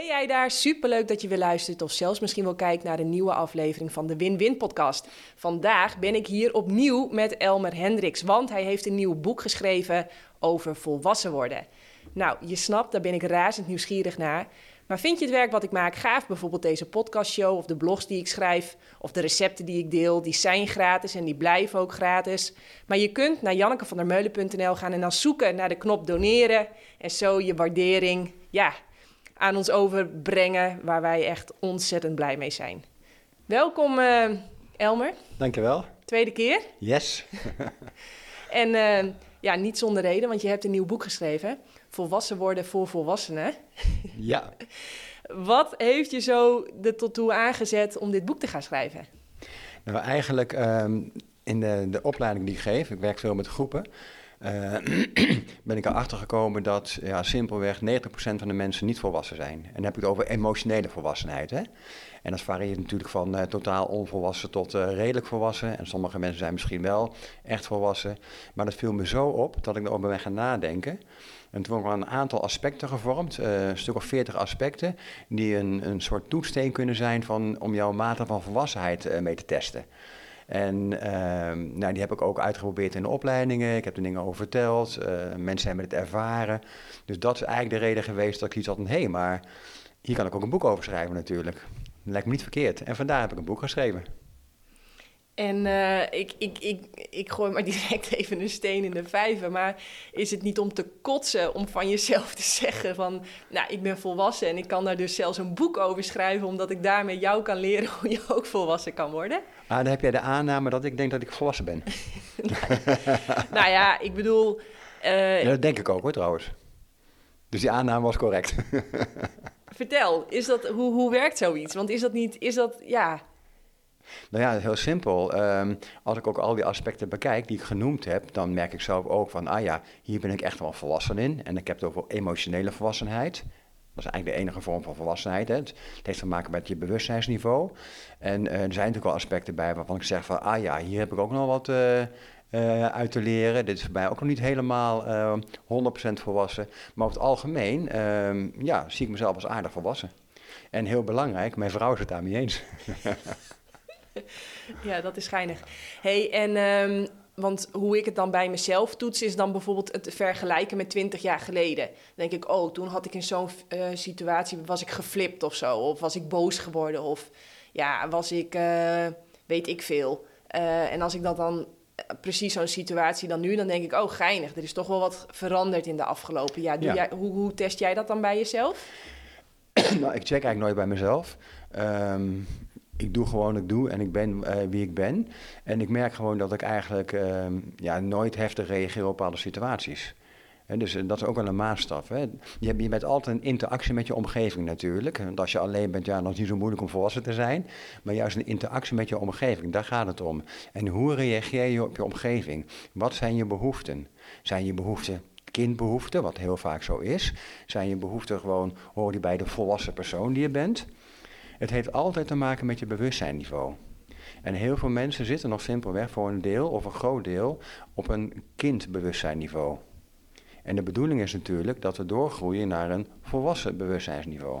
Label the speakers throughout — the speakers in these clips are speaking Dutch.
Speaker 1: Hey jij daar, superleuk dat je weer luistert of zelfs misschien wel kijkt naar een nieuwe aflevering van de Win-Win podcast. Vandaag ben ik hier opnieuw met Elmer Hendricks, want hij heeft een nieuw boek geschreven over volwassen worden. Nou, je snapt, daar ben ik razend nieuwsgierig naar. Maar vind je het werk wat ik maak gaaf, bijvoorbeeld deze podcastshow of de blogs die ik schrijf of de recepten die ik deel, die zijn gratis en die blijven ook gratis. Maar je kunt naar jannekevandermeulen.nl gaan en dan zoeken naar de knop doneren en zo je waardering, ja, aan ons overbrengen, waar wij echt ontzettend blij mee zijn. Welkom uh, Elmer.
Speaker 2: Dankjewel.
Speaker 1: Tweede keer.
Speaker 2: Yes.
Speaker 1: en uh, ja, niet zonder reden, want je hebt een nieuw boek geschreven. Volwassen worden voor volwassenen.
Speaker 2: ja.
Speaker 1: Wat heeft je zo er tot toe aangezet om dit boek te gaan schrijven?
Speaker 2: Nou, eigenlijk um, in de, de opleiding die ik geef, ik werk veel met groepen, uh, ben ik erachter gekomen dat ja, simpelweg 90% van de mensen niet volwassen zijn. En dan heb ik het over emotionele volwassenheid. Hè? En dat varieert natuurlijk van uh, totaal onvolwassen tot uh, redelijk volwassen. En sommige mensen zijn misschien wel echt volwassen. Maar dat viel me zo op dat ik erover ben gaan nadenken. En toen ik een aantal aspecten gevormd, een stuk of veertig aspecten, die een, een soort toetsteen kunnen zijn van, om jouw mate van volwassenheid mee te testen. En uh, nou, die heb ik ook uitgeprobeerd in de opleidingen. Ik heb er dingen over verteld. Uh, mensen hebben het ervaren. Dus dat is eigenlijk de reden geweest dat ik iets had van... hé, hey, maar hier kan ik ook een boek over schrijven natuurlijk. Dat lijkt me niet verkeerd. En vandaar heb ik een boek geschreven.
Speaker 1: En uh, ik, ik, ik, ik gooi maar direct even een steen in de vijver. Maar is het niet om te kotsen om van jezelf te zeggen van... nou, ik ben volwassen en ik kan daar dus zelfs een boek over schrijven... omdat ik daarmee jou kan leren hoe je ook volwassen kan worden?
Speaker 2: Ah, dan heb jij de aanname dat ik denk dat ik volwassen ben.
Speaker 1: nou, ja, ik bedoel...
Speaker 2: Uh, ja, dat denk ik ook hoor trouwens. Dus die aanname was correct.
Speaker 1: Vertel, is dat, hoe, hoe werkt zoiets? Want is dat niet... Is dat, ja...
Speaker 2: Nou ja, heel simpel. Um, als ik ook al die aspecten bekijk die ik genoemd heb, dan merk ik zelf ook van, ah ja, hier ben ik echt wel volwassen in. En ik heb het over emotionele volwassenheid. Dat is eigenlijk de enige vorm van volwassenheid. Hè. Het, heeft te maken met je bewustzijnsniveau. En uh, er zijn natuurlijk wel aspecten bij waarvan ik zeg van, ah ja, hier heb ik ook nog wat uh, uh, uit te leren. Dit is bij mij ook nog niet helemaal 100% volwassen. Maar over het algemeen, ehm, ja, zie ik mezelf als aardig volwassen. En heel belangrijk, mijn vrouw is het daarmee eens.
Speaker 1: ja, dat is schijnig. hey, en um, want hoe ik het dan bij mezelf toets, is dan bijvoorbeeld het vergelijken met 20 jaar geleden. Dan denk ik, oh, toen had ik in zo'n uh, situatie, was ik geflipt of zo, of was ik boos geworden, of ja, was ik, uh, weet ik veel. Uh, en als ik dat dan precies zo'n situatie dan nu, dan denk ik, oh, geinig, er is toch wel wat veranderd in de afgelopen jaar. Ja. Jij, hoe, hoe test jij dat dan bij jezelf?
Speaker 2: nou, ik check eigenlijk nooit bij mezelf. Um, ik doe gewoon ik doe en ik ben uh, wie ik ben. En ik merk gewoon dat ik eigenlijk uh, ja, nooit heftig reageer op bepaalde situaties. He, dus uh, dat is ook wel een maatstaf. Hè. Je, hebt, je bent altijd een interactie met je omgeving natuurlijk. Want als je alleen bent, ja, dan is het niet zo moeilijk om volwassen te zijn. Maar juist een interactie met je omgeving, daar gaat het om. En hoe reageer je op je omgeving? Wat zijn je behoeften? Zijn je behoeften kindbehoeften, wat heel vaak zo is? Zijn je behoeften gewoon, horen die bij de volwassen persoon die je bent? Het heeft altijd te maken met je bewustzijnniveau. En heel veel mensen zitten nog simpelweg voor een deel of een groot deel op een kindbewustzijnniveau. En de bedoeling is natuurlijk dat we doorgroeien naar een volwassen bewustzijnsniveau.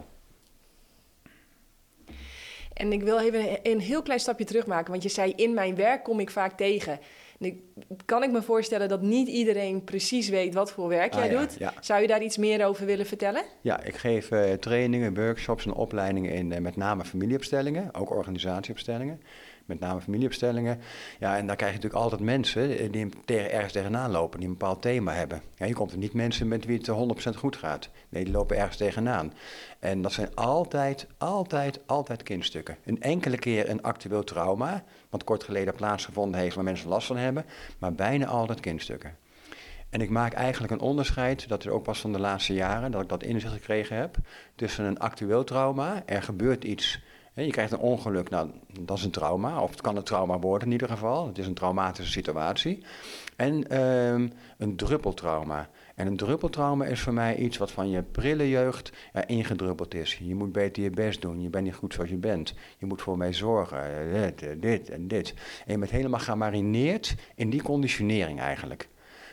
Speaker 1: En ik wil even een heel klein stapje terug maken, want je zei in mijn werk kom ik vaak tegen. Nu kan ik me voorstellen dat niet iedereen precies weet wat voor werk jij ah, doet. Zou je daar iets meer over willen vertellen?
Speaker 2: Ja, ik geef uh, trainingen, workshops en opleidingen in uh, met name familieopstellingen, ook organisatieopstellingen met name familieopstellingen. Ja, en daar krijg je natuurlijk altijd mensen eh, die tegen, ergens tegenaan lopen, die een bepaald thema hebben. Ja, je komt er niet mensen met wie het 100% goed gaat. Nee, die lopen ergens tegenaan. En dat zijn altijd, altijd, altijd kindstukken. Een enkele keer een actueel trauma, wat kort geleden plaatsgevonden heeft waar mensen last van hebben, maar bijna altijd kindstukken. En ik maak eigenlijk een onderscheid, dat is ook pas van de laatste jaren, dat ik dat inzicht gekregen heb, tussen een actueel trauma, er gebeurt iets je krijgt een ongeluk, nou, dat is een trauma, of het kan een trauma worden in ieder geval. Het is een traumatische situatie. En um, een druppeltrauma. En een druppeltrauma is voor mij iets wat van je prille jeugd ingedruppeld is. Je moet beter je best doen, je bent niet goed zoals je bent. Je moet voor mij zorgen, dit, dit en dit. En je bent helemaal gemarineerd in die conditionering eigenlijk.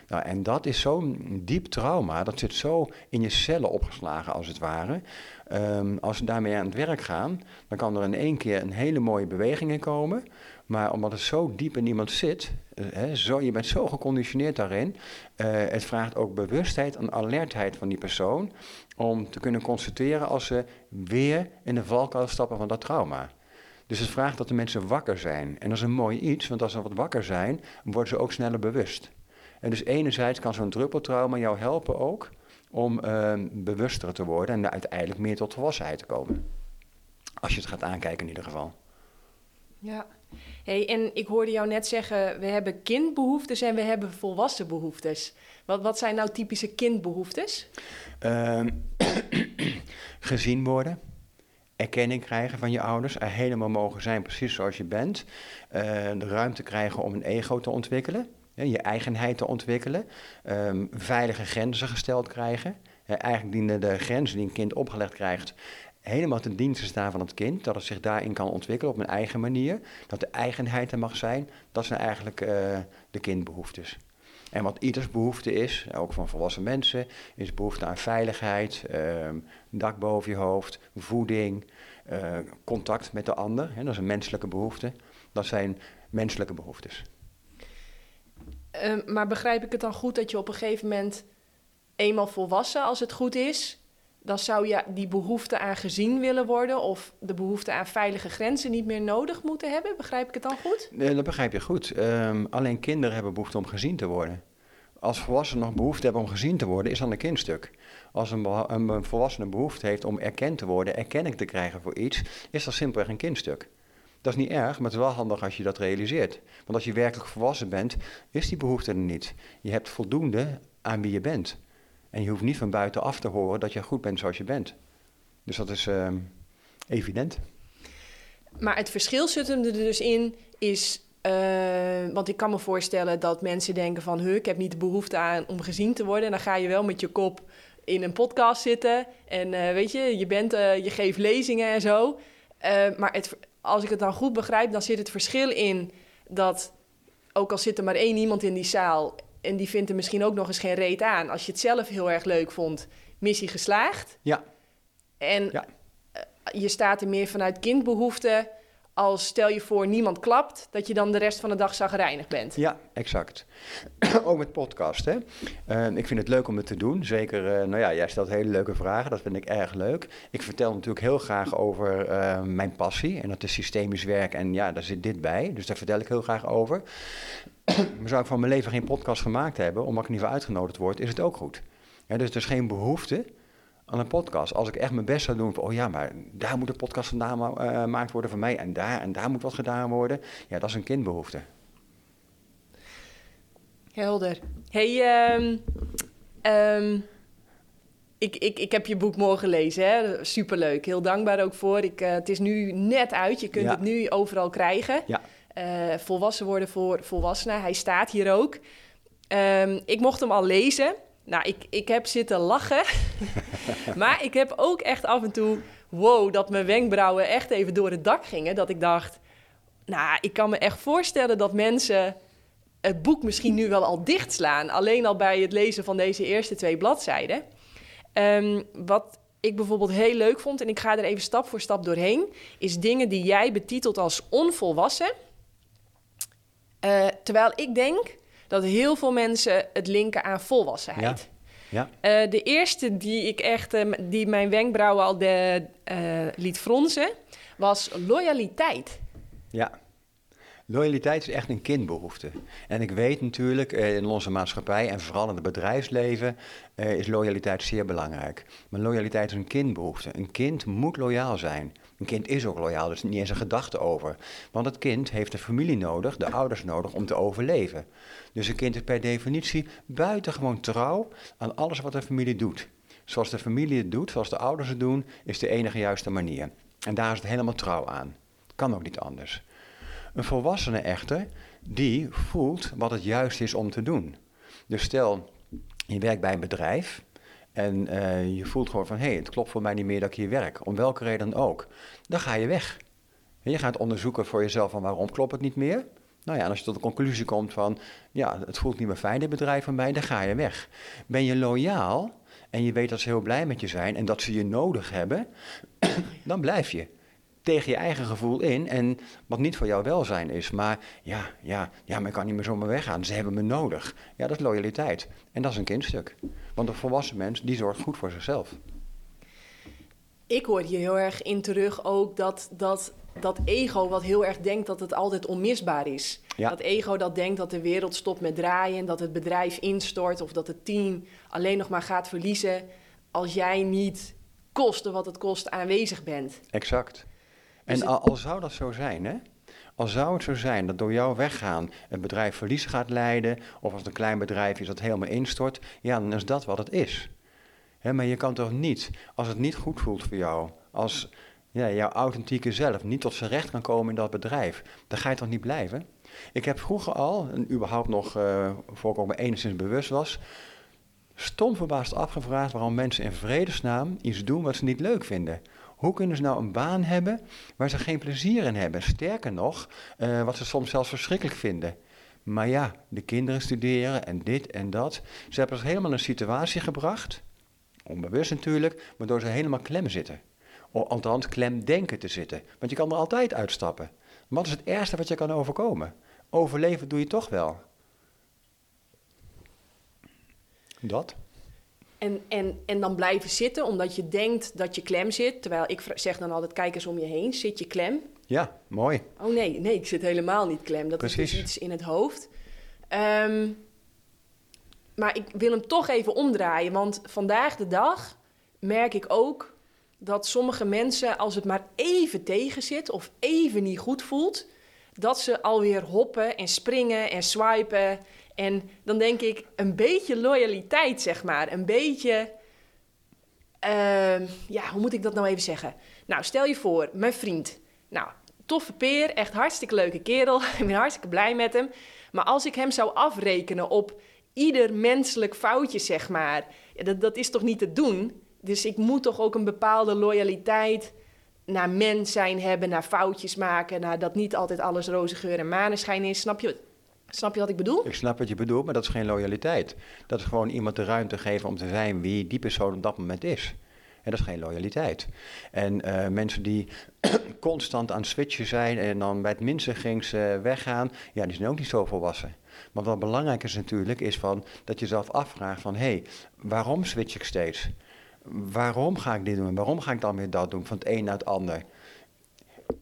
Speaker 2: Nou, en dat is zo'n diep trauma, dat zit zo in je cellen opgeslagen als het ware. Ehm, als we daarmee aan het werk gaan, dan kan er in één keer een hele mooie beweging in komen. Maar omdat het zo diep in iemand zit, uh, hè, zo, je bent zo geconditioneerd daarin, uh, het vraagt ook bewustheid en alertheid van die persoon om te kunnen constateren als ze weer in de valkuil stappen van dat trauma. Dus het vraagt dat de mensen wakker zijn. En dat is een mooi iets, want als ze wat wakker zijn, worden ze ook sneller bewust. En dus enerzijds kan zo'n druppeltrauma jou helpen ook om uh, bewuster te worden en uiteindelijk meer tot volwassenheid te komen. Als je het gaat aankijken in ieder geval.
Speaker 1: Ja, hey, en ik hoorde jou net zeggen, we hebben kindbehoeftes en we hebben volwassen behoeftes. Wat, wat zijn nou typische kindbehoeftes?
Speaker 2: Uh, gezien worden, erkenning krijgen van je ouders, er helemaal mogen zijn precies zoals je bent, uh, de ruimte krijgen om een ego te ontwikkelen je eigenheid te ontwikkelen, um, veilige grenzen gesteld krijgen. eigenlijk dienen de grenzen die een kind opgelegd krijgt helemaal ten dienste staan van het kind, dat het zich daarin kan ontwikkelen op een eigen manier, dat de eigenheid er mag zijn, dat zijn eigenlijk uh, de kindbehoeftes. En wat ieders behoefte is, ook van volwassen mensen, is behoefte aan veiligheid, uh, dak boven je hoofd, voeding, uh, contact met de ander. Hè, dat is een menselijke behoefte. Dat zijn menselijke behoeftes.
Speaker 1: Uh, maar begrijp ik het dan goed dat je op een gegeven moment eenmaal volwassen, als het goed is, dan zou je die behoefte aan gezien willen worden of de behoefte aan veilige grenzen niet meer nodig moeten hebben? Begrijp ik het dan goed?
Speaker 2: Nee, dat begrijp je goed. Um, alleen kinderen hebben behoefte om gezien te worden. Als volwassenen nog behoefte hebben om gezien te worden, is dan een kindstuk. Als een, een volwassene behoefte heeft om erkend te worden, erkenning te krijgen voor iets, is dat simpelweg een kindstuk. Dat is niet erg, maar het is wel handig als je dat realiseert. Want als je werkelijk volwassen bent, is die behoefte er niet. Je hebt voldoende aan wie je bent. En je hoeft niet van buitenaf te horen dat je goed bent zoals je bent. Dus dat is uh, evident.
Speaker 1: Maar het verschil zit hem er dus in, is. Uh, want ik kan me voorstellen dat mensen denken van... ik heb niet de behoefte aan om gezien te worden. En dan ga je wel met je kop in een podcast zitten. En uh, weet je, je, bent, uh, je geeft lezingen en zo. maar het, als ik het dan goed begrijp, dan zit het verschil in dat... ook al zit er maar één iemand in die zaal en die vindt er misschien ook nog eens geen reet aan. Als je het zelf heel erg leuk vond, missie geslaagd.
Speaker 2: Ja.
Speaker 1: En ja. Eh, je staat er meer vanuit kindbehoeften als stel je voor niemand klapt, dat je dan de rest van de dag zagrijnig bent.
Speaker 2: Ja, exact. ook met podcast, hè. Uh, ik vind het leuk om het te doen. Zeker, uh, nou ja, jij stelt hele leuke vragen, dat vind ik erg leuk. Ik vertel natuurlijk heel graag over uh, mijn passie en dat is systemisch werk en ja, daar zit dit bij. Dus daar vertel ik heel graag over. Maar zou ik van mijn leven geen podcast gemaakt hebben, omdat ik niet voor uitgenodigd word, is het ook goed. Ja, dus er is geen behoefte aan een podcast. Als ik echt mijn best zou doen, van, oh ja, maar daar moet een podcast vandaan uh, gemaakt worden van mij en daar en daar moet wat gedaan worden. Ja, dat is een kindbehoefte.
Speaker 1: Helder. Hey, um, um, ik, ik, ik heb je boek morgen gelezen, hè? superleuk. Heel dankbaar ook voor. Ik, uh, het is nu net uit, je kunt ja. het nu overal krijgen.
Speaker 2: Ja.
Speaker 1: Uh, volwassen worden voor volwassenen. Hij staat hier ook. Um, ik mocht hem al lezen. Nou, ik, ik heb zitten lachen. maar ik heb ook echt af en toe... Wow, dat mijn wenkbrauwen echt even door het dak gingen. Dat ik dacht... Nou, ik kan me echt voorstellen dat mensen het boek misschien nu wel al dichtslaan. Alleen al bij het lezen van deze eerste twee bladzijden. Um, wat ik bijvoorbeeld heel leuk vond, en ik ga er even stap voor stap doorheen, is dingen die jij betitelt als onvolwassen. Uh, terwijl ik denk dat heel veel mensen het linken aan volwassenheid.
Speaker 2: Ja. ja.
Speaker 1: Uh, de eerste die ik echt, uh, die mijn wenkbrauwen al de, liet fronsen, was loyaliteit.
Speaker 2: Ja. Loyaliteit is echt een kindbehoefte. En ik weet natuurlijk, in onze maatschappij en vooral in het bedrijfsleven, is loyaliteit zeer belangrijk. Maar loyaliteit is een kindbehoefte. Een kind moet loyaal zijn. Een kind is ook loyaal, dus niet eens een gedachte over. Want het kind heeft de familie nodig, de ouders nodig om te overleven. Dus een kind is per definitie buitengewoon trouw aan alles wat de familie doet. Zoals de familie het doet, zoals de ouders het doen, is de enige juiste manier. En daar is het helemaal trouw aan. Kan ook niet anders. Een volwassene echter, die voelt wat het juist is om te doen. Dus stel, je werkt bij een bedrijf en uh, je voelt gewoon van, hé, hey, het klopt voor mij niet meer dat ik hier werk. Om welke reden ook. Dan ga je weg. En je gaat onderzoeken voor jezelf van waarom klopt het niet meer. Nou ja, en als je tot de conclusie komt van, ja, het voelt niet meer fijn, dit bedrijf van mij, dan ga je weg. Ben je loyaal en je weet dat ze heel blij met je zijn en dat ze je nodig hebben, dan blijf je tegen je eigen gevoel in en wat niet voor jouw welzijn is. Maar ja, ja, ja, maar ik kan niet meer zomaar weggaan. Ze hebben me nodig. Ja, dat is loyaliteit. En dat is een kindstuk. Want een volwassen mens, die zorgt goed voor zichzelf.
Speaker 1: Ik hoor hier heel erg in terug ook dat, dat, dat ego wat heel erg denkt dat het altijd onmisbaar is.
Speaker 2: Ja.
Speaker 1: Dat ego dat denkt dat de wereld stopt met draaien, dat het bedrijf instort of dat het team alleen nog maar gaat verliezen als jij niet koste wat het kost aanwezig bent.
Speaker 2: Exact. En al, al zou dat zo zijn, hè? Al zou het zo zijn dat door jou weggaan het bedrijf verlies gaat leiden, of als het een klein bedrijf is dat helemaal instort, ja, dan is dat wat het is. Hè, maar je kan toch niet, als het niet goed voelt voor jou, als ja, jouw authentieke zelf niet tot zijn recht kan komen in dat bedrijf, dan ga je toch niet blijven? Ik heb vroeger al, en überhaupt nog eh voor ik ook maar enigszins bewust was, stom verbaasd afgevraagd waarom mensen in vredesnaam iets doen wat ze niet leuk vinden. Hoe kunnen ze nou een baan hebben waar ze geen plezier in hebben? Sterker nog, eh, wat ze soms zelfs verschrikkelijk vinden. Maar ja, de kinderen studeren en dit en dat. Ze hebben ze helemaal in een situatie gebracht, onbewust natuurlijk, waardoor ze helemaal klem zitten. O, althans, klem denken te zitten. Want je kan er altijd uitstappen. Wat is het ergste wat je kan overkomen? Overleven doe je toch wel. Dat?
Speaker 1: En, en, en dan blijven zitten omdat je denkt dat je klem zit. Terwijl ik zeg dan altijd, kijk eens om je heen, zit je klem?
Speaker 2: Ja, mooi.
Speaker 1: Oh nee, nee, ik zit helemaal niet klem. Dat is dus iets in het hoofd. Ehm, maar ik wil hem toch even omdraaien, want vandaag de dag merk ik ook dat sommige mensen, als het maar even tegen zit of even niet goed voelt, dat ze alweer hoppen en springen en swipen. En dan denk ik, een beetje loyaliteit, zeg maar. Een beetje, ehm, ja, hoe moet ik dat nou even zeggen? Nou, stel je voor, mijn vriend. Nou, toffe peer, echt hartstikke leuke kerel. ik ben hartstikke blij met hem. Maar als ik hem zou afrekenen op ieder menselijk foutje, zeg maar, dat, dat is toch niet te doen? Dus ik moet toch ook een bepaalde loyaliteit naar mens zijn hebben, naar foutjes maken, naar dat niet altijd alles roze geur en maneschijn is. Snap je, snap je wat ik bedoel?
Speaker 2: Ik snap wat je bedoelt, maar dat is geen loyaliteit. Dat is gewoon iemand de ruimte geven om te zijn wie die persoon op dat moment is. En dat is geen loyaliteit. En eh, mensen die constant aan het switchen zijn en dan bij het minste ging weggaan, ja, die zijn ook niet zo volwassen. Maar wat belangrijk is natuurlijk, is van dat je jezelf afvraagt van, hé, hey, waarom switch ik steeds? Waarom ga ik dit doen? Waarom ga ik dan weer dat doen, van het een naar het ander?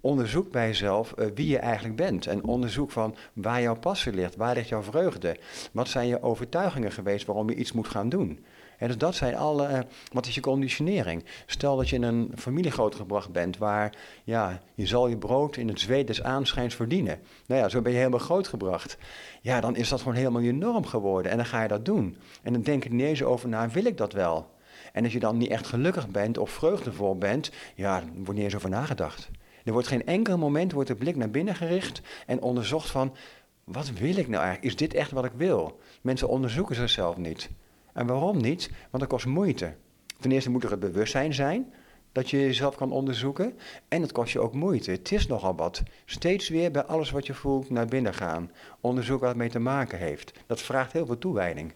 Speaker 2: Onderzoek bij jezelf eh, wie je eigenlijk bent. En onderzoek van waar jouw passie ligt, waar ligt jouw vreugde. Wat zijn je overtuigingen geweest waarom je iets moet gaan doen. En dus dat zijn alle, eh, wat is je conditionering? Stel dat je in een familie grootgebracht bent waar, ja, je zal je brood in het zweet des aanschijns verdienen. Nou ja, zo ben je helemaal grootgebracht. Ja, dan is dat gewoon helemaal je norm geworden en dan ga je dat doen. En dan denk er niet eens over na, wil ik dat wel? En als je dan niet echt gelukkig bent of vreugdevol bent, ja, dan wordt niet eens over nagedacht. Er wordt geen enkel moment wordt de blik naar binnen gericht en onderzocht van, wat wil ik nou eigenlijk? Is dit echt wat ik wil? Mensen onderzoeken zichzelf niet. En waarom niet? Want dat kost moeite. Ten eerste moet er het bewustzijn zijn dat je jezelf kan onderzoeken. En het kost je ook moeite. Het is nogal wat. Steeds weer bij alles wat je voelt naar binnen gaan. Onderzoek wat het mee te maken heeft. Dat vraagt heel veel toewijding.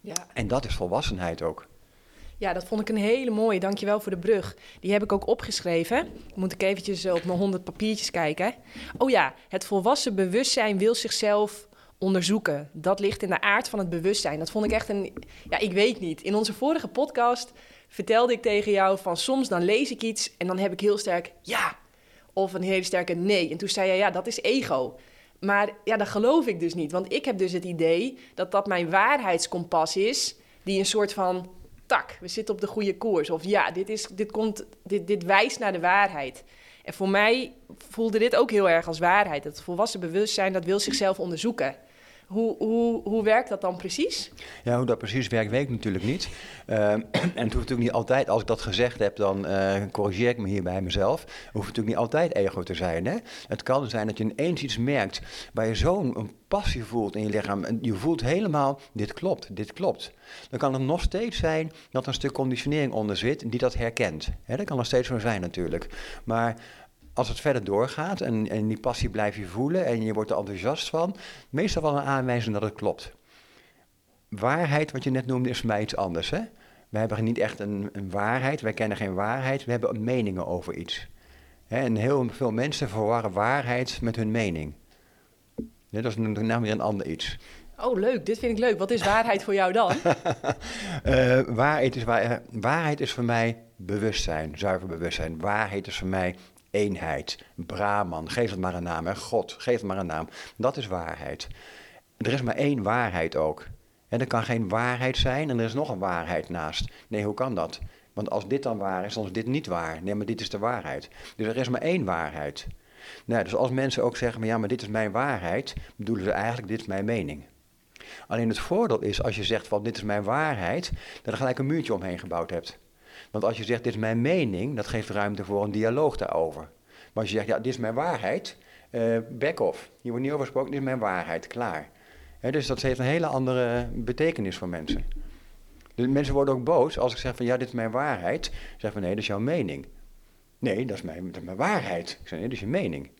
Speaker 1: Ja.
Speaker 2: En dat is volwassenheid ook.
Speaker 1: Ja, dat vond ik een hele mooie. Dankjewel voor de brug. Die heb ik ook opgeschreven. Moet ik eventjes op mijn honderd papiertjes kijken. Oh ja, het volwassen bewustzijn wil zichzelf onderzoeken. Dat ligt in de aard van het bewustzijn. Dat vond ik echt een... Ja, ik weet niet. In onze vorige podcast vertelde ik tegen jou van... soms dan lees ik iets en dan heb ik heel sterk ja. Of een hele sterke nee. En toen zei je ja, dat is ego. Maar ja, dat geloof ik dus niet. Want ik heb dus het idee dat dat mijn waarheidskompas is... die een soort van tak, we zitten op de goede koers. Of ja, dit, is, dit, komt, dit, dit wijst naar de waarheid. En voor mij voelde dit ook heel erg als waarheid. Het volwassen bewustzijn, dat wil zichzelf onderzoeken. Hoe, hoe, hoe werkt dat dan precies?
Speaker 2: Ja, hoe dat precies werkt, weet ik natuurlijk niet. Uh, en het hoeft natuurlijk niet altijd, als ik dat gezegd heb, dan uh, corrigeer ik me hier bij mezelf. Het hoeft natuurlijk niet altijd ego te zijn. Hè? Het kan zijn dat je ineens iets merkt waar je zo'n passie voelt in je lichaam. En je voelt helemaal, dit klopt, dit klopt. Dan kan het nog steeds zijn dat er een stuk conditionering onder zit die dat herkent. Hè? Dat kan nog steeds zo zijn natuurlijk. Maar als het verder doorgaat en, en die passie blijf je voelen en je wordt er enthousiast van, meestal wel een aanwijzing dat het klopt. Waarheid, wat je net noemde, is voor mij iets anders. Hè? We hebben niet echt een, een waarheid, wij kennen geen waarheid, we hebben meningen over iets. Hè? En heel veel mensen verwarren waarheid met hun mening. Ja, dat is nou weer een ander iets.
Speaker 1: Oh, leuk. Dit vind ik leuk. Wat is waarheid voor jou dan?
Speaker 2: uh, waarheid, is waar, waarheid is voor mij bewustzijn, zuiver bewustzijn. Waarheid is voor mij eenheid. Brahman, geef het maar een naam. Hè? God, geef het maar een naam. Dat is waarheid. Er is maar één waarheid ook. En er kan geen waarheid zijn en er is nog een waarheid naast. Nee, hoe kan dat? Want als dit dan waar is, dan is dit niet waar. Nee, maar dit is de waarheid. Dus er is maar één waarheid. Nou, dus als mensen ook zeggen, maar ja, maar dit is mijn waarheid, bedoelen ze eigenlijk, dit is mijn mening. Alleen het voordeel is, als je zegt van dit is mijn waarheid, dat je gelijk een muurtje omheen gebouwd hebt. Want als je zegt dit is mijn mening, dat geeft ruimte voor een dialoog daarover. Maar als je zegt ja, dit is mijn waarheid, uh, back off. Hier wordt niet over gesproken, dit is mijn waarheid, klaar. dus dat heeft een hele andere betekenis voor mensen. Mensen worden ook boos als ik zeg van ja, dit is mijn waarheid. Zeg van nee, dat is jouw mening. Nee, dat is mijn, mijn waarheid. Ik zeg nee, dat is je mening.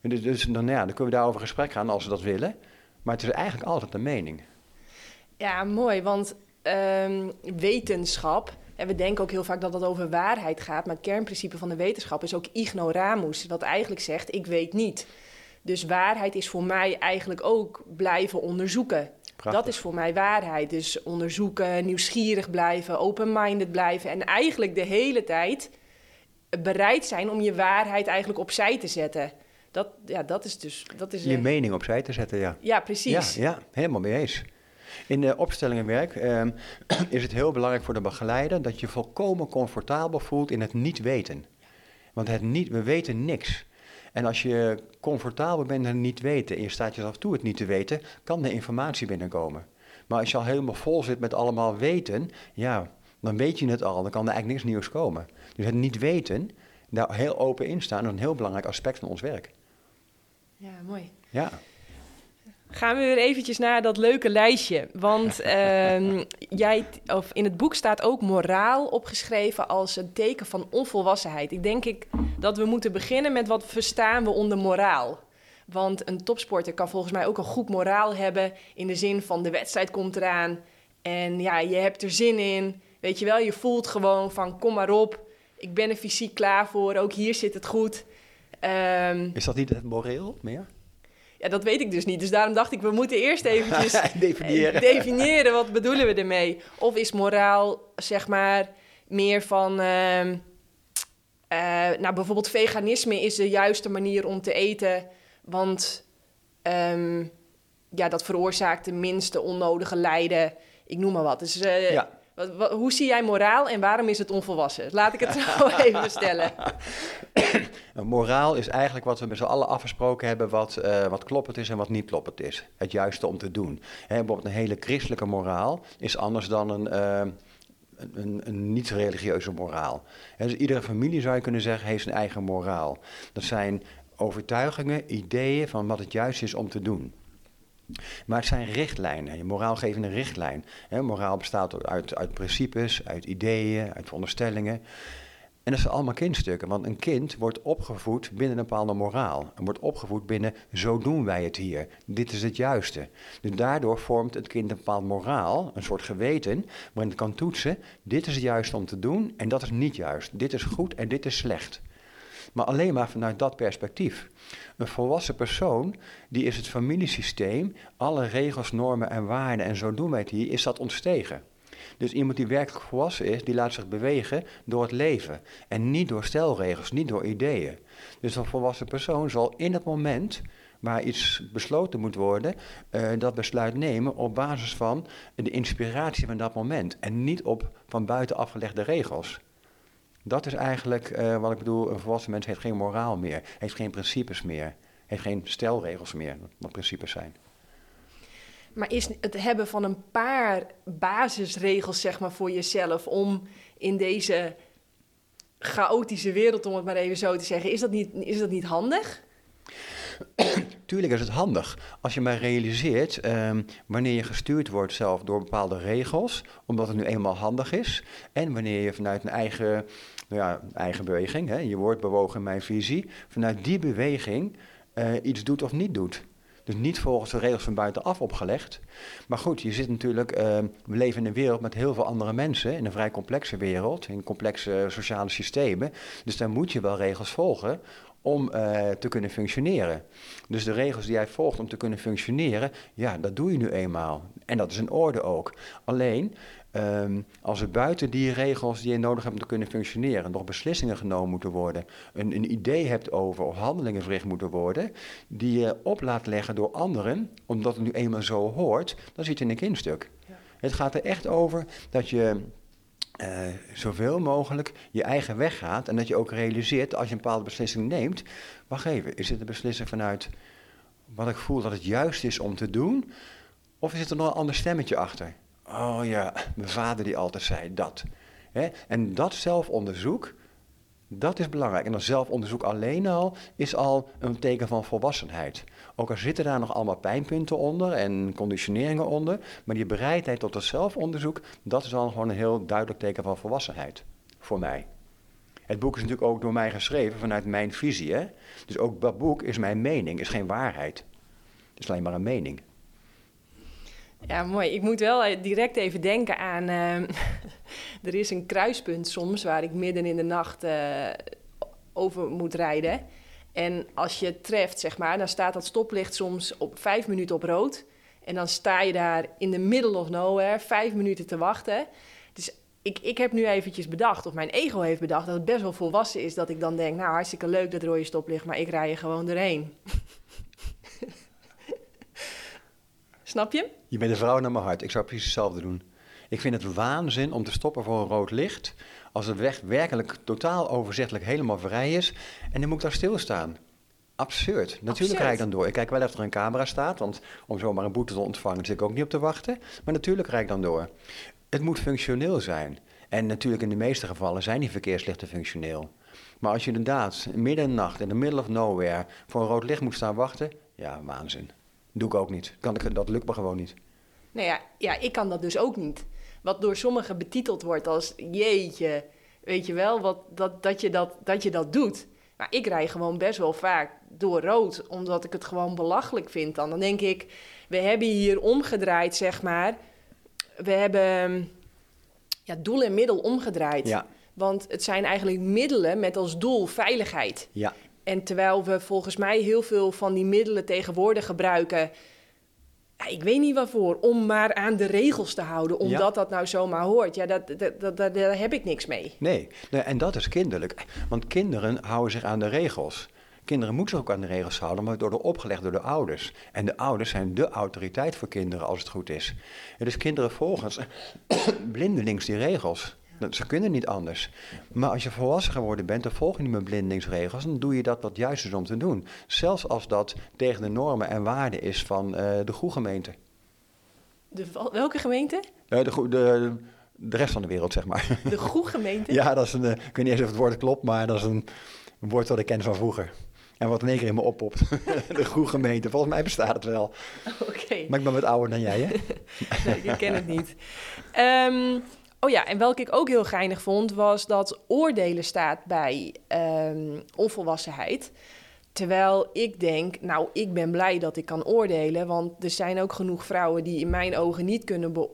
Speaker 2: Dus, dus dan, ja, dan kunnen we daarover gesprek gaan als we dat willen. Maar het is eigenlijk altijd een mening.
Speaker 1: Ja, mooi, want um, wetenschap, en we denken ook heel vaak dat het over waarheid gaat, maar het kernprincipe van de wetenschap is ook ignoramus, wat eigenlijk zegt ik weet niet. Dus waarheid is voor mij eigenlijk ook blijven onderzoeken. Dat is voor mij waarheid. Dus onderzoeken, nieuwsgierig blijven, open-minded blijven en eigenlijk de hele tijd bereid zijn om je waarheid eigenlijk opzij te zetten. Dat, ja, dat is dus... Dat is
Speaker 2: je mening opzij te zetten, ja.
Speaker 1: Ja, precies.
Speaker 2: Ja, ja helemaal mee eens. In de opstellingenwerk eh, is het heel belangrijk voor de begeleider dat je volkomen comfortabel voelt in het niet weten. Want het niet, we weten niks. En als je comfortabel bent in het niet weten en je staat jezelf toe het niet te weten, kan de informatie binnenkomen. Maar als je al helemaal vol zit met allemaal weten, ja, dan weet je het al, dan kan er eigenlijk niks nieuws komen. Dus het niet weten, daar heel open in staan, is een heel belangrijk aspect van ons werk.
Speaker 1: Ja, mooi.
Speaker 2: Ja.
Speaker 1: Gaan we weer eventjes naar dat leuke lijstje. Want uh, jij, of in het boek staat ook moraal opgeschreven als een teken van onvolwassenheid. Ik denk ik dat we moeten beginnen met wat verstaan we onder moraal. Want een topsporter kan volgens mij ook een goed moraal hebben in de zin van de wedstrijd komt eraan. En ja, je hebt er zin in. Weet je wel, je voelt gewoon van kom maar op. Ik ben er fysiek klaar voor. Ook hier zit het goed.
Speaker 2: Um, is dat niet het moreel meer?
Speaker 1: Ja, dat weet ik dus niet. Dus daarom dacht ik, we moeten eerst eventjes
Speaker 2: definiëren.
Speaker 1: definiëren. Wat bedoelen we ermee? Of is moraal, zeg maar, meer van... Uh, uh, nou, bijvoorbeeld veganisme is de juiste manier om te eten. Want um, ja, dat veroorzaakt de minste onnodige lijden. Ik noem maar wat. Dus uh, ja. Hoe zie jij moraal en waarom is het onvolwassen? Laat ik het zo even stellen.
Speaker 2: moraal is eigenlijk wat we met z'n allen afgesproken hebben, wat, uh, wat kloppend is en wat niet kloppend is. Het juiste om te doen. Hè, bijvoorbeeld een hele christelijke moraal is anders dan een, uh, een, een niet-religieuze moraal. dus iedere familie zou je kunnen zeggen heeft zijn eigen moraal. Dat zijn overtuigingen, ideeën van wat het juist is om te doen. Maar het zijn richtlijnen. Je moraal geeft een richtlijn. Moraal bestaat uit, uit principes, uit ideeën, uit veronderstellingen. En dat zijn allemaal kindstukken, want een kind wordt opgevoed binnen een bepaalde moraal. En wordt opgevoed binnen, zo doen wij het hier. Dit is het juiste. Dus daardoor vormt het kind een bepaald moraal, een soort geweten, waarin het kan toetsen, dit is het juiste om te doen en dat is niet juist. Dit is goed en dit is slecht. Maar alleen maar vanuit dat perspectief. Een volwassen persoon, die is het familiesysteem, alle regels, normen en waarden en zo doen wij het hier, is dat ontstegen. Dus iemand die werkelijk volwassen is, die laat zich bewegen door het leven. En niet door stelregels, niet door ideeën. Dus een volwassen persoon zal in het moment waar iets besloten moet worden, uh, dat besluit nemen op basis van de inspiratie van dat moment. En niet op van buiten afgelegde regels. Dat is eigenlijk uh, wat ik bedoel, een volwassen mens heeft geen moraal meer, heeft geen principes meer, heeft geen stelregels meer, wat principes zijn.
Speaker 1: Maar is het hebben van een paar basisregels, zeg maar, voor jezelf om in deze chaotische wereld, om het maar even zo te zeggen, is dat niet, is dat niet handig?
Speaker 2: tuurlijk is het handig. Als je maar realiseert ehm, wanneer je gestuurd wordt zelf door bepaalde regels, omdat het nu eenmaal handig is. En wanneer je vanuit een eigen, nou ja, eigen beweging, hè, je wordt bewogen in mijn visie, vanuit die beweging uh, iets doet of niet doet. Dus niet volgens de regels van buitenaf opgelegd. Maar goed, je zit natuurlijk, uh, we leven in een wereld met heel veel andere mensen, in een vrij complexe wereld, in complexe sociale systemen. Dus daar moet je wel regels volgen om uh, te kunnen functioneren. Dus de regels die jij volgt om te kunnen functioneren, ja, dat doe je nu eenmaal. En dat is een orde ook. Alleen, um, als er buiten die regels die je nodig hebt om te kunnen functioneren, nog beslissingen genomen moeten worden, een, een idee hebt over of handelingen verricht moeten worden, die je op laat leggen door anderen, omdat het nu eenmaal zo hoort, dan zit je in een kindstuk. Ja. Het gaat er echt over dat je uh, zoveel mogelijk je eigen weg gaat. En dat je ook realiseert als je een bepaalde beslissing neemt. Wacht even, is het een beslissing vanuit wat ik voel dat het juist is om te doen? Of is er nog een ander stemmetje achter? Oh ja, mijn vader die altijd zei dat. Hè? En dat zelfonderzoek, dat is belangrijk. En dat zelfonderzoek alleen al is al een teken van volwassenheid. Ook al zitten daar nog allemaal pijnpunten onder en conditioneringen onder, maar die bereidheid tot het zelfonderzoek, dat is dan gewoon een heel duidelijk teken van volwassenheid voor mij. Het boek is natuurlijk ook door mij geschreven vanuit mijn visie. Hè? Dus ook dat boek is mijn mening, is geen waarheid. Het is alleen maar een mening.
Speaker 1: Ja, mooi. Ik moet wel direct even denken aan. Uh, er is een kruispunt soms waar ik midden in de nacht uh, over moet rijden. En als je treft, zeg maar, dan staat dat stoplicht soms op vijf minuten op rood. En dan sta je daar in the middle of nowhere, vijf minuten te wachten. Dus ik, ik heb nu eventjes bedacht, of mijn ego heeft bedacht, dat het best wel volwassen is. Dat ik dan denk, nou hartstikke leuk dat rode stoplicht, maar ik rij je gewoon doorheen. Snap je?
Speaker 2: Je bent een vrouw naar mijn hart. Ik zou precies hetzelfde doen. Ik vind het waanzin om te stoppen voor een rood licht. Als de weg werkelijk totaal overzichtelijk helemaal vrij is. En dan moet ik daar stilstaan. Absurd. Natuurlijk rijd ik dan door. Ik kijk wel of er een camera staat, want om zomaar een boete te ontvangen zit ik ook niet op te wachten. Maar natuurlijk rijd ik dan door. Het moet functioneel zijn. En natuurlijk in de meeste gevallen zijn die verkeerslichten functioneel. Maar als je inderdaad midden in de nacht, in middle of nowhere, voor een rood licht moet staan wachten, ja, waanzin. Doe ik ook niet. Kan ik, dat lukt me gewoon niet.
Speaker 1: Nou ja, ja, ik kan dat dus ook niet. Wat door sommigen betiteld wordt als jeetje, weet je wel, wat, dat, dat, je dat, dat je dat doet. Maar ik rij gewoon best wel vaak door rood, omdat ik het gewoon belachelijk vind dan. Dan denk ik, we hebben hier omgedraaid, zeg maar. We hebben ja, doel en middel omgedraaid. Ja. Want het zijn eigenlijk middelen met als doel veiligheid. Ja. En terwijl we volgens mij heel veel van die middelen tegenwoordig gebruiken ja, ik weet niet waarvoor, om maar aan de regels te houden, omdat dat nou zomaar hoort. Ja, dat, dat, dat, daar heb ik niks mee.
Speaker 2: Nee. nee, en dat is kinderlijk. Want kinderen houden zich aan de regels. Kinderen moeten zich ook aan de regels houden, maar worden opgelegd door de ouders. En de ouders zijn de autoriteit voor kinderen als het goed is. En dus kinderen volgen blindelings die regels. Ze kunnen niet anders. Maar als je volwassen geworden bent, dan volg je niet meer blindingsregels. Dan doe je dat wat juist is om te doen. Zelfs als dat tegen de normen en waarden is van uh, de goede gemeente.
Speaker 1: De, welke gemeente?
Speaker 2: Uh, de, de, de rest van de wereld, zeg maar.
Speaker 1: De goede gemeente?
Speaker 2: ja, dat is een, uh, ik weet niet eens of het woord klopt, maar dat is een, een woord wat ik ken van vroeger. En wat in één keer in me oppopt. de goede gemeente. Volgens mij bestaat het wel. Oké. Maar ik ben wat ouder dan jij, hè?
Speaker 1: nee, ik ken het niet. Um, Oh ja, en welke ik ook heel geinig vond, was dat oordelen staat bij um, onvolwassenheid. Terwijl ik denk, nou, ik ben blij dat ik kan oordelen. Want er zijn ook genoeg vrouwen die in mijn ogen niet kunnen,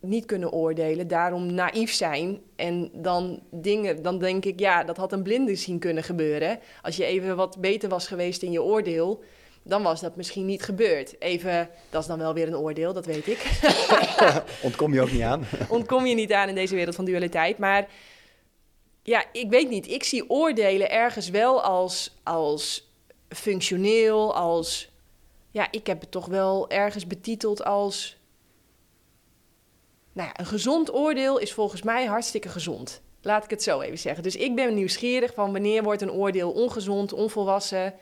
Speaker 1: niet kunnen oordelen. Daarom naïef zijn. En dan dingen, dan denk ik, ja, dat had een blinde zien kunnen gebeuren. Als je even wat beter was geweest in je oordeel dan was dat misschien niet gebeurd. Even, dat is dan wel weer een oordeel, dat weet ik.
Speaker 2: Ontkom je ook niet aan?
Speaker 1: Ontkom je niet aan in deze wereld van dualiteit. Maar ja, ik weet niet. Ik zie oordelen ergens wel als, als functioneel, als... Ja, ik heb het toch wel ergens betiteld als... Nou ja, een gezond oordeel is volgens mij hartstikke gezond. Laat ik het zo even zeggen. Dus ik ben nieuwsgierig van wanneer wordt een oordeel ongezond, onvolwassen...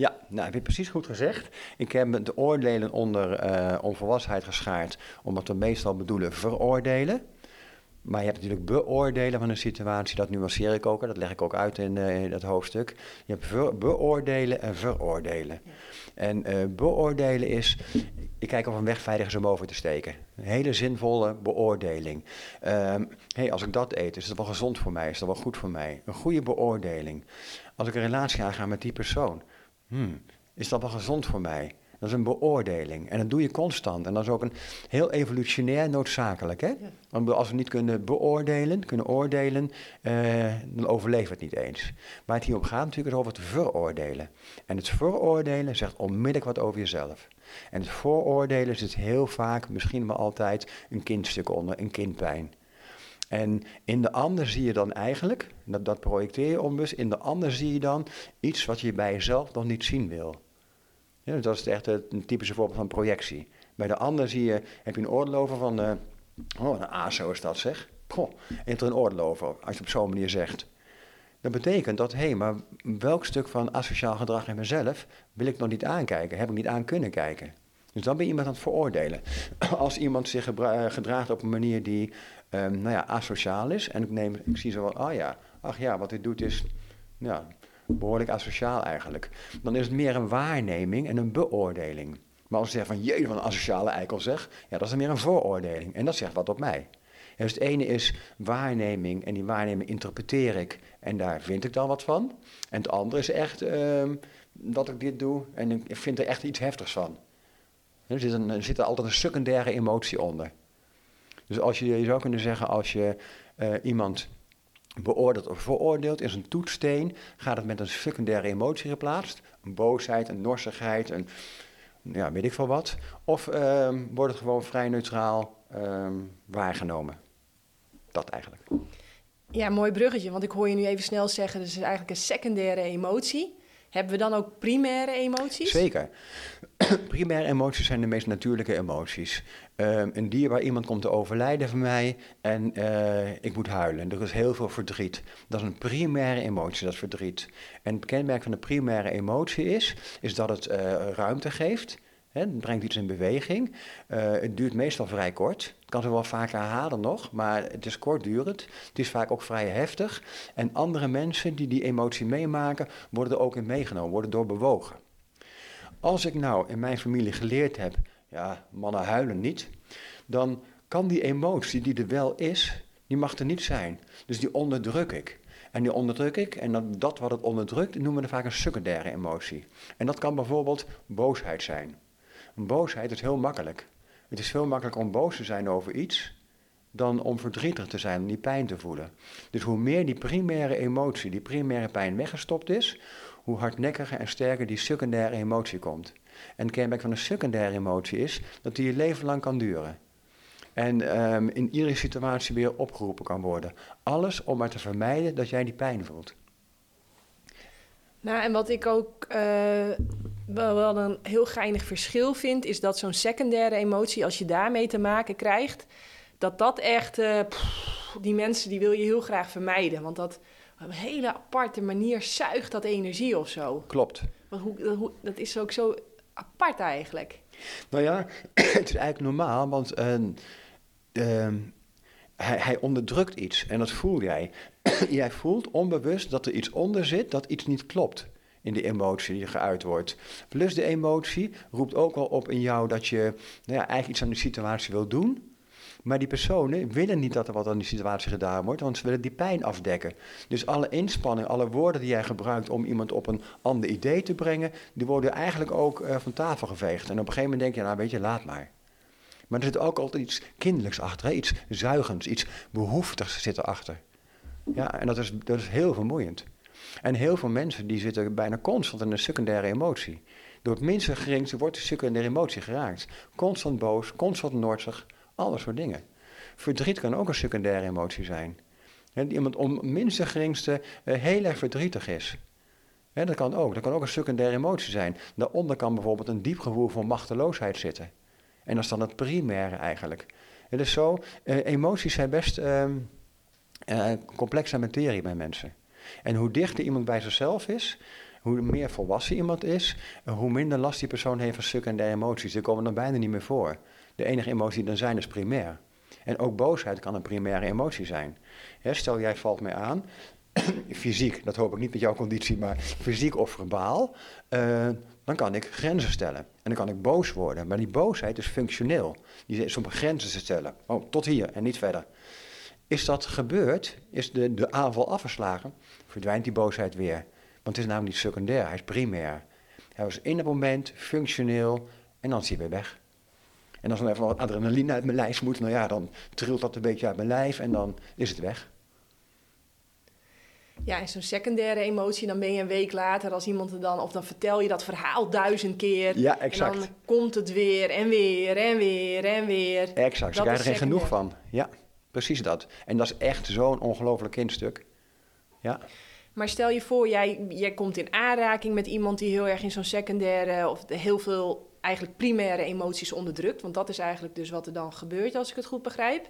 Speaker 2: Ja, nou heb je precies goed gezegd. Ik heb de oordelen onder uh, onvolwassenheid geschaard, omdat we meestal bedoelen veroordelen. Maar je hebt natuurlijk beoordelen van een situatie, dat nuanceer ik ook, dat leg ik ook uit in, uh, dat hoofdstuk. Je hebt beoordelen en veroordelen. En uh, beoordelen is, ik kijk of een weg veilig is om over te steken. Een hele zinvolle beoordeling. Um, hey, als ik dat eet, is dat wel gezond voor mij? Is dat wel goed voor mij? Een goede beoordeling. Als ik een relatie aanga met die persoon, hmm, is dat wel gezond voor mij? Dat is een beoordeling. En dat doe je constant. En dat is ook een heel evolutionair noodzakelijk. Hè? Want als we niet kunnen beoordelen, kunnen oordelen, eh, dan overleven we het niet eens. Waar het hier om gaat natuurlijk is over het veroordelen. En het veroordelen zegt onmiddellijk wat over jezelf. En het vooroordelen zit heel vaak, misschien wel altijd, een kindstuk onder, een kindpijn. En in de ander zie je dan eigenlijk, dat, projecteer je onbewust, in de ander zie je dan iets wat je bij jezelf nog niet zien wil. Ja, dat is echt een typische voorbeeld van projectie. Bij de ander zie je, heb je een oordeel over van, uh, oh, een ASO is dat zeg. Goh, en er een oordeel over, als je het op zo'n manier zegt. Dat betekent dat, hé, hey, maar welk stuk van asociaal gedrag in mezelf wil ik nog niet aankijken, heb ik niet aan kunnen kijken. Dus dan ben je iemand aan het veroordelen. Als iemand zich gedraagt op een manier die, um, nou ja, asociaal is, en ik, neem, ik zie zo van, oh ja, ach ja, wat dit doet is, ja, behoorlijk asociaal eigenlijk. Dan is het meer een waarneming en een beoordeling. Maar als je zegt van jeetje, van een asociale eikel zeg, ja, dat is dan meer een vooroordeling. En dat zegt wat op mij. dus het ene is waarneming en die waarneming interpreteer ik en daar vind ik dan wat van. En het andere is echt uh, dat ik dit doe en ik vind er echt iets heftigs van. Er zit, er altijd een secundaire emotie onder. Dus als je, je zou kunnen zeggen, als je uh, iemand beoordeeld of veroordeeld, is een toetssteen, gaat het met een secundaire emotie geplaatst. Een boosheid, een norsigheid, een, ja, weet ik veel wat. Of um, wordt het gewoon vrij neutraal um, waargenomen. Dat eigenlijk.
Speaker 1: Ja, mooi bruggetje, want ik hoor je nu even snel zeggen, dus het is eigenlijk een secundaire emotie. Hebben we dan ook primaire emoties?
Speaker 2: Zeker. primaire emoties zijn de meest natuurlijke emoties. Um, een dier waar iemand komt te overlijden van mij en uh, ik moet huilen. Er is heel veel verdriet. Dat is een primaire emotie, dat verdriet. En het kenmerk van de primaire emotie is, is dat het uh, ruimte geeft. Het brengt iets in beweging. Uh, het duurt meestal vrij kort. Het kan zich wel vaak herhalen nog, maar het is kortdurend. Het is vaak ook vrij heftig. En andere mensen die die emotie meemaken, worden er ook in meegenomen, worden door bewogen. Als ik nou in mijn familie geleerd heb, ja, mannen huilen niet, dan kan die emotie die er wel is, die mag er niet zijn. Dus die onderdruk ik. En die onderdruk ik, en dat, dat wat het onderdrukt, noemen we vaak een secundaire emotie. En dat kan bijvoorbeeld boosheid zijn. Boosheid is heel makkelijk. Het is veel makkelijker om boos te zijn over iets dan om verdrietig te zijn, om die pijn te voelen. Dus hoe meer die primaire emotie, die primaire pijn weggestopt is, hoe hardnekkiger en sterker die secundaire emotie komt. En het kenmerk van een secundaire emotie is dat die je leven lang kan duren. En um, in iedere situatie weer opgeroepen kan worden. Alles om maar te vermijden dat jij die pijn voelt.
Speaker 1: Nou, en wat ik ook uh, wel, wel een heel geinig verschil vind, is dat zo'n secundaire emotie, als je daarmee te maken krijgt, dat dat echt, uh, pff, die mensen die wil je heel graag vermijden. Want dat op een hele aparte manier zuigt dat energie of zo.
Speaker 2: Klopt.
Speaker 1: Want hoe, hoe, dat is ook zo apart eigenlijk.
Speaker 2: Nou ja, het is eigenlijk normaal, want uh, uh, hij, hij, onderdrukt iets en dat voel jij. jij voelt onbewust dat er iets onder zit dat iets niet klopt in de emotie die geuit wordt. Plus de emotie roept ook al op in jou dat je nou ja, eigenlijk iets aan de situatie wil doen. Maar die personen willen niet dat er wat aan die situatie gedaan wordt, want ze willen die pijn afdekken. Dus alle inspanning, alle woorden die jij gebruikt om iemand op een ander idee te brengen, die worden eigenlijk ook uh, van tafel geveegd. En op een gegeven moment denk je, nou weet je, laat maar. Maar er zit ook altijd iets kinderlijks achter, iets zuigends, iets behoeftigs zit erachter. Ja, en dat is, dat is heel vermoeiend. En heel veel mensen die zitten bijna constant in een secundaire emotie. Door het minste geringste wordt de secundaire emotie geraakt. Constant boos, constant noordzig, alle soort dingen. Verdriet kan ook een secundaire emotie zijn. Iemand om minste geringste uh, heel erg verdrietig is. Dat kan ook. Dat kan ook een secundaire emotie zijn. Daaronder kan bijvoorbeeld een diep gevoel van machteloosheid zitten. En dat is dan het primaire eigenlijk. Het is zo, uh, emoties zijn best uh, complexe materie bij mensen. En hoe dichter iemand bij zichzelf is, hoe meer volwassen iemand is, hoe minder last die persoon heeft van secundaire emoties. Die komen dan bijna niet meer voor. De enige emotie die dan zijn is primair. En ook boosheid kan een primaire emotie zijn. Hè, stel jij valt mij aan, fysiek, dat hoop ik niet met jouw conditie, maar fysiek of verbaal, eh, dan kan ik grenzen stellen. En dan kan ik boos worden. Maar die boosheid is functioneel. Die is om grenzen te stellen. Oh, tot hier en niet verder. Is dat gebeurd, is de, de aanval afgeslagen, verdwijnt die boosheid weer. Want het is namelijk niet secundair, hij is primair. Hij was in het moment functioneel en dan is hij weer weg. En als er even wat adrenaline uit mijn lijf moet, nou ja, dan trilt dat een beetje uit mijn lijf en dan is het weg.
Speaker 1: Ja, en zo'n secundaire emotie, dan ben je een week later als iemand er dan, of dan vertel je dat verhaal duizend keer.
Speaker 2: Ja, exact.
Speaker 1: En dan komt het weer en weer en weer en weer.
Speaker 2: Exact, ze krijgen er geen genoeg van. Ja, precies dat. En dat is echt zo'n ongelooflijk kindstuk. Ja.
Speaker 1: Maar stel je voor, jij, jij komt in aanraking met iemand die heel erg in zo'n secundaire of heel veel eigenlijk primaire emoties onderdrukt. Want dat is eigenlijk dus wat er dan gebeurt, als ik het goed begrijp.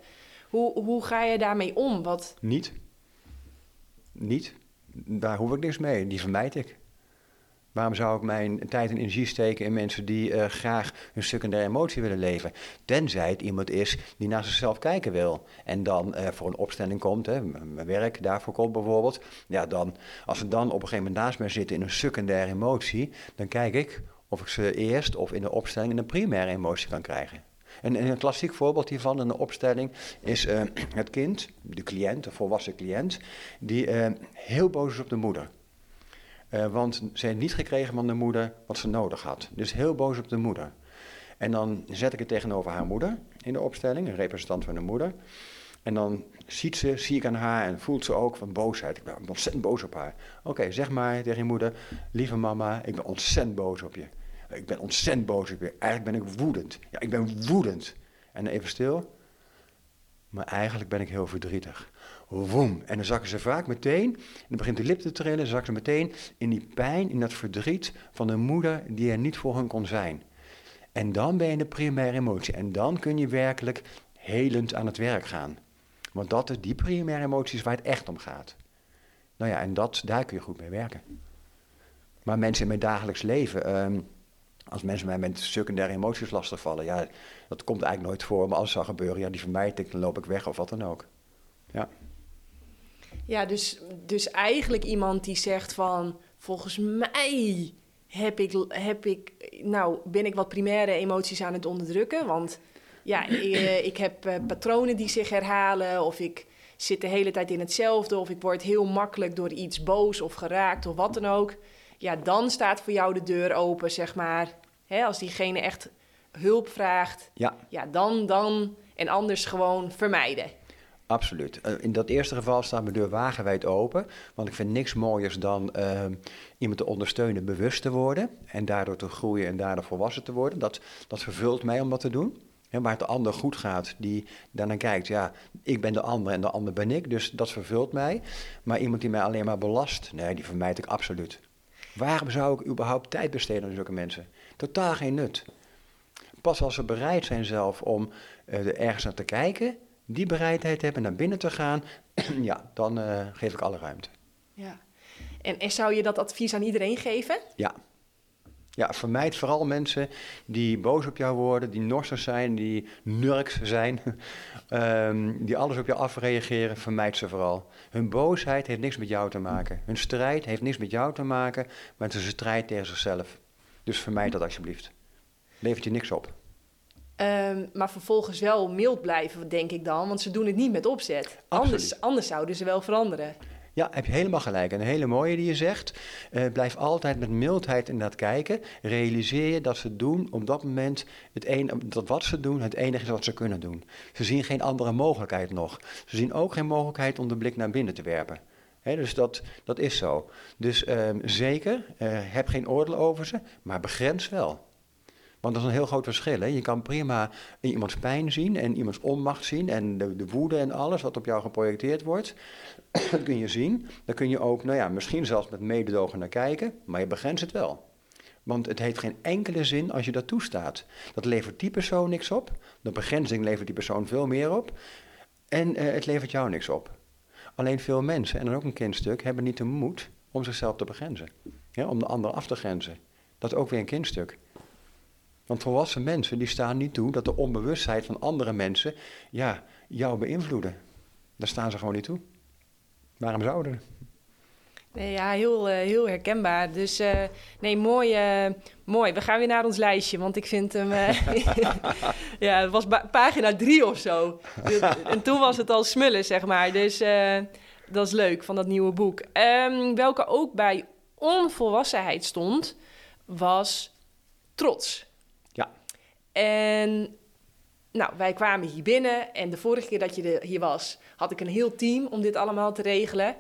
Speaker 1: Hoe, hoe ga je daarmee om? Wat...
Speaker 2: Niet. Niet. Daar hoef ik niks mee. Die vermijd ik. Waarom zou ik mijn tijd en energie steken in mensen die uh, graag hun secundaire emotie willen leven? Tenzij het iemand is die naar zichzelf kijken wil. En dan uh, voor een opstelling komt, hè, mijn werk daarvoor komt bijvoorbeeld. Ja, dan, als ze dan op een gegeven moment naast mij zitten in een secundaire emotie, dan kijk ik of ik ze eerst of in de opstelling in een primaire emotie kan krijgen. En, een klassiek voorbeeld hiervan in de opstelling is uh, het kind, de cliënt, de volwassen cliënt, die uh, heel boos is op de moeder. Uh, want ze heeft niet gekregen van de moeder wat ze nodig had. Dus heel boos op de moeder. En dan zet ik het tegenover haar moeder in de opstelling, een representant van de moeder. En dan ziet ze, zie ik aan haar en voelt ze ook van boosheid. Ik ben ontzettend boos op haar. Oké, zeg maar tegen je moeder, lieve mama, ik ben ontzettend boos op je. Ik ben ontzettend boos. Eigenlijk ben ik woedend. Ja, ik ben woedend. En even stil. Maar eigenlijk ben ik heel verdrietig. Woem. En dan zakken ze vaak meteen, en dan begint de lip te trillen, dan zakken ze meteen in die pijn, in dat verdriet van de moeder die er niet voor hen kon zijn. En dan ben je de primaire emotie. En dan kun je werkelijk helend aan het werk gaan. Want dat is die primaire emoties waar het echt om gaat. Nou ja, en dat, daar kun je goed mee werken. Maar mensen in mijn dagelijks leven, ehm, als mensen mij met secundaire emoties lastigvallen, ja, dat komt eigenlijk nooit voor. Maar als het zou gebeuren, ja, die vermijd ik, dan loop ik weg of wat dan ook. Ja.
Speaker 1: Ja, dus, dus eigenlijk iemand die zegt van, volgens mij heb ik, heb ik, nou, ben ik wat primaire emoties aan het onderdrukken. Want ja, ik, eh, ik heb uh, patronen die zich herhalen of ik zit de hele tijd in hetzelfde of ik word heel makkelijk door iets boos of geraakt of wat dan ook. Ja, dan staat voor jou de deur open, zeg maar. Hè, als diegene echt hulp vraagt,
Speaker 2: ja.
Speaker 1: ja, dan, dan en anders gewoon vermijden.
Speaker 2: Absoluut. Eh, in dat eerste geval staat mijn deur wagenwijd open. Want ik vind niks mooiers dan uh, iemand te ondersteunen bewust te worden. En daardoor te groeien en daardoor volwassen te worden. Dat, dat vervult mij om dat te doen. En waar het de ander goed gaat, die daarnaar kijkt. Ja, ik ben de ander en de ander ben ik. Dus dat vervult mij. Maar iemand die mij alleen maar belast, nee, die vermijd ik absoluut. Waarom zou ik überhaupt tijd besteden aan zulke mensen? Totaal geen nut. Pas als ze bereid zijn zelf om uh, er ergens naar te kijken, die bereidheid hebben naar binnen te gaan, ja, dan uh, geef ik alle ruimte.
Speaker 1: Ja. En, en zou je dat advies aan iedereen geven?
Speaker 2: Ja. Ja, vermijd vooral mensen die boos op jou worden, die norsig zijn, die nurks zijn, um, die alles op jou afreageren. Vermijd ze vooral. Hun boosheid heeft niks met jou te maken. Hun strijd heeft niks met jou te maken, maar het is een strijd tegen zichzelf. Dus vermijd dat alsjeblieft. Levert je niks op.
Speaker 1: Um, maar vervolgens wel mild blijven, denk ik dan, want ze doen het niet met opzet. Anders, anders zouden ze wel veranderen.
Speaker 2: Ja, heb je helemaal gelijk. Een hele mooie die je zegt. Uh, blijf altijd met mildheid inderdaad kijken. Realiseer je dat ze doen op dat moment het een, dat wat ze doen het enige is wat ze kunnen doen. Ze zien geen andere mogelijkheid nog. Ze zien ook geen mogelijkheid om de blik naar binnen te werpen. Dus dat, dat is zo. Dus uh, zeker, uh, heb geen oordeel over ze, maar begrens wel. Want dat is een heel groot verschil. Hè? Je kan prima iemands pijn zien en iemands onmacht zien en de, de woede en alles wat op jou geprojecteerd wordt. dat kun je zien. Dan kun je ook, nou ja, misschien zelfs met mededogen naar kijken, maar je begrenst het wel. Want het heeft geen enkele zin als je dat toestaat. Dat levert die persoon niks op. De begrenzing levert die persoon veel meer op. En uh, het levert jou niks op. Alleen veel mensen, en dan ook een kindstuk, hebben niet de moed om zichzelf te begrenzen. Ja, om de ander af te grenzen. Dat is ook weer een kindstuk. Want volwassen mensen die staan niet toe dat de onbewustheid van andere mensen ja, jou beïnvloeden. Daar staan ze gewoon niet toe. Waarom zouden?
Speaker 1: Nee, ja, heel, uh, heel herkenbaar. Dus uh, nee, mooi, uh, mooi. We gaan weer naar ons lijstje, want ik vind hem... ja, het was pagina drie of zo. en toen was het al smullen, zeg maar. Dus dat is leuk, van dat nieuwe boek. Um, welke ook bij onvolwassenheid stond, was trots. En nou, wij kwamen hier binnen en de vorige keer dat je hier was, had ik een heel team om dit allemaal te regelen.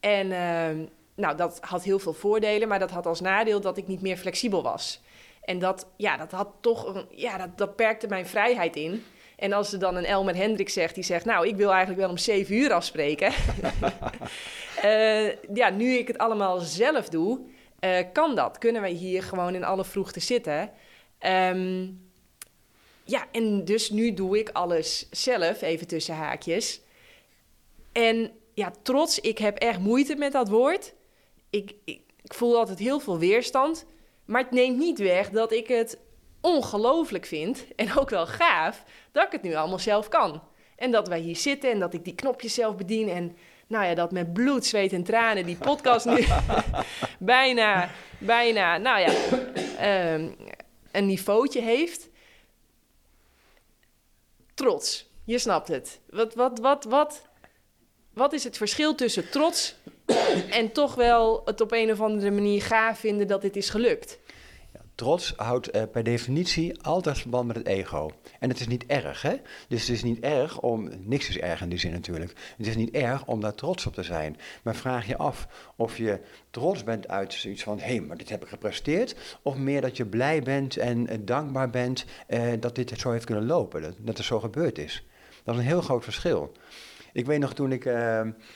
Speaker 1: En uh, nou, dat had heel veel voordelen, maar dat had als nadeel dat ik niet meer flexibel was. En dat, ja, dat had toch, een, ja, dat, dat perkte mijn vrijheid in. En als er dan een Elmer Hendrik zegt, die zegt, nou, ik wil eigenlijk wel om zeven uur afspreken. uh, ja, nu ik het allemaal zelf doe, uh, kan dat. Kunnen wij hier gewoon in alle vroegte zitten. Um, ja, en dus nu doe ik alles zelf, even tussen haakjes. En ja, trots, ik heb echt moeite met dat woord. Ik, ik, ik voel altijd heel veel weerstand. Maar het neemt niet weg dat ik het ongelooflijk vind en ook wel gaaf dat ik het nu allemaal zelf kan. En dat wij hier zitten en dat ik die knopjes zelf bedien. En nou ja, dat met bloed, zweet en tranen die podcast nu bijna, bijna, nou ja, um, een niveautje heeft. Trots, je snapt het. Wat, wat, wat, wat, wat is het verschil tussen trots en toch wel het op een of andere manier gaaf vinden dat dit is gelukt?
Speaker 2: Trots houdt uh, per definitie altijd verband met het ego. En het is niet erg, hè? Dus het is niet erg om. Niks is erg in die zin natuurlijk. Het is niet erg om daar trots op te zijn. Maar vraag je af of je trots bent uit zoiets van: hé, hey, maar dit heb ik gepresteerd. Of meer dat je blij bent en uh, dankbaar bent uh, dat dit zo heeft kunnen lopen. Dat, dat het zo gebeurd is. Dat is een heel groot verschil. Ik weet nog toen ik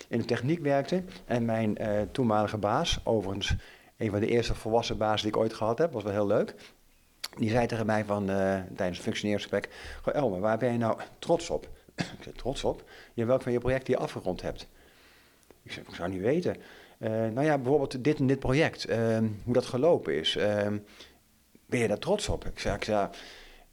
Speaker 2: in de techniek werkte en mijn toenmalige baas, overigens een van de eerste volwassen bazen die ik ooit gehad heb, was wel heel leuk. Die zei tegen mij van, uh, tijdens het functioneringsgesprek, Goh Elmer, waar ben je nou trots op? ik zei, trots op? Ja, welk van je projecten je afgerond hebt? Ik zei, ik zou niet weten. Uh, nou ja, bijvoorbeeld dit en dit project, uh, hoe dat gelopen is. Ehm, ben je daar trots op? Ik zei, ik zei,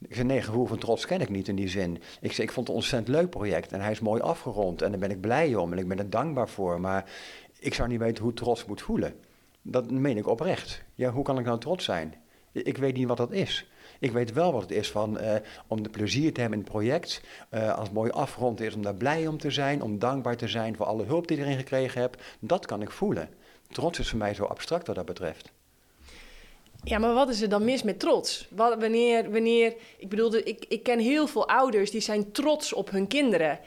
Speaker 2: ik nee, gevoel van trots ken ik niet in die zin. Ik zei, ik vond het een ontzettend leuk project en hij is mooi afgerond en daar ben ik blij om en ik ben er dankbaar voor. Maar ik zou niet weten hoe trots moet voelen. Dat meen ik oprecht. Ja, hoe kan ik nou trots zijn? Ik weet niet wat dat is. Ik weet wel wat het is van, uh, om de plezier te hebben in het project. Uh, als het mooi afgerond is, om daar blij om te zijn. Om dankbaar te zijn voor alle hulp die ik erin gekregen heb. Dat kan ik voelen. Trots is voor mij zo abstract wat dat betreft.
Speaker 1: Ja, maar wat is er dan mis met trots? Wat, wanneer, wanneer, ik bedoel, ik, ik ken heel veel ouders die zijn trots op hun kinderen.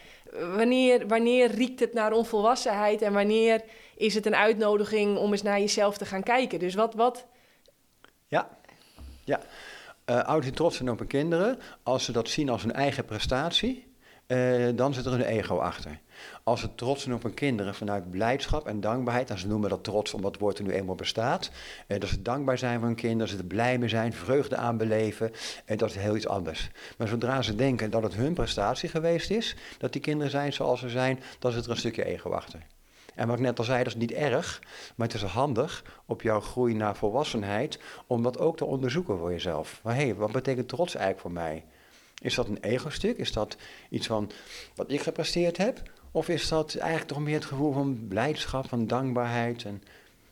Speaker 1: Wanneer, wanneer riekt het naar onvolwassenheid en wanneer is het een uitnodiging om eens naar jezelf te gaan kijken. Dus wat... wat...
Speaker 2: Ja, ja. Uh, ouders die trots zijn op hun kinderen, als ze dat zien als hun eigen prestatie, uh, dan zit er een ego achter. Als ze trots zijn op hun kinderen vanuit blijdschap en dankbaarheid, dan ze noemen dat trots omdat het woord er nu eenmaal bestaat, uh, dat ze dankbaar zijn voor hun kinderen, dat ze er blij mee zijn, vreugde aan beleven, en dat is heel iets anders. Maar zodra ze denken dat het hun prestatie geweest is, dat die kinderen zijn zoals ze zijn, dan zit er een stukje ego achter. En wat ik net al zei, dat is niet erg, maar het is handig op jouw groei naar volwassenheid om dat ook te onderzoeken voor jezelf. Maar hé, wat betekent trots eigenlijk voor mij? Is dat een ego-stuk? Is dat iets van wat ik gepresteerd heb? Of is dat eigenlijk toch meer het gevoel van blijdschap, van dankbaarheid en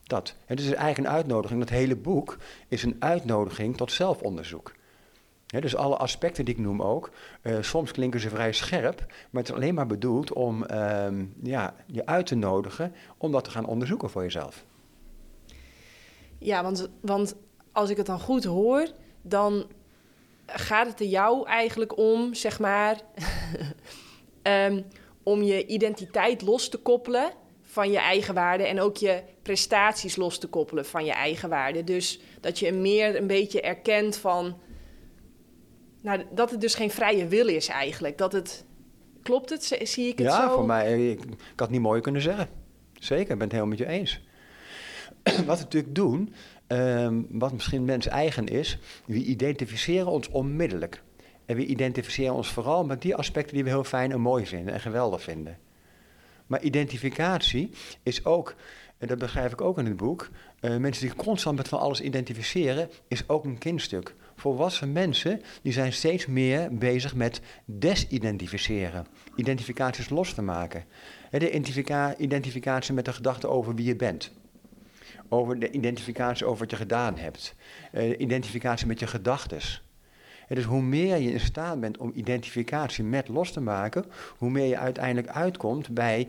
Speaker 2: dat? Het is eigenlijk een uitnodiging. Dat hele boek is een uitnodiging tot zelfonderzoek dus alle aspecten die ik noem ook, uh, soms klinken ze vrij scherp, maar het is alleen maar bedoeld om uh, ja, je uit te nodigen om dat te gaan onderzoeken voor jezelf.
Speaker 1: Ja, want, want als ik het dan goed hoor, dan gaat het er jou eigenlijk om, zeg maar, um, om je identiteit los te koppelen van je eigen waarde en ook je prestaties los te koppelen van je eigen waarde. Dus dat je meer een beetje erkent van nou, dat het dus geen vrije wil is eigenlijk. Dat het, klopt het? Zie ik het
Speaker 2: ja,
Speaker 1: zo?
Speaker 2: Ja, voor mij, ik, ik had het niet mooi kunnen zeggen. Zeker, ik ben het helemaal met je eens. wat we natuurlijk doen, um, wat misschien mens eigen is, we identificeren ons onmiddellijk. En we identificeren ons vooral met die aspecten die we heel fijn en mooi vinden en geweldig vinden. Maar identificatie is ook, en dat begrijp ik ook in het boek, uh, mensen die constant met van alles identificeren, is ook een kindstuk volwassen mensen die zijn steeds meer bezig met desidentificeren. Identificaties los te maken. De identificatie met de gedachte over wie je bent. Over de identificatie over wat je gedaan hebt. De identificatie met je gedachtes. Dus hoe meer je in staat bent om identificatie met los te maken, hoe meer je uiteindelijk uitkomt bij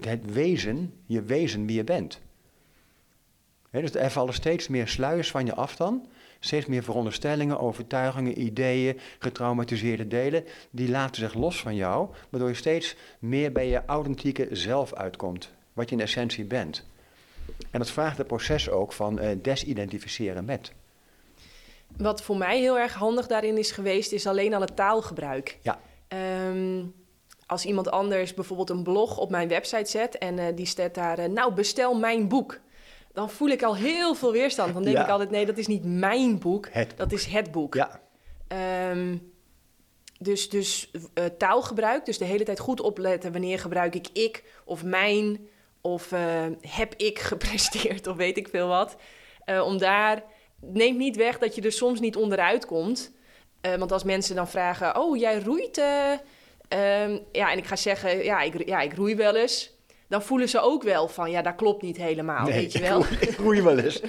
Speaker 2: het wezen, je wezen wie je bent. dus er vallen steeds meer sluiers van je af dan. Steeds meer veronderstellingen, overtuigingen, ideeën, getraumatiseerde delen, die laten zich los van jou, waardoor je steeds meer bij je authentieke zelf uitkomt, wat je in essentie bent. En dat vraagt het proces ook van uh, desidentificeren met.
Speaker 1: Wat voor mij heel erg handig daarin is geweest, is alleen al het taalgebruik.
Speaker 2: Ja.
Speaker 1: Ehm, als iemand anders bijvoorbeeld een blog op mijn website zet en uh, die staat daar, uh, nou bestel mijn boek dan voel ik al heel veel weerstand. Dan denk ik altijd, nee, dat is niet mijn boek, dat is het boek.
Speaker 2: Ja.
Speaker 1: Um, dus dus uh, taalgebruik, dus de hele tijd goed opletten wanneer gebruik ik ik of mijn of heb ik gepresteerd of weet ik veel wat. Om daar, neemt niet weg dat je er soms niet onderuit komt. want als mensen dan vragen, oh jij roeit, um, ja en ik ga zeggen, ja ik, ja ik roei wel eens dan voelen ze ook wel van, ja, dat klopt niet helemaal, weet je wel.
Speaker 2: Ik groei wel eens.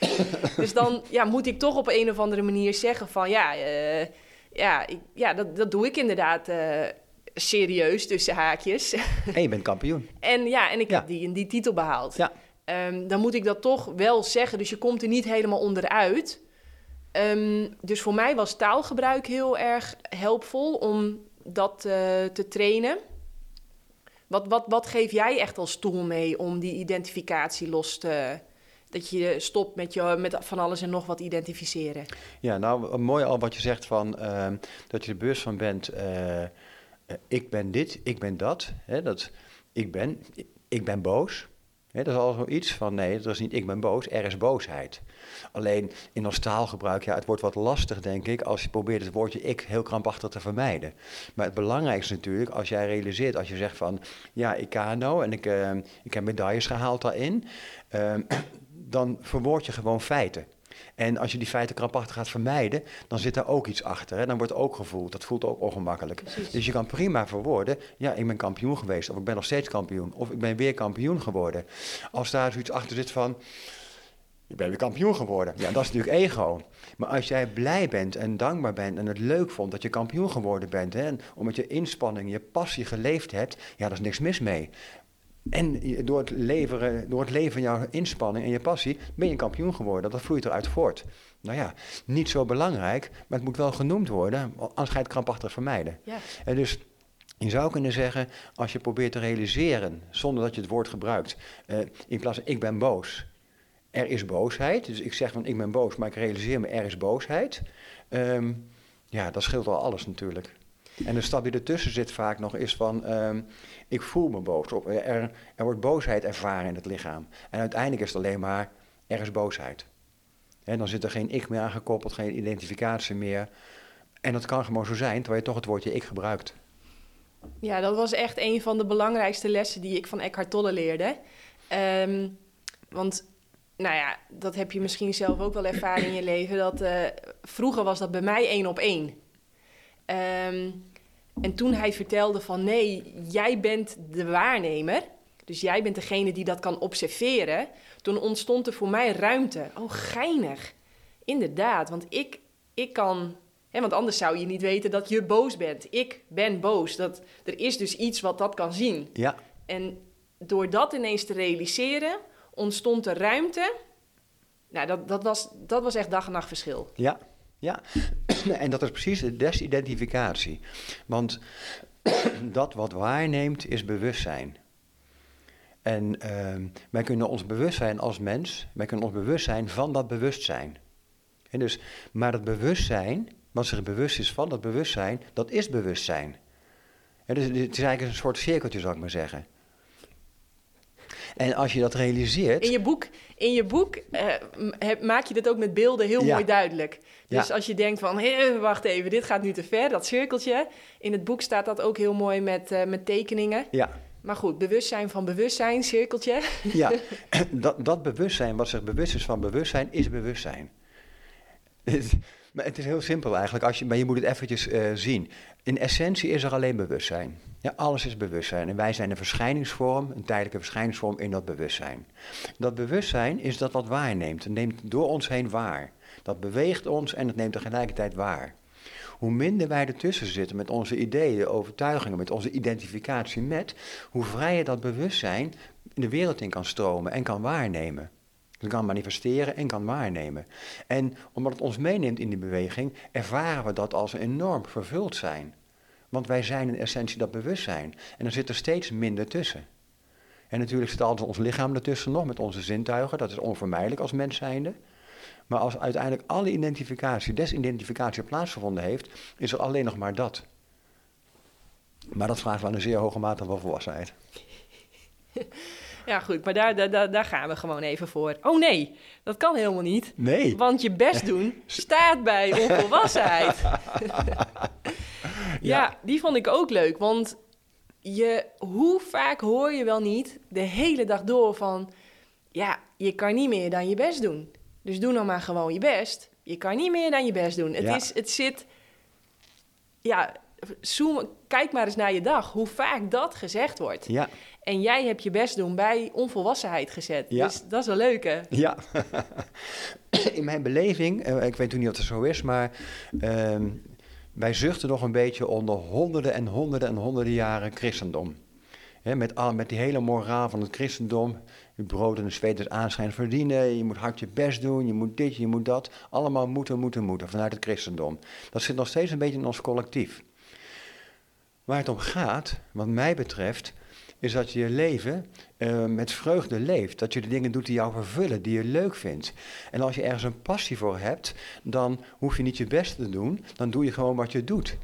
Speaker 1: dus dan ja, moet ik toch op een of andere manier zeggen van, ja, uh, ja, ik, ja dat, dat doe ik inderdaad uh, serieus, tussen haakjes.
Speaker 2: en je bent kampioen.
Speaker 1: en ja, en ik heb die, die titel behaald.
Speaker 2: Ja.
Speaker 1: Um, dan moet ik dat toch wel zeggen, dus je komt er niet helemaal onderuit. Um, dus voor mij was taalgebruik heel erg helpvol om dat uh, te trainen. Wat, wat, wat geef jij echt als tool mee om die identificatie los te... Dat je stopt met, je, met van alles en nog wat identificeren.
Speaker 2: Ja, nou mooi al wat je zegt van uh, dat je er bewust van bent. Uh, ik ben dit, ik ben dat. Hè, dat ik ben, ik ben boos. Dat is al zoiets van nee, dat is niet ik ben boos, er is boosheid. Alleen in ons taalgebruik, ja, het wordt wat lastig, denk ik, als je probeert het woordje ik heel krampachtig te vermijden. Maar het belangrijkste natuurlijk, als jij realiseert, als je zegt van, ja, ik kano en ik, uh, ik heb medailles gehaald daarin, uh, dan verwoord je gewoon feiten. En als je die feiten krampachtig gaat vermijden, dan zit er ook iets achter. Hè? Dan wordt ook gevoeld. Dat voelt ook ongemakkelijk. Dus je kan prima verwoorden, ja, ik ben kampioen geweest. Of ik ben nog steeds kampioen. Of ik ben weer kampioen geworden. Als daar zoiets achter zit van, je bent weer kampioen geworden. Ja, dat is natuurlijk ego. Maar als jij blij bent en dankbaar bent en het leuk vond dat je kampioen geworden bent, hè, en omdat je inspanning, je passie geleefd hebt, ja, daar is niks mis mee. En door het, leveren, door het leven van jouw inspanning en je passie ben je een kampioen geworden. Dat vloeit eruit voort. Nou ja, niet zo belangrijk, maar het moet wel genoemd worden, anders ga je het krampachtig vermijden.
Speaker 1: Ja.
Speaker 2: En dus je zou kunnen zeggen, als je probeert te realiseren, zonder dat je het woord gebruikt, uh, in plaats van ik ben boos, er is boosheid. Dus ik zeg van ik ben boos, maar ik realiseer me er is boosheid. Um, ja, dat scheelt al alles natuurlijk. En de stap die ertussen zit vaak nog is van um, ik voel me boos. Of er, er wordt boosheid ervaren in het lichaam. En uiteindelijk is het alleen maar er is boosheid. En dan zit er geen ik meer aangekoppeld, geen identificatie meer. En dat kan gewoon zo zijn, terwijl je toch het woordje ik gebruikt.
Speaker 1: Ja, dat was echt een van de belangrijkste lessen die ik van Eckhart Tolle leerde. Um, want nou ja, dat heb je misschien zelf ook wel ervaren in je leven. Dat, uh, vroeger was dat bij mij één op één. Um, en toen hij vertelde van nee, jij bent de waarnemer. Dus jij bent degene die dat kan observeren. Toen ontstond er voor mij ruimte. Oh, geinig. Inderdaad, want ik, ik kan... Hè, want anders zou je niet weten dat je boos bent. Ik ben boos. Dat, er is dus iets wat dat kan zien.
Speaker 2: Ja.
Speaker 1: En door dat ineens te realiseren ontstond er ruimte. Nou, dat, dat, was, dat was echt dag en nacht verschil.
Speaker 2: Ja, ja. en dat is precies de desidentificatie. Want dat wat waarneemt is bewustzijn. En uh, wij kunnen ons bewust zijn als mens, wij kunnen ons bewust zijn van dat bewustzijn. En dus, maar dat bewustzijn, wat zich bewust is van dat bewustzijn, dat is bewustzijn. En dus het is eigenlijk een soort cirkeltje, zou ik maar zeggen. En als je dat realiseert.
Speaker 1: In je boek, in je boek uh, maak je dit ook met beelden heel mooi duidelijk. Dus ja. als je denkt van, hé, wacht even, dit gaat nu te ver, dat cirkeltje. In het boek staat dat ook heel mooi met, uh, met tekeningen.
Speaker 2: Ja.
Speaker 1: Maar goed, bewustzijn van bewustzijn, cirkeltje.
Speaker 2: Ja, dat, dat bewustzijn, wat zich bewust is van bewustzijn, is bewustzijn. Maar het is heel simpel eigenlijk, als je, maar je moet het eventjes uh, zien. In essentie is er alleen bewustzijn. Ja, alles is bewustzijn. En wij zijn een verschijningsvorm, een tijdelijke verschijningsvorm in dat bewustzijn. Dat bewustzijn is dat wat waarneemt. Het neemt door ons heen waar. Dat beweegt ons en het neemt tegelijkertijd waar. Hoe minder wij ertussen zitten met onze ideeën, overtuigingen, met onze identificatie met, hoe vrijer dat bewustzijn de wereld in kan stromen en kan waarnemen. Het kan manifesteren en kan waarnemen. En omdat het ons meeneemt in die beweging, ervaren we dat als enorm vervuld zijn. Want wij zijn in essentie dat bewustzijn. En er zit er steeds minder tussen. En natuurlijk zit altijd ons lichaam ertussen nog met onze zintuigen. Dat is onvermijdelijk als mens zijnde. Maar als uiteindelijk alle identificatie, desidentificatie plaatsgevonden heeft, is er alleen nog maar dat. Maar dat vraagt wel een zeer hoge mate van volwassenheid.
Speaker 1: Ja, goed, maar daar, daar, daar gaan we gewoon even voor. Oh nee, dat kan helemaal niet.
Speaker 2: Nee.
Speaker 1: Want je best doen staat bij onvolwassenheid. ja. die vond ik ook leuk. Want je, hoe vaak hoor je wel niet de hele dag door van... Ja, je kan niet meer dan je best doen. Dus doe nou maar gewoon je best. Je kan niet meer dan je best doen. Het, is, het zit... Ja, zoom, kijk maar eens naar je dag. Hoe vaak dat gezegd wordt.
Speaker 2: Ja.
Speaker 1: En jij hebt je best doen bij onvolwassenheid gezet. Ja. Dus dat is een leuke.
Speaker 2: Ja. In mijn beleving, eh, ik weet niet of het zo is, maar ehm, wij zuchten nog een beetje onder honderden en honderden en honderden jaren christendom. met, al, met die hele moraal van het christendom. Je brood en de zweet aanschijn verdienen. Je moet hard je best doen. Je moet dit, je moet dat. Allemaal moeten, moeten, moeten vanuit het christendom. Dat zit nog steeds een beetje in ons collectief. Waar het om gaat, wat mij betreft, is dat je je leven uh, met vreugde leeft. Dat je de dingen doet die jou vervullen, die je leuk vindt. En als je ergens een passie voor hebt, dan hoef je niet je best te doen. Dan doe je gewoon wat je doet.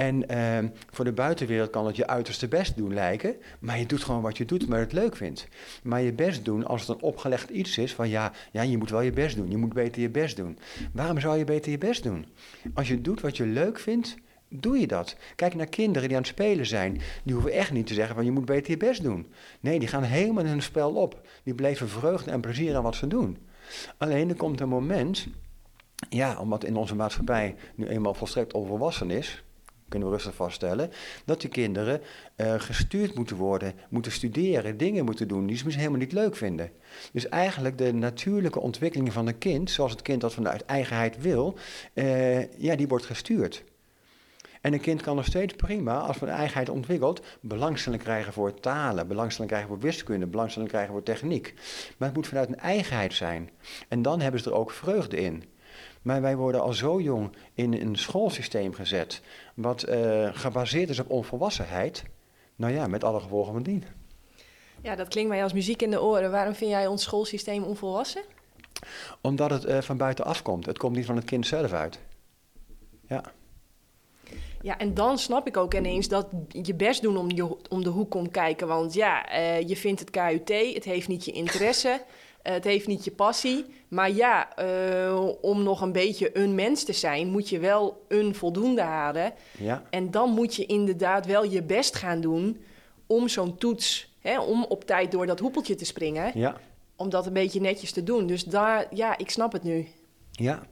Speaker 2: En uh, voor de buitenwereld kan het je uiterste best doen lijken, maar je doet gewoon wat je doet, maar het leuk vindt. Maar je best doen, als het een opgelegd iets is van ja, ja, je moet wel je best doen, je moet beter je best doen. Waarom zou je beter je best doen? Als je doet wat je leuk vindt, doe je dat. Kijk naar kinderen die aan het spelen zijn. Die hoeven echt niet te zeggen van je moet beter je best doen. Nee, die gaan helemaal in hun spel op. Die blijven vreugde en plezier aan wat ze doen. Alleen er komt een moment, ja, omdat in onze maatschappij nu eenmaal volstrekt onvolwassen is, kunnen we rustig vaststellen, dat die kinderen uh, gestuurd moeten worden, moeten studeren, dingen moeten doen die ze misschien helemaal niet leuk vinden. Dus eigenlijk de natuurlijke ontwikkeling van een kind, zoals het kind dat vanuit eigenheid wil, uh, ja, die wordt gestuurd. En een kind kan nog steeds prima, als van eigenheid ontwikkelt, belangstelling krijgen voor talen, belangstelling krijgen voor wiskunde, belangstelling krijgen voor techniek. Maar het moet vanuit een eigenheid zijn. En dan hebben ze er ook vreugde in. Maar wij worden al zo jong in een schoolsysteem gezet, wat uh, gebaseerd is op onvolwassenheid. Nou ja, met alle gevolgen van dien.
Speaker 1: Ja, dat klinkt mij als muziek in de oren. Waarom vind jij ons schoolsysteem onvolwassen?
Speaker 2: Omdat het uh, van buitenaf komt. Het komt niet van het kind zelf uit. Ja.
Speaker 1: Ja, en dan snap ik ook ineens dat je best doen om, je, om de hoek komt kijken. Want ja, uh, je vindt het KUT, het heeft niet je interesse, uh, het heeft niet je passie. Maar ja, uh, om nog een beetje een mens te zijn, moet je wel een voldoende halen.
Speaker 2: Ja.
Speaker 1: En dan moet je inderdaad wel je best gaan doen om zo'n toets, hè, om op tijd door dat hoepeltje te springen.
Speaker 2: Ja.
Speaker 1: Om dat een beetje netjes te doen. Dus daar, ja, ik snap het nu.
Speaker 2: Ja.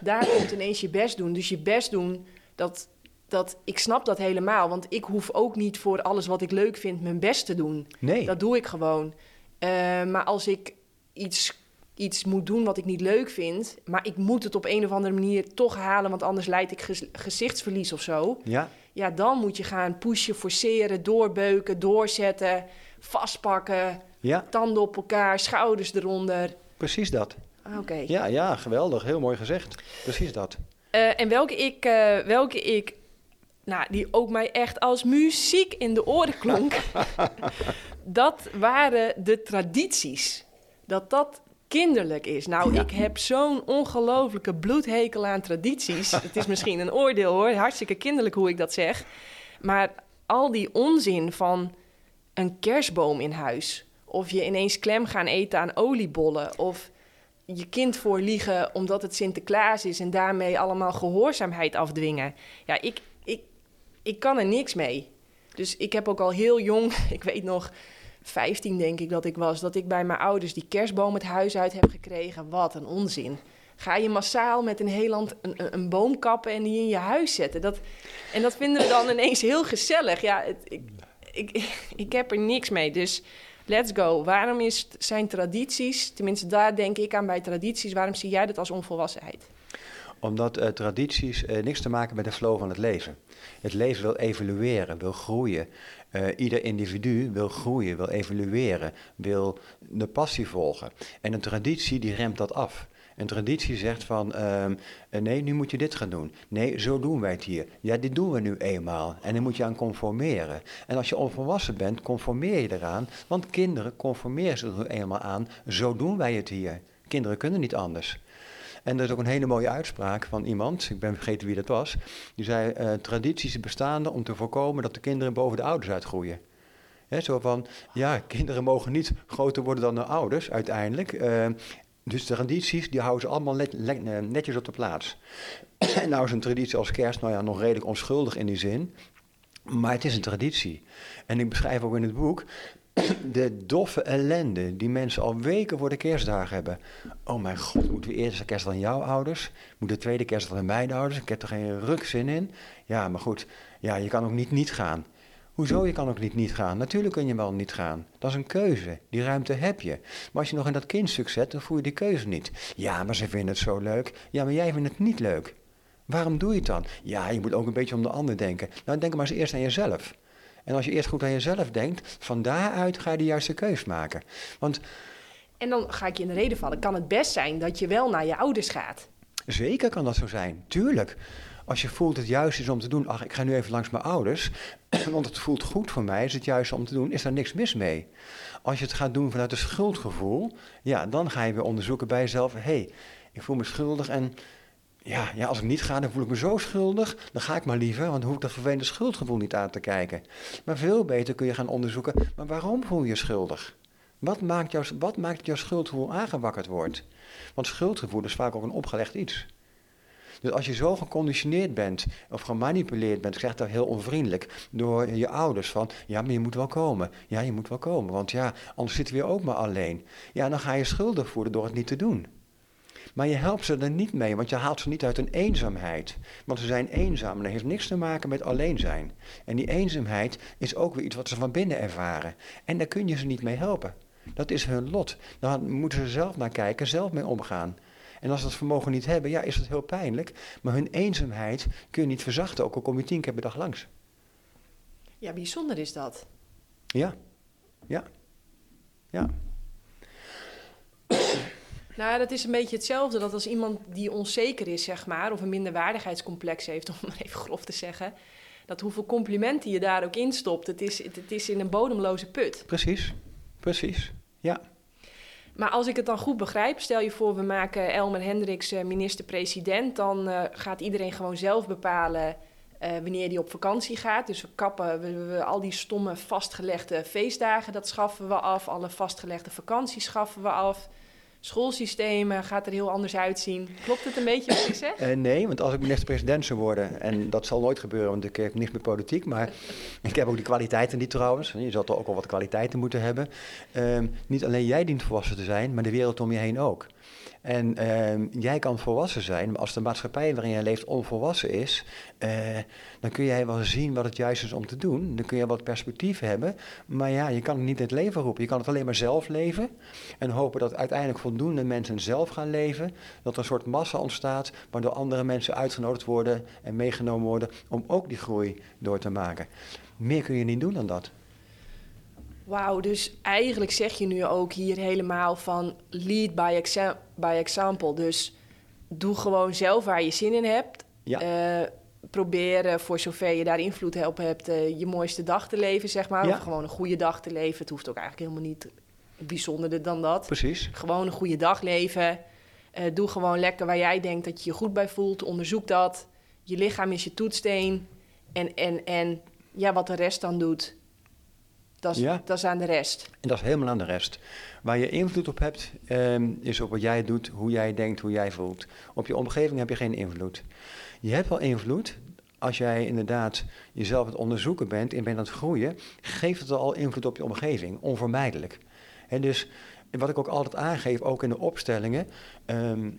Speaker 1: Daar komt ineens je best doen. Dus je best doen dat, dat ik snap dat helemaal. Want ik hoef ook niet voor alles wat ik leuk vind mijn best te doen.
Speaker 2: Nee.
Speaker 1: Dat doe ik gewoon. Uh, maar als ik iets, iets moet doen wat ik niet leuk vind, maar ik moet het op een of andere manier toch halen, want anders leid ik gez gezichtsverlies of zo.
Speaker 2: Ja.
Speaker 1: Ja, dan moet je gaan pushen, forceren, doorbeuken, doorzetten, vastpakken,
Speaker 2: ja.
Speaker 1: tanden op elkaar, schouders eronder.
Speaker 2: Precies dat.
Speaker 1: Ah, Oké.
Speaker 2: Ja, ja, geweldig. Heel mooi gezegd. Precies dat.
Speaker 1: Uh, en welke ik, uh, welke ik, nou, die ook mij echt als muziek in de oren klonk, dat waren de tradities. Dat dat kinderlijk is. Nou, ja. ik heb zo'n ongelofelijke bloedhekel aan tradities. Het is misschien een oordeel hoor, hartstikke kinderlijk hoe ik dat zeg. Maar al die onzin van een kerstboom in huis, of je ineens klem gaan eten aan oliebollen, of je kind voor liegen omdat het Sinterklaas is en daarmee allemaal gehoorzaamheid afdwingen. Ja, ik, ik, ik kan er niks mee. Dus ik heb ook al heel jong, ik weet nog, 15 denk ik dat ik was, dat ik bij mijn ouders die kerstboom het huis uit heb gekregen. Wat een onzin. ga je massaal met een heel land een, een, boom kappen en die in je huis zetten. Dat, en dat vinden we dan ineens heel gezellig. Ja, het, ik, ik, ik heb er niks mee. Dus let's go. Waarom is, zijn tradities, tenminste daar denk ik aan bij tradities, waarom zie jij dat als onvolwassenheid?
Speaker 2: Omdat uh, tradities uh, niks te maken met de flow van het leven. Het leven wil evolueren, wil groeien. Uh, ieder individu wil groeien, wil evolueren, wil de passie volgen. En een traditie die remt dat af. Een traditie zegt van, uh, nee, nu moet je dit gaan doen. Nee, zo doen wij het hier. Ja, dit doen we nu eenmaal. En dan moet je aan conformeren. En als je onvolwassen bent, conformeer je eraan. Want kinderen conformeren zich er eenmaal aan. Zo doen wij het hier. Kinderen kunnen niet anders. En er is ook een hele mooie uitspraak van iemand, ik ben vergeten wie dat was, die zei: uh, tradities bestaan om te voorkomen dat de kinderen boven de ouders uitgroeien. He, zo van, ja, kinderen mogen niet groter worden dan hun ouders uiteindelijk. Uh, dus de tradities, die houden ze allemaal net, eh, netjes op de plaats. en nou is een traditie als kerst, nou ja, nog redelijk onschuldig in die zin. Maar het is een traditie. En ik beschrijf ook in het boek de doffe ellende die mensen al weken voor de kerstdagen hebben. Oh mijn god, moeten we eerst de kerst van jouw ouders? Moet de tweede kerst van mijn ouders? Ik heb er geen ruk zin in. Ja, maar goed, ja, je kan ook niet niet gaan. Hoezo, je kan ook niet niet gaan? Natuurlijk kun je wel niet gaan. Dat is een keuze. Die ruimte heb je. Maar als je nog in dat kindstuk zet, dan voel je die keuze niet. Ja, maar ze vinden het zo leuk. Ja, maar jij vindt het niet leuk. Waarom doe je het dan? Ja, je moet ook een beetje om de ander denken. Nou, denk maar eens eerst aan jezelf. En als je eerst goed aan jezelf denkt, van daaruit ga je de juiste keus maken. Want...
Speaker 1: En dan ga ik je in de reden vallen. Kan het best zijn dat je wel naar je ouders gaat?
Speaker 2: Zeker kan dat zo zijn, tuurlijk. Als je voelt het juist is om te doen, ach, ik ga nu even langs mijn ouders, want het voelt goed voor mij, is het juist om te doen, is daar niks mis mee. Als je het gaat doen vanuit een schuldgevoel, ja, dan ga je weer onderzoeken bij jezelf, hé, hey, ik voel me schuldig en ja, ja, als ik niet ga, dan voel ik me zo schuldig. Dan ga ik maar liever, want dan hoef ik dat vervelende schuldgevoel niet aan te kijken. Maar veel beter kun je gaan onderzoeken, maar waarom voel je je schuldig? Wat maakt, jou, wat maakt dat jouw schuldgevoel aangewakkerd wordt? Want schuldgevoel is vaak ook een opgelegd iets. Dus als je zo geconditioneerd bent of gemanipuleerd bent, ik zeg dat heel onvriendelijk, door je ouders van, ja, maar je moet wel komen. Ja, je moet wel komen, want ja, anders zitten we ook maar alleen. Ja, dan ga je schuldig voelen door het niet te doen. Maar je helpt ze er niet mee, want je haalt ze niet uit een eenzaamheid. Want ze zijn eenzaam en dat heeft niks te maken met alleen zijn. En die eenzaamheid is ook weer iets wat ze van binnen ervaren. En daar kun je ze niet mee helpen. Dat is hun lot. Daar moeten ze zelf naar kijken, zelf mee omgaan. En als ze dat vermogen niet hebben, ja, is het heel pijnlijk. Maar hun eenzaamheid kun je niet verzachten, ook al kom je tien keer per dag langs.
Speaker 1: Ja, bijzonder is dat.
Speaker 2: Ja, ja, ja.
Speaker 1: Nou, dat is een beetje hetzelfde. Dat als iemand die onzeker is, zeg maar, of een minderwaardigheidscomplex heeft, om maar even grof te zeggen. Dat hoeveel complimenten je daar ook instopt, het is, het, het is in een bodemloze put.
Speaker 2: Precies, precies, ja.
Speaker 1: Maar als ik het dan goed begrijp, stel je voor we maken Elmer Hendricks uh, minister-president, dan uh, gaat iedereen gewoon zelf bepalen uh, wanneer hij op vakantie gaat. Dus we kappen we, al die stomme vastgelegde feestdagen, dat schaffen we af. Alle vastgelegde vakanties schaffen we af schoolsystemen gaat er heel anders uitzien. Klopt het een beetje wat ik zeg?
Speaker 2: Uh, nee, want als ik minister-president zou worden, en dat zal nooit gebeuren, want ik heb niks met politiek, maar ik heb ook die kwaliteiten niet trouwens. Je zal toch ook wel wat kwaliteiten moeten hebben. Uh, niet alleen jij dient volwassen te zijn, maar de wereld om je heen ook. En uh, jij kan volwassen zijn, maar als de maatschappij waarin jij leeft onvolwassen is, uh, dan kun jij wel zien wat het juist is om te doen. Dan kun je wat perspectief hebben. Maar ja, je kan het niet het leven roepen. Je kan het alleen maar zelf leven. En hopen dat uiteindelijk voldoende mensen zelf gaan leven. Dat er een soort massa ontstaat, waardoor andere mensen uitgenodigd worden en meegenomen worden om ook die groei door te maken. Meer kun je niet doen dan dat.
Speaker 1: Wauw, dus eigenlijk zeg je nu ook hier helemaal van lead by, by example. Dus doe gewoon zelf waar je zin in hebt.
Speaker 2: Ja.
Speaker 1: Uh, probeer voor zover je daar invloed op hebt, uh, je mooiste dag te leven, zeg maar.
Speaker 2: Ja.
Speaker 1: Of gewoon een goede dag te leven. Het hoeft ook eigenlijk helemaal niet bijzonderder dan dat.
Speaker 2: Precies.
Speaker 1: Gewoon een goede dag leven. Uh, doe gewoon lekker waar jij denkt dat je je goed bij voelt. Onderzoek dat. Je lichaam is je toetssteen. En, en, en ja, wat de rest dan doet, dat is,
Speaker 2: Ja.
Speaker 1: dat is aan de rest.
Speaker 2: En dat is helemaal aan de rest. Waar je invloed op hebt, ehm, is op wat jij doet, hoe jij denkt, hoe jij voelt. Op je omgeving heb je geen invloed. Je hebt wel invloed als jij inderdaad jezelf aan het onderzoeken bent en bent aan het groeien, geeft het al invloed op je omgeving, onvermijdelijk. En dus wat ik ook altijd aangeef, ook in de opstellingen, ehm,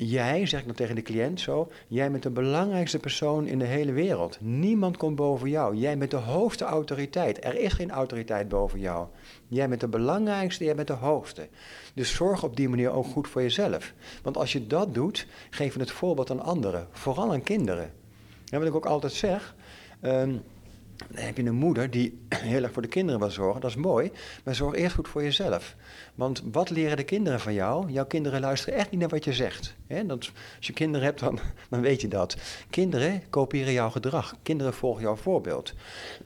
Speaker 2: jij, zeg ik dan tegen de cliënt zo, jij bent de belangrijkste persoon in de hele wereld. Niemand komt boven jou. Jij bent de hoogste autoriteit. Er is geen autoriteit boven jou. Jij bent de belangrijkste, jij bent de hoogste. Dus zorg op die manier ook goed voor jezelf. Want als je dat doet, geef je het voorbeeld aan anderen, vooral aan kinderen. En wat ik ook altijd zeg. Ehm, dan heb je een moeder die heel erg voor de kinderen wil zorgen, dat is mooi. Maar zorg eerst goed voor jezelf. Want wat leren de kinderen van jou? Jouw kinderen luisteren echt niet naar wat je zegt. Dat, als je kinderen hebt, dan, dan weet je dat. Kinderen kopiëren jouw gedrag. Kinderen volgen jouw voorbeeld.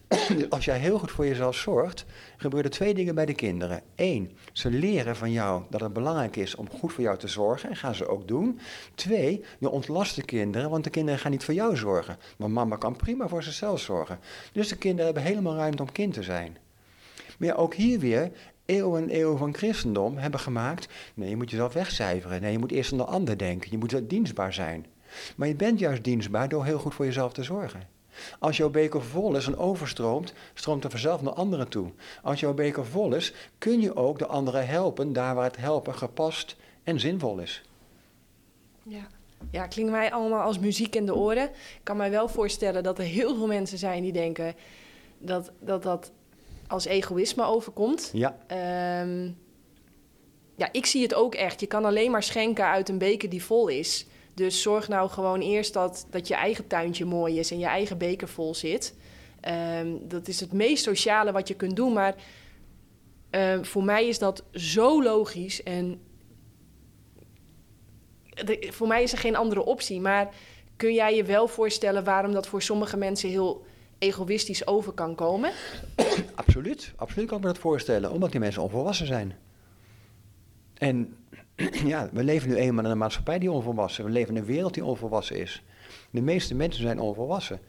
Speaker 2: Als jij heel goed voor jezelf zorgt, gebeuren twee dingen bij de kinderen. Eén, ze leren van jou dat het belangrijk is om goed voor jou te zorgen en gaan ze ook doen. Twee, je ontlast de kinderen, want de kinderen gaan niet voor jou zorgen. Maar mama kan prima voor zichzelf zorgen. Dus de kinderen hebben helemaal ruimte om kind te zijn. Maar ja, ook hier weer, eeuwen en eeuwen van christendom hebben gemaakt... nee, je moet jezelf wegcijferen. Nee, je moet eerst aan de ander denken. Je moet dienstbaar zijn. Maar je bent juist dienstbaar door heel goed voor jezelf te zorgen. Als jouw beker vol is en overstroomt, stroomt er vanzelf naar anderen toe. Als jouw beker vol is, kun je ook de anderen helpen daar waar het helpen gepast en zinvol is.
Speaker 1: Ja. Ja, klinkt mij allemaal als muziek in de oren. Ik kan mij wel voorstellen dat er heel veel mensen zijn die denken dat dat, dat als egoïsme overkomt.
Speaker 2: Ja.
Speaker 1: Ehm, ja, ik zie het ook echt. Je kan alleen maar schenken uit een beker die vol is. Dus zorg nou gewoon eerst dat, dat je eigen tuintje mooi is en je eigen beker vol zit. Ehm, dat is het meest sociale wat je kunt doen. Maar ehm, voor mij is dat zo logisch. En voor mij is er geen andere optie. Maar kun jij je wel voorstellen waarom dat voor sommige mensen heel egoïstisch over kan komen?
Speaker 2: Absoluut, absoluut kan ik me dat voorstellen. Omdat die mensen onvolwassen zijn. En ja, we leven nu eenmaal in een maatschappij die onvolwassen. We leven in een wereld die onvolwassen is. De meeste mensen zijn onvolwassen.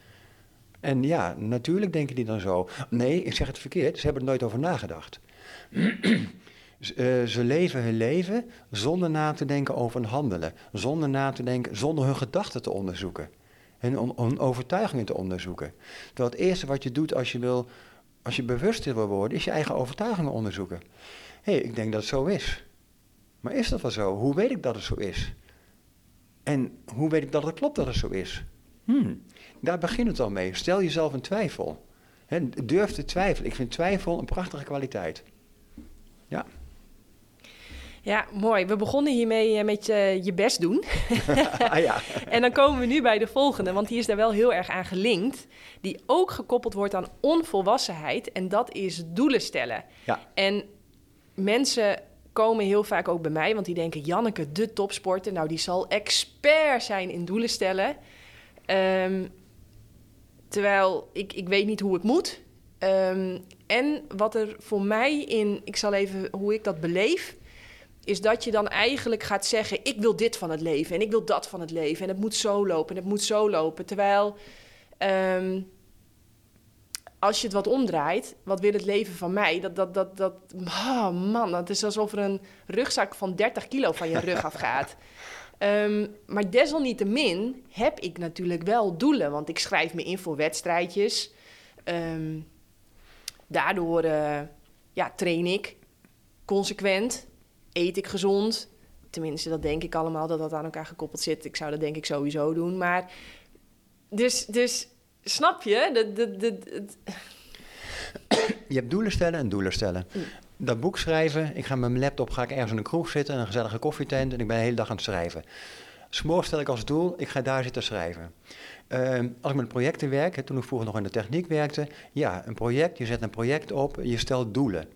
Speaker 2: En ja, natuurlijk denken die dan zo. Nee, ik zeg het verkeerd, ze hebben er nooit over nagedacht. Eh, ze leven hun leven zonder na te denken over hun handelen. Zonder na te denken, zonder hun gedachten te onderzoeken. Hun, hun overtuigingen te onderzoeken. Terwijl het eerste wat je doet als je, wil, als je bewuster wil worden, is je eigen overtuigingen onderzoeken. Hé, hey, ik denk dat het zo is. Maar is dat wel zo? Hoe weet ik dat het zo is? En hoe weet ik dat het klopt dat het zo is? Hmm, daar begint het al mee. Stel jezelf een twijfel. Durf te twijfelen. Ik vind twijfel een prachtige kwaliteit. Ja.
Speaker 1: Mooi. We begonnen hiermee eh, met uh, je best doen.
Speaker 2: ah, ja.
Speaker 1: en dan komen we nu bij de volgende, want die is daar wel heel erg aan gelinkt. Die ook gekoppeld wordt aan onvolwassenheid. En dat is doelen stellen.
Speaker 2: Ja.
Speaker 1: En mensen komen heel vaak ook bij mij, want die denken: Janneke, de topsporter, nou die zal expert zijn in doelen stellen. Um, terwijl ik, ik weet niet hoe het moet. Um, en wat er voor mij in, ik zal even hoe ik dat beleef, is dat je dan eigenlijk gaat zeggen: ik wil dit van het leven en ik wil dat van het leven en het moet zo lopen en het moet zo lopen. Terwijl um, als je het wat omdraait, wat wil het leven van mij? Dat, dat, dat, dat, oh man, dat is alsof er een rugzak van 30 kilo van je rug afgaat. Um, maar desalniettemin heb ik natuurlijk wel doelen, want ik schrijf me in voor wedstrijdjes. Um, daardoor uh, ja, train ik consequent, eet ik gezond. Tenminste, dat denk ik allemaal dat dat aan elkaar gekoppeld zit. Ik zou dat denk ik sowieso doen. Maar dus, dus Snap je?
Speaker 2: Je hebt doelen stellen en doelen stellen. Mm. Dat boek schrijven, ik ga met mijn laptop ga ik ergens in een kroeg zitten, een gezellige koffietent en ik ben de hele dag aan het schrijven. S'morgens stel ik als doel, ik ga daar zitten schrijven. Ehm, als ik met projecten werk, toen ik vroeger nog in de techniek werkte, ja, een project, je zet een project op, je stelt doelen.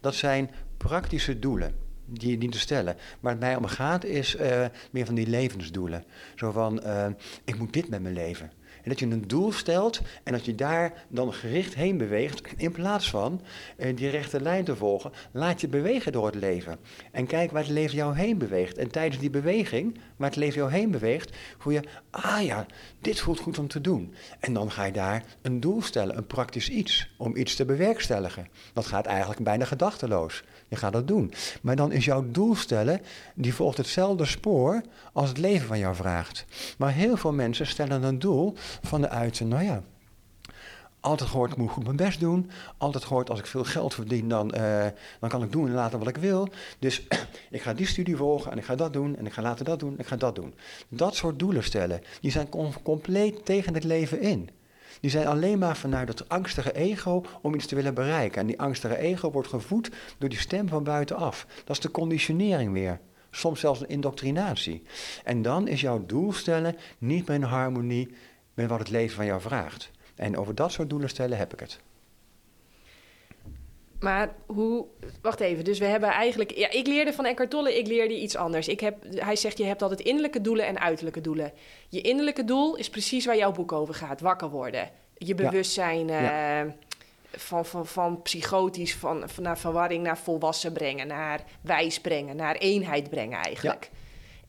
Speaker 2: Dat zijn praktische doelen die je te stellen. Waar het mij om gaat is uh, meer van die levensdoelen. Zo van, uh, ik moet dit met mijn leven. En dat je een doel stelt en dat je daar dan gericht heen beweegt. In plaats van uh, die rechte lijn te volgen, laat je bewegen door het leven. En kijk waar het leven jou heen beweegt. En tijdens die beweging, waar het leven jou heen beweegt, voel je, ah ja, dit voelt goed om te doen. En dan ga je daar een doel stellen, een praktisch iets, om iets te bewerkstelligen. Dat gaat eigenlijk bijna gedachteloos. Je gaat dat doen. Maar dan is jouw doel stellen, die volgt hetzelfde spoor als het leven van jou vraagt. Maar heel veel mensen stellen een doel van de uit, nou ja, Altijd gehoord, ik moet goed mijn best doen. Altijd gehoord, als ik veel geld verdien, dan, eh, dan kan ik doen en laten wat ik wil. Dus ik ga die studie volgen en ik ga dat doen en ik ga later dat doen en ik ga dat doen. Dat soort doelen stellen, die zijn compleet tegen het leven in. Die zijn alleen maar vanuit het angstige ego om iets te willen bereiken. En die angstige ego wordt gevoed door die stem van buitenaf. Dat is de conditionering weer. Soms zelfs een indoctrinatie. En dan is jouw doel stellen niet meer in harmonie met wat het leven van jou vraagt. En over dat soort doelen stellen heb ik het.
Speaker 1: Maar hoe, wacht even, dus we hebben eigenlijk, ja, ik leerde van Eckhart Tolle, ik leerde iets anders. Ik heb, hij zegt, je hebt altijd innerlijke doelen en uiterlijke doelen. Je innerlijke doel is precies waar jouw boek over gaat, wakker worden. Je bewustzijn eh, van, van, van psychotisch, van, van naar verwarring naar volwassen brengen, naar wijs brengen, naar eenheid brengen eigenlijk.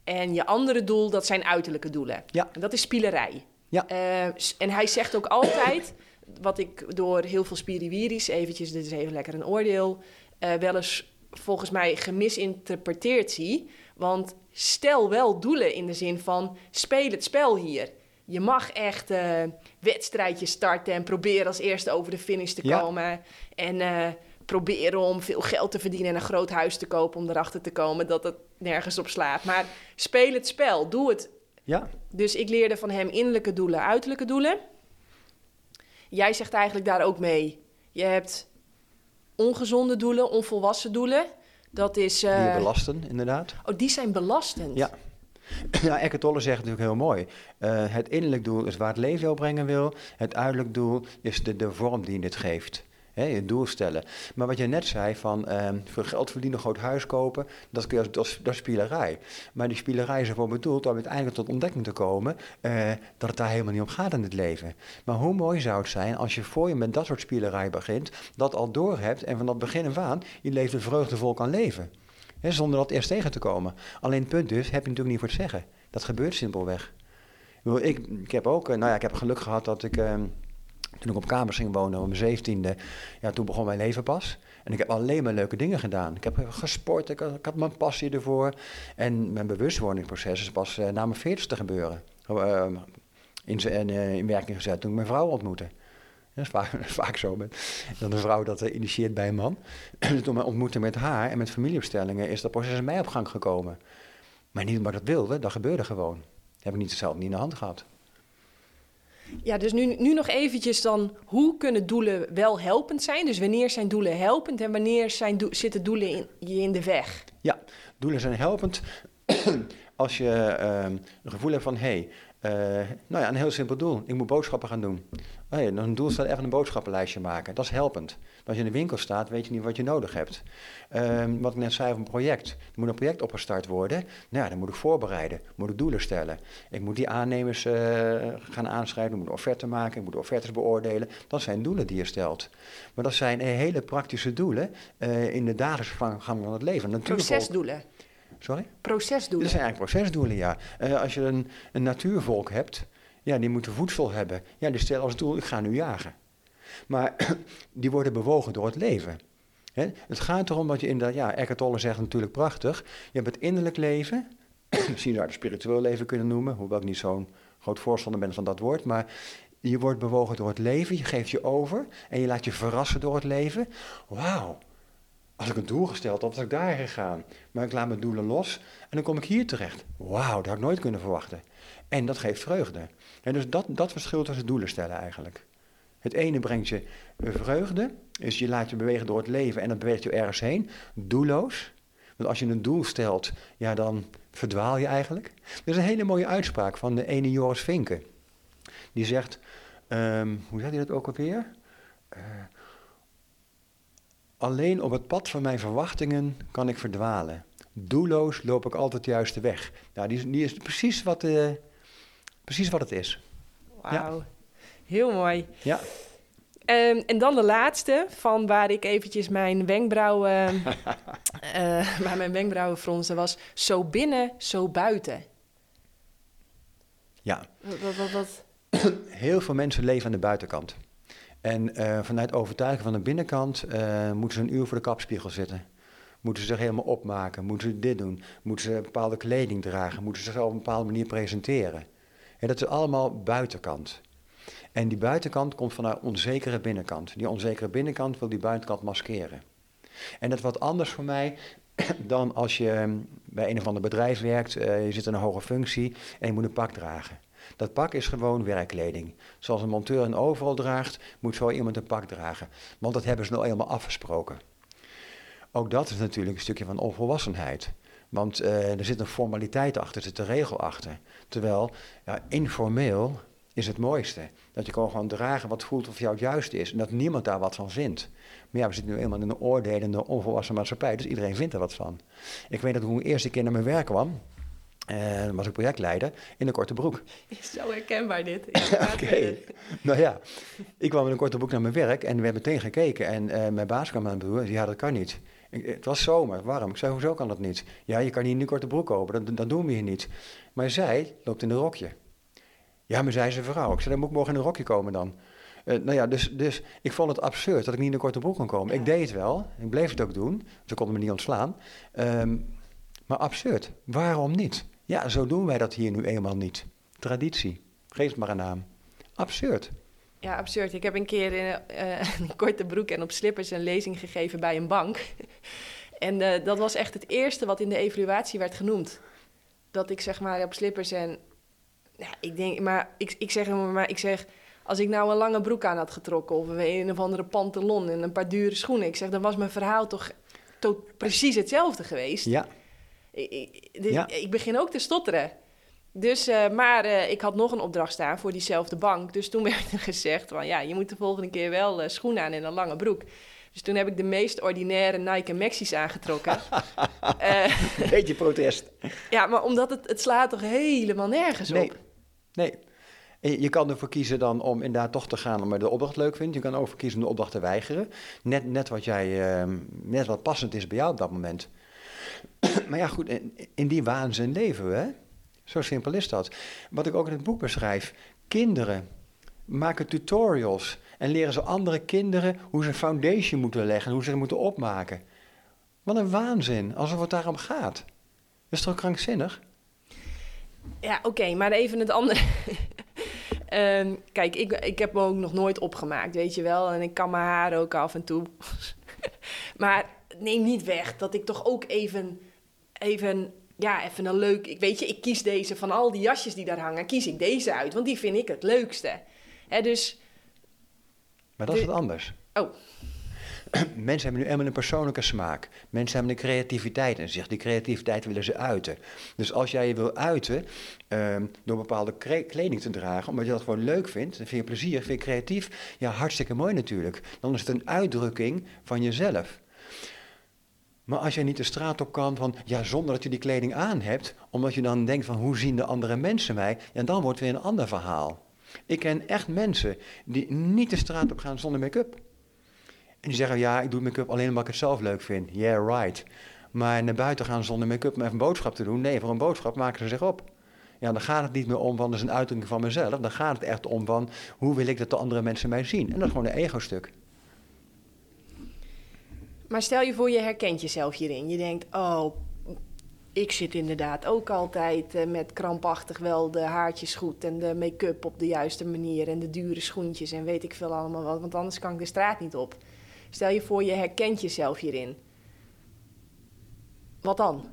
Speaker 1: En je andere doel, dat zijn uiterlijke doelen.
Speaker 2: Ja.
Speaker 1: En dat is spielerij.
Speaker 2: Ja.
Speaker 1: Uh, en hij zegt ook altijd wat ik door heel veel spiriwiris, eventjes, dit is even lekker een oordeel, uh, wel eens volgens mij gemisinterpreteerd zie. Want stel wel doelen in de zin van speel het spel hier. Je mag echt uh, wedstrijdjes starten en proberen als eerste over de finish te komen. En uh, proberen om veel geld te verdienen en een groot huis te kopen om erachter te komen dat het nergens op slaat. Maar speel het spel, doe het.
Speaker 2: Ja.
Speaker 1: Dus ik leerde van hem innerlijke doelen, uiterlijke doelen. Jij zegt eigenlijk daar ook mee. Je hebt ongezonde doelen, onvolwassen doelen. Dat is...
Speaker 2: Uh... Die
Speaker 1: uh,
Speaker 2: belasten, inderdaad.
Speaker 1: Oh, die zijn belastend.
Speaker 2: Ja. Ja, Eckhart Tolle zegt natuurlijk heel mooi. Uh, het innerlijk doel is waar het leven jou brengen wil. Het uiterlijk doel is de, de vorm die het geeft. Je doel stellen. Maar wat je net zei, van uh, veel geld verdienen, een groot huis kopen, dat, kun je, dat, is, dat is spielerij. Maar die spielerij is ervoor bedoeld om uiteindelijk tot ontdekking te komen uh, dat het daar helemaal niet om gaat in het leven. Maar hoe mooi zou het zijn als je voor je met dat soort spielerij begint, dat al doorhebt en van dat begin af aan je leven vreugdevol kan leven. Zonder dat eerst tegen te komen. Alleen het punt dus, heb je natuurlijk niet voor het zeggen. Dat gebeurt simpelweg. Ik, ik heb ook, nou ja, ik heb geluk gehad dat ik... Uh, toen ik op kamers ging wonen, op mijn zeventiende, ja, toen begon mijn leven pas. En ik heb alleen maar leuke dingen gedaan. Ik heb gesport, ik had, mijn passie ervoor. En mijn bewustwordingsproces is pas uh, na mijn veertigste gebeuren. Uh, in, uh, in werking gezet toen ik mijn vrouw ontmoette. Dat is vaak, vaak zo. Met, dat een vrouw dat initieert bij een man. dus toen mijn ontmoeting met haar en met familieopstellingen is dat proces in mij op gang gekomen. Maar niet omdat ik dat wilde, dat gebeurde gewoon. Dat heb ik niet zelf niet in de hand gehad.
Speaker 1: Ja, dus nu, nu nog eventjes dan, hoe kunnen doelen wel helpend zijn? Dus wanneer zijn doelen helpend en wanneer zijn zitten doelen in, je in de weg?
Speaker 2: Ja, doelen zijn helpend als je uh, een gevoel hebt van, hé, hey, uh, nou ja, een heel simpel doel. Ik moet boodschappen gaan doen. Oh ja, een doel staat even een boodschappenlijstje maken. Dat is helpend. Als je in de winkel staat, weet je niet wat je nodig hebt. Um, wat ik net zei over een project. Er moet een project opgestart worden. Nou ja, dan moet ik voorbereiden. Moet ik doelen stellen. Ik moet die aannemers uh, gaan aanschrijven. Ik moet een offerte maken. Ik moet offertes beoordelen. Dat zijn doelen die je stelt. Maar dat zijn hele praktische doelen in de dagelijkse gang van het leven.
Speaker 1: Procesdoelen.
Speaker 2: Sorry?
Speaker 1: Procesdoelen.
Speaker 2: Dat zijn eigenlijk procesdoelen, ja. Uh, als je een, een natuurvolk hebt, ja, die moeten voedsel hebben. Ja, die stellen als doel, ik ga nu jagen. Maar die worden bewogen door het leven. He? Het gaat erom dat je inderdaad, ja, Eckhart Tolle zegt natuurlijk prachtig, je hebt het innerlijk leven, misschien zou je het spiritueel leven kunnen noemen, hoewel ik niet zo'n groot voorstander ben van dat woord, maar je wordt bewogen door het leven, je geeft je over en je laat je verrassen door het leven. Wauw, als ik een doel gesteld had, was ik daar gegaan. Maar ik laat mijn doelen los en dan kom ik hier terecht. Wauw, dat had ik nooit kunnen verwachten. En dat geeft vreugde. En dus dat, dat verschil tussen doelen stellen eigenlijk. Het ene brengt je vreugde, dus je laat je bewegen door het leven en dat beweegt je ergens heen. Doelloos. Want als je een doel stelt, ja, dan verdwaal je eigenlijk. Er is een hele mooie uitspraak van de ene Joris Vinken. Die zegt, um, hoe zegt hij dat ook alweer? Uh, Alleen op het pad van mijn verwachtingen kan ik verdwalen. Doelloos loop ik altijd de juiste weg. Nou, die, die is precies wat, uh, precies wat het is.
Speaker 1: Wauw, ja. heel mooi.
Speaker 2: Ja.
Speaker 1: Um, en dan de laatste, van waar ik eventjes mijn wenkbrauwen, uh, waar mijn wenkbrauwen fronsen was. Zo binnen, zo buiten.
Speaker 2: Ja.
Speaker 1: Wat, wat, wat?
Speaker 2: Heel veel mensen leven aan de buitenkant. En uh, vanuit overtuiging van de binnenkant uh, moeten ze een uur voor de kapspiegel zitten. Moeten ze zich helemaal opmaken? Moeten ze dit doen? Moeten ze bepaalde kleding dragen? Moeten ze zichzelf op een bepaalde manier presenteren? En dat is allemaal buitenkant. En die buitenkant komt van een onzekere binnenkant. Die onzekere binnenkant wil die buitenkant maskeren. En dat is wat anders voor mij dan als je ehm, bij een of ander bedrijf werkt, uh, je zit in een hoge functie en je moet een pak dragen. Dat pak is gewoon werkkleding. Zoals een monteur een overal draagt, moet zo iemand een pak dragen. Want dat hebben ze nou eenmaal afgesproken. Ook dat is natuurlijk een stukje van onvolwassenheid. Want uh, er zit een formaliteit achter, er zit een regel achter. Terwijl ja, informeel is het mooiste. Dat je kan gewoon dragen wat voelt of jou het juiste is. En dat niemand daar wat van vindt. Maar ja, we zitten nu eenmaal in een oordelende, onvolwassen maatschappij. Dus iedereen vindt er wat van. Ik weet dat toen ik eerste keer naar mijn werk kwam. Uh, was ik projectleider in een korte broek.
Speaker 1: Is zo herkenbaar dit.
Speaker 2: Ja, Oké. Nou ja, ik kwam in een korte broek naar mijn werk en we hebben meteen gekeken. En uh, mijn baas kwam aan de broer en zei, ja, dat kan niet. Ik, het was zomer, warm. Ik zei, hoezo kan dat niet? Ja, je kan hier in een korte broek kopen, dat, dat doen we hier niet. Maar zij loopt in een rokje. Ja, maar zij is een vrouw. Ik zei, dan moet ik morgen in een rokje komen dan. Uh, nou ja, dus, dus ik vond het absurd dat ik niet in een korte broek kon komen. Ik deed het wel, ik bleef het ook doen. Ze konden me niet ontslaan. Um, maar absurd. Waarom niet? Ja, zo doen wij dat hier nu eenmaal niet. Traditie. Geef het maar een naam. Absurd.
Speaker 1: Ja, absurd. Ik heb een keer in uh, een korte broek en op slippers een lezing gegeven bij een bank. en uh, dat was echt het eerste wat in de evaluatie werd genoemd. Dat ik zeg maar op slippers en... Ik denk, maar ik, ik zeg maar, ik zeg... Als ik nou een lange broek aan had getrokken of een of andere pantalon en een paar dure schoenen... Ik zeg, dan was mijn verhaal toch tot precies hetzelfde geweest.
Speaker 2: Ja.
Speaker 1: Ik, ik, ik begin ook te stotteren. Dus, uh, maar uh, ik had nog een opdracht staan voor diezelfde bank. Dus toen werd er gezegd van ja, je moet de volgende keer wel uh, schoenen aan en een lange broek. Dus toen heb ik de meest ordinaire Nike Maxis aangetrokken.
Speaker 2: Beetje protest.
Speaker 1: Ja, maar omdat het, het slaat toch helemaal nergens
Speaker 2: nee.
Speaker 1: op.
Speaker 2: Nee. Je kan ervoor kiezen dan om inderdaad toch te gaan omdat je de opdracht leuk vindt. Je kan ook voor kiezen om de opdracht te weigeren. Net, net, wat jij, net wat passend is bij jou op dat moment. maar ja, goed, in, die waanzin leven we, hè? Zo simpel is dat. Wat ik ook in het boek beschrijf. Kinderen maken tutorials en leren ze andere kinderen hoe ze foundation moeten leggen, hoe ze het moeten opmaken. Wat een waanzin, alsof het daarom gaat. Is toch krankzinnig?
Speaker 1: Ja, oké, maar even het andere. um, kijk, ik, ik heb me ook nog nooit opgemaakt, weet je wel. En ik kan mijn haar ook af en toe. maar neem niet weg dat ik toch ook even, even ja, even een leuk. Ik weet je, ik kies deze van al die jasjes die daar hangen, kies ik deze uit, want die vind ik het leukste. Hè, dus.
Speaker 2: Maar dat is wat anders.
Speaker 1: Oh.
Speaker 2: Mensen hebben nu helemaal een persoonlijke smaak. Mensen hebben een creativiteit in zich. Die creativiteit willen ze uiten. Dus als jij je wil uiten uh, door bepaalde kleding te dragen, omdat je dat gewoon leuk vindt, dan vind je plezier, vind je creatief, ja, hartstikke mooi natuurlijk. Dan is het een uitdrukking van jezelf. Maar als jij niet de straat op kan van, ja, zonder dat je die kleding aan hebt, omdat je dan denkt van, hoe zien de andere mensen mij? Ja, dan wordt weer een ander verhaal. Ik ken echt mensen die niet de straat op gaan zonder make-up. En die zeggen, ja, ik doe make-up alleen omdat ik het zelf leuk vind. Yeah, right. Maar naar buiten gaan zonder make-up om even een boodschap te doen. Nee, voor een boodschap maken ze zich op. Ja, dan gaat het niet meer om van, dat is een uitdrukking van mezelf. Dan gaat het echt om van, hoe wil ik dat de andere mensen mij zien? En dat is gewoon een ego-stuk.
Speaker 1: Maar stel je voor, je herkent jezelf hierin. Je denkt, oh, ik zit inderdaad ook altijd uh, met krampachtig wel de haartjes goed en de make-up op de juiste manier en de dure schoentjes en weet ik veel allemaal wat, want anders kan ik de straat niet op. Stel je voor, je herkent jezelf hierin. Wat dan?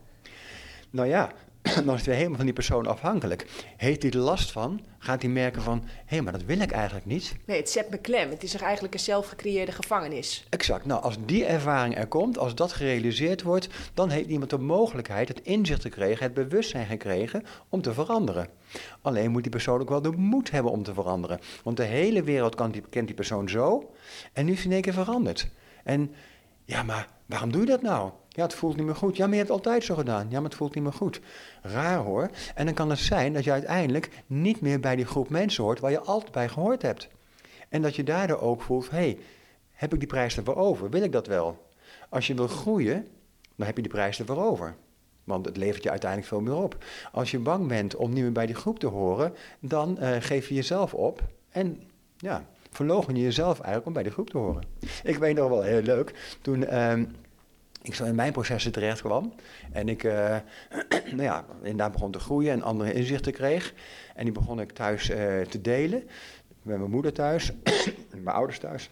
Speaker 2: Nou ja, dan is het weer helemaal van die persoon afhankelijk. Heeft hij er last van? Gaat hij merken van, hé, hey, maar dat wil ik eigenlijk niet?
Speaker 1: Nee, het zet me klem. Het is toch eigenlijk een zelfgecreëerde gevangenis?
Speaker 2: Exact. Nou, als die ervaring er komt, als dat gerealiseerd wordt, dan heeft iemand de mogelijkheid, het inzicht gekregen, het bewustzijn gekregen om te veranderen. Alleen moet die persoon ook wel de moed hebben om te veranderen. Want de hele wereld kan die, kent die persoon zo en nu is hij in één keer veranderd. En ja, maar waarom doe je dat nou? Ja, het voelt niet meer goed. Ja, maar je hebt het altijd zo gedaan. Ja, maar het voelt niet meer goed. Raar hoor. En dan kan het zijn dat je uiteindelijk niet meer bij die groep mensen hoort waar je altijd bij gehoord hebt. En dat je daardoor ook voelt, hé, hey, heb ik die prijs ervoor over? Wil ik dat wel? Als je wil groeien, dan heb je die prijs ervoor over. Want het levert je uiteindelijk veel meer op. Als je bang bent om niet meer bij die groep te horen, dan uh, geef je jezelf op. En ja, verlogen je jezelf eigenlijk om bij die groep te horen. Ik weet nog wel heel leuk, toen... Uh, ik zo in mijn processen terecht kwam. En ik, uh, nou ja, inderdaad begon te groeien en andere inzichten kreeg. En die begon ik thuis uh, te delen. bij mijn moeder thuis, mijn ouders thuis.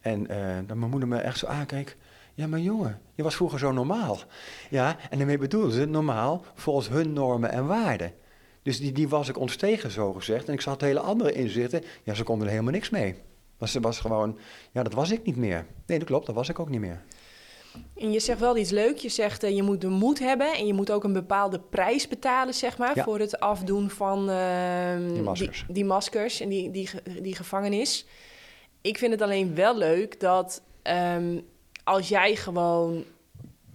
Speaker 2: En uh, dat mijn moeder me echt zo aankeek. Ja, maar jongen, je was vroeger zo normaal. Ja, en daarmee bedoelde ze normaal volgens hun normen en waarden. Dus die, die was ik ontstegen, zo gezegd. En ik zat hele andere inzichten. Ja, ze konden er helemaal niks mee. Maar ze was gewoon, ja, dat was ik niet meer. Nee, dat klopt, dat was ik ook niet meer.
Speaker 1: En je zegt wel iets leuks. Je zegt uh, je moet de moed hebben en je moet ook een bepaalde prijs betalen, zeg maar, voor het afdoen van uh, die, maskers. Die, die, maskers en die, die, die gevangenis. Ik vind het alleen wel leuk dat um, als jij gewoon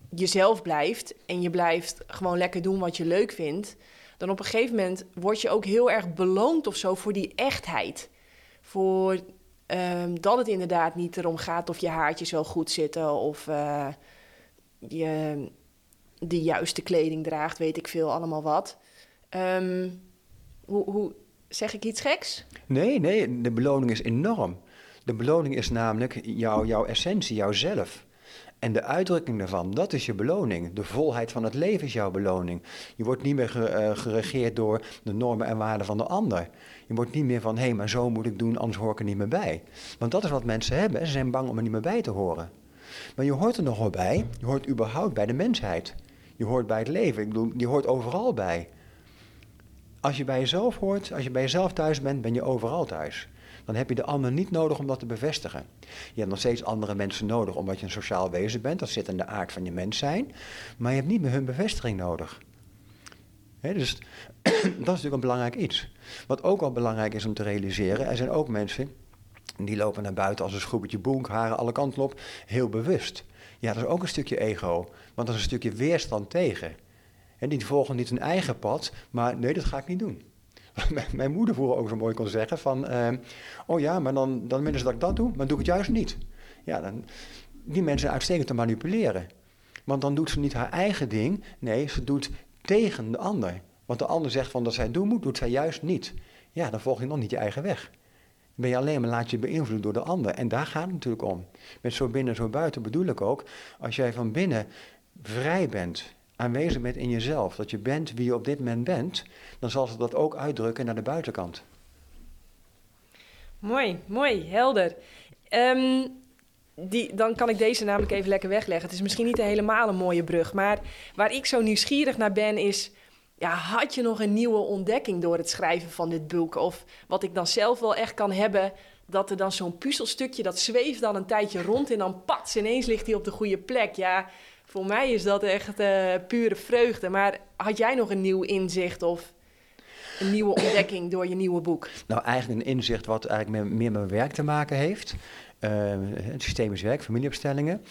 Speaker 1: jezelf blijft en je blijft gewoon lekker doen wat je leuk vindt, dan op een gegeven moment word je ook heel erg beloond of zo voor die echtheid. Voor um, dat het inderdaad niet erom gaat of je haartjes wel goed zitten of uh, je de juiste kleding draagt, weet ik veel, allemaal wat. Um, hoe, hoe, zeg ik iets geks?
Speaker 2: Nee, nee, de beloning is enorm. De beloning is namelijk jouw, jouw essentie, jouzelf. En de uitdrukking daarvan, dat is je beloning. De volheid van het leven is jouw beloning. Je wordt niet meer eh, geregeerd door de normen en waarden van de ander. Je wordt niet meer van, hé, hey, maar zo moet ik doen, anders hoor ik er niet meer bij. Want dat is wat mensen hebben. Ze zijn bang om er niet meer bij te horen. Maar je hoort er nog wel bij. Je hoort überhaupt bij de mensheid. Je hoort bij het leven. Ik bedoel, je hoort overal bij. Als je bij jezelf hoort, als je bij jezelf thuis bent, ben je overal thuis dan heb je de ander niet nodig om dat te bevestigen. Je hebt nog steeds andere mensen nodig omdat je een sociaal wezen bent. Dat zit in de aard van je mens zijn. Maar je hebt niet meer hun bevestiging nodig. dus dat is natuurlijk een belangrijk iets. Wat ook al belangrijk is om te realiseren, er zijn ook mensen die lopen naar buiten als een schroepetje boek, haren alle kanten op, heel bewust. Ja, dat is ook een stukje ego, want dat is een stukje weerstand tegen. En die volgen niet hun eigen pad, maar nee, dat ga ik niet doen. mijn moeder vroeger ook zo mooi kon zeggen van... Uh, oh ja, maar dan, dan willen dat ik dat doe, maar doe ik het juist niet. Ja, dan, die mensen uitstekend te manipuleren. Want dan doet ze niet haar eigen ding. Nee, ze doet tegen de ander. Want de ander zegt van dat zij doen moet, doet zij juist niet. Ja, dan volg je nog niet je eigen weg. Dan ben je alleen maar laat je beïnvloeden door de ander. En daar gaat het natuurlijk om. Met zo binnen, zo buiten bedoel ik ook. Als jij van binnen vrij bent aanwezig bent in jezelf, dat je bent wie je op dit moment bent, dan zal ze dat ook uitdrukken naar de buitenkant.
Speaker 1: Mooi, mooi, helder. Um, die, dan kan ik deze namelijk even lekker wegleggen. Het is misschien niet helemaal een mooie brug, maar waar ik zo nieuwsgierig naar ben is... Ja, had je nog een nieuwe ontdekking door het schrijven van dit boek? Of wat ik dan zelf wel echt kan hebben, dat er dan zo'n puzzelstukje, dat zweeft dan een tijdje rond en dan pats, ineens ligt hij op de goede plek. Ja, voor mij is dat echt uh, pure vreugde. Maar had jij nog een nieuw inzicht of een nieuwe ontdekking door je nieuwe boek?
Speaker 2: Nou, eigenlijk een inzicht wat eigenlijk meer, met mijn werk te maken heeft. Uh, het systemisch werk, familieopstellingen.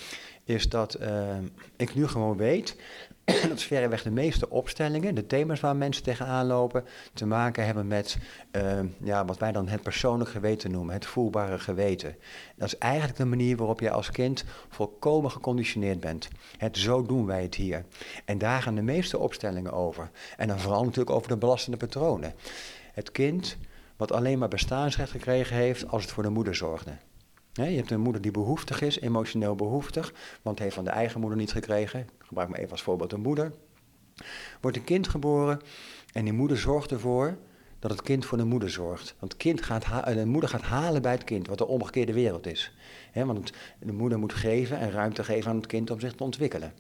Speaker 2: Is dat uh, ik nu gewoon weet dat verreweg de meeste opstellingen, de thema's waar mensen tegenaan lopen, te maken hebben met uh, ja, wat wij dan het persoonlijk geweten noemen, het voelbare geweten. Dat is eigenlijk de manier waarop je als kind volkomen geconditioneerd bent. Het zo doen wij het hier. En daar gaan de meeste opstellingen over. En dan vooral natuurlijk over de belastende patronen. Het kind wat alleen maar bestaansrecht gekregen heeft als het voor de moeder zorgde je hebt een moeder die behoeftig is, emotioneel behoeftig, want heeft van de eigen moeder niet gekregen. Ik gebruik me even als voorbeeld een moeder. Wordt een kind geboren en die moeder zorgt ervoor dat het kind voor de moeder zorgt. Want kind gaat eh, de moeder gaat halen bij het kind, wat de omgekeerde wereld is. want de moeder moet geven en ruimte geven aan het kind om zich te ontwikkelen.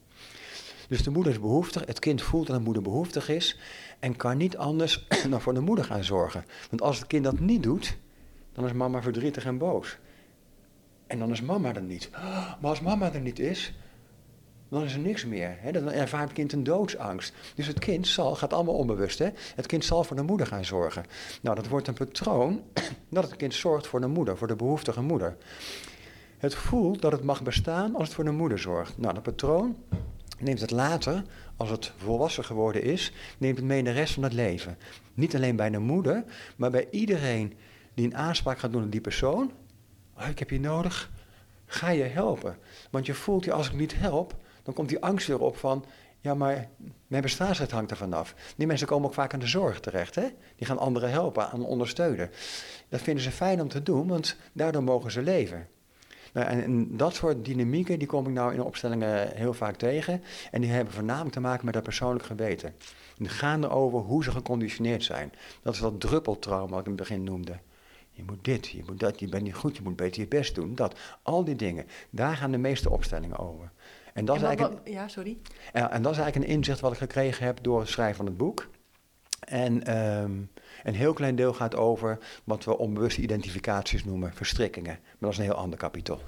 Speaker 2: Dus de moeder is behoeftig, het kind voelt dat de moeder behoeftig is en kan niet anders dan voor de moeder gaan zorgen. Want als het kind dat niet doet, dan is mama verdrietig en boos. En dan is mama er niet. Maar als mama er niet is, dan is er niks meer. Hè? Dan ervaart het kind een doodsangst. Dus het kind zal, gaat allemaal onbewust, hè? het kind zal voor de moeder gaan zorgen. Nou, dat wordt een patroon dat het kind zorgt voor de moeder, voor de behoeftige moeder. Het voelt dat het mag bestaan als het voor de moeder zorgt. Nou, dat patroon neemt het later, als het volwassen geworden is, neemt het mee in de rest van het leven. Niet alleen bij de moeder, maar bij iedereen die een aanspraak gaat doen op die persoon, oh, ik heb je nodig, ga je helpen. Want je voelt je, als ik niet help, dan komt die angst weer op van, ja, maar mijn bestaansrecht hangt er vanaf. Die mensen komen ook vaak aan de zorg terecht, hè? Die gaan anderen helpen, aan ondersteunen. Dat vinden ze fijn om te doen, want daardoor mogen ze leven. Nou, en, dat soort dynamieken, die kom ik nou in opstellingen heel vaak tegen. En die hebben voornamelijk te maken met dat persoonlijk geweten. En die gaan erover hoe ze geconditioneerd zijn. Dat is dat druppeltrauma wat ik in het begin noemde. Je moet dit, je moet dat, je bent niet goed, je moet beter je best doen. Dat, al die dingen, daar gaan de meeste opstellingen over.
Speaker 1: En dat, is, eigenlijk een, ja, sorry.
Speaker 2: En, en dat is eigenlijk een inzicht wat ik gekregen heb door het schrijven van het boek. En um, een heel klein deel gaat over wat we onbewuste identificaties noemen, verstrikkingen. Maar dat is een heel ander kapitol.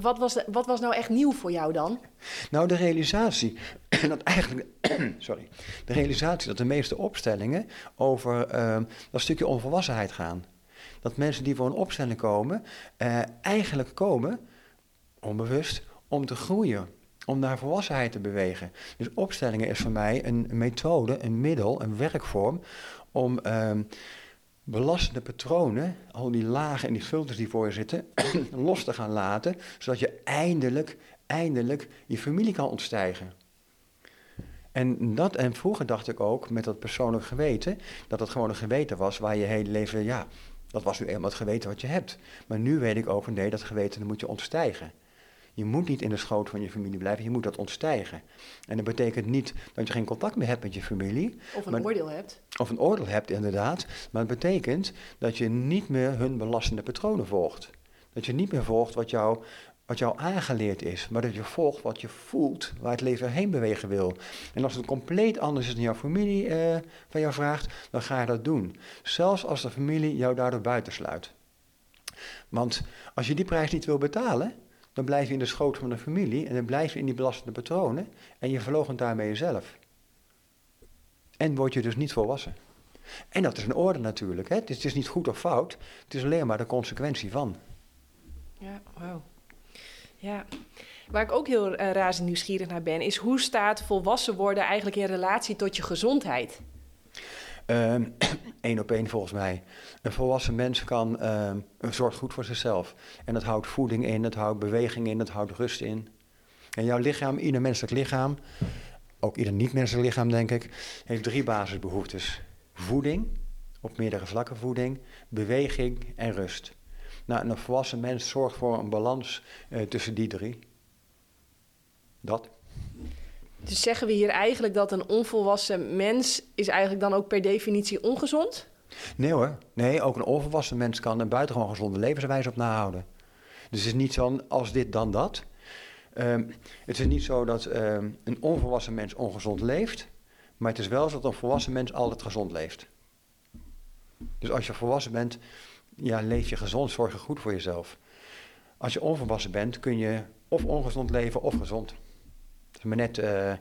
Speaker 1: Wat was, wat was nou echt nieuw voor jou dan?
Speaker 2: Nou, de realisatie dat eigenlijk, sorry, de realisatie dat de meeste opstellingen over uh, dat stukje onvolwassenheid gaan. Dat mensen die voor een opstelling komen, uh, eigenlijk komen, onbewust, om te groeien, om naar volwassenheid te bewegen. Dus opstellingen is voor mij een methode, een middel, een werkvorm om uh, belastende patronen, al die lagen en die filters die voor je zitten, los te gaan laten, zodat je eindelijk, eindelijk je familie kan ontstijgen. En, dat, en vroeger dacht ik ook met dat persoonlijk geweten, dat het gewoon een geweten was waar je hele leven, ja, dat was nu eenmaal het geweten wat je hebt. Maar nu weet ik ook, nee, dat geweten moet je ontstijgen. Je moet niet in de schoot van je familie blijven, je moet dat ontstijgen. En dat betekent niet dat je geen contact meer hebt met je familie.
Speaker 1: Of een oordeel hebt.
Speaker 2: Of een oordeel hebt, inderdaad. Maar het betekent dat je niet meer hun belastende patronen volgt. Dat je niet meer volgt wat jou, wat jou aangeleerd is, maar dat je volgt wat je voelt, waar het leven heen bewegen wil. En als het compleet anders is dan jouw familie eh, van jou vraagt, dan ga je dat doen. Zelfs als de familie jou daardoor buitensluit. Want als je die prijs niet wil betalen, dan blijf je in de schoot van de familie en dan blijf je in die belastende patronen en je verloochent daarmee jezelf. En word je dus niet volwassen. En dat is een orde natuurlijk. Hè? Het, is, het is niet goed of fout, het is alleen maar de consequentie van.
Speaker 1: Ja, wauw. Ja. Waar ik ook heel uh, razend nieuwsgierig naar ben, is hoe staat volwassen worden eigenlijk in relatie tot je gezondheid?
Speaker 2: Eén ehm, op één volgens mij. Een volwassen mens kan, uh, zorgt goed voor zichzelf. En dat houdt voeding in, dat houdt beweging in, dat houdt rust in. En jouw lichaam, ieder menselijk lichaam, ook ieder niet-menselijk lichaam denk ik, heeft drie basisbehoeftes. Voeding, op meerdere vlakken voeding, beweging en rust. Nou, een volwassen mens zorgt voor een balans uh, tussen die drie. Dat.
Speaker 1: Dus zeggen we hier eigenlijk dat een onvolwassen mens is eigenlijk dan ook per definitie ongezond?
Speaker 2: Nee hoor. Nee, ook een onvolwassen mens kan een buitengewoon gezonde levenswijze op nahouden. Dus het is niet zo als dit dan dat. Um, het is niet zo dat um, een onvolwassen mens ongezond leeft, maar het is wel zo dat een volwassen mens altijd gezond leeft. Dus als je volwassen bent, ja, leef je gezond, zorg je goed voor jezelf. Als je onvolwassen bent, kun je of ongezond leven of gezond. Dat is maar net uh,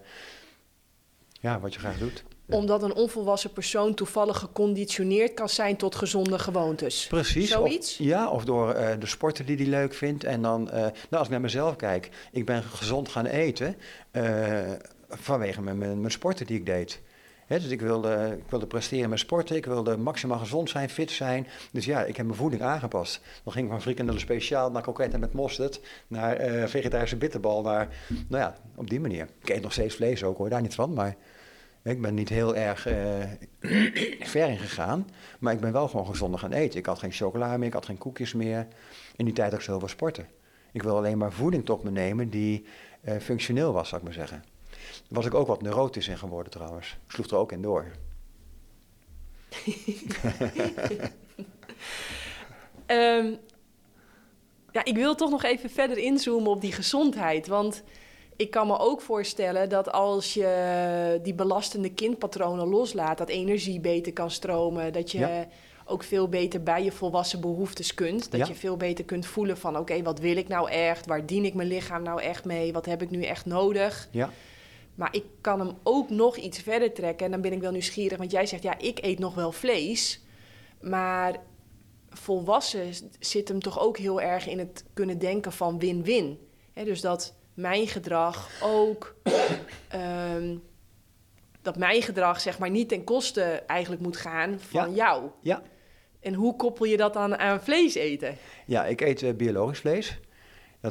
Speaker 2: ja, wat je graag doet.
Speaker 1: Omdat een onvolwassen persoon toevallig geconditioneerd kan zijn tot gezonde gewoontes.
Speaker 2: Precies.
Speaker 1: Zoiets?
Speaker 2: Of, ja, of door uh, de sporten die hij leuk vindt. En dan, uh, nou, als ik naar mezelf kijk, ik ben gezond gaan eten vanwege mijn, mijn, mijn sporten die ik deed. Dus ik wilde, ik wilde presteren met sporten, ik wilde maximaal gezond zijn, fit zijn. Dus ja, ik heb mijn voeding aangepast. Dan ging ik van frikandellen speciaal naar kroketten met mosterd, naar uh, vegetarische bitterbal, naar, nou ja, op die manier. Ik eet nog steeds vlees ook hoor, daar niet van, maar ik ben niet heel erg uh, ver in gegaan. Maar ik ben wel gewoon gezonder gaan eten. Ik had geen chocola meer, ik had geen koekjes meer. In die tijd ook zoveel sporten. Ik wil alleen maar voeding tot me nemen die uh, functioneel was, zou ik maar zeggen was ik ook wat neurotisch in geworden trouwens. Ik sloeg er ook in door.
Speaker 1: um, ja, ik wil toch nog even verder inzoomen op die gezondheid. Want ik kan me ook voorstellen dat als je die belastende kindpatronen loslaat, dat energie beter kan stromen. Dat je ja. ook veel beter bij je volwassen behoeftes kunt. Dat ja. je veel beter kunt voelen van oké, okay, wat wil ik nou echt? Waar dien ik mijn lichaam nou echt mee? Wat heb ik nu echt nodig?
Speaker 2: Ja.
Speaker 1: Maar ik kan hem ook nog iets verder trekken. En dan ben ik wel nieuwsgierig. Want jij zegt, ja, ik eet nog wel vlees. Maar volwassen zit hem toch ook heel erg in het kunnen denken van win-win. Dus dat mijn gedrag ook... um, dat mijn gedrag zeg maar niet ten koste eigenlijk moet gaan van
Speaker 2: ja.
Speaker 1: jou.
Speaker 2: Ja.
Speaker 1: En hoe koppel je dat dan aan vlees eten?
Speaker 2: Ja, ik eet uh, biologisch vlees.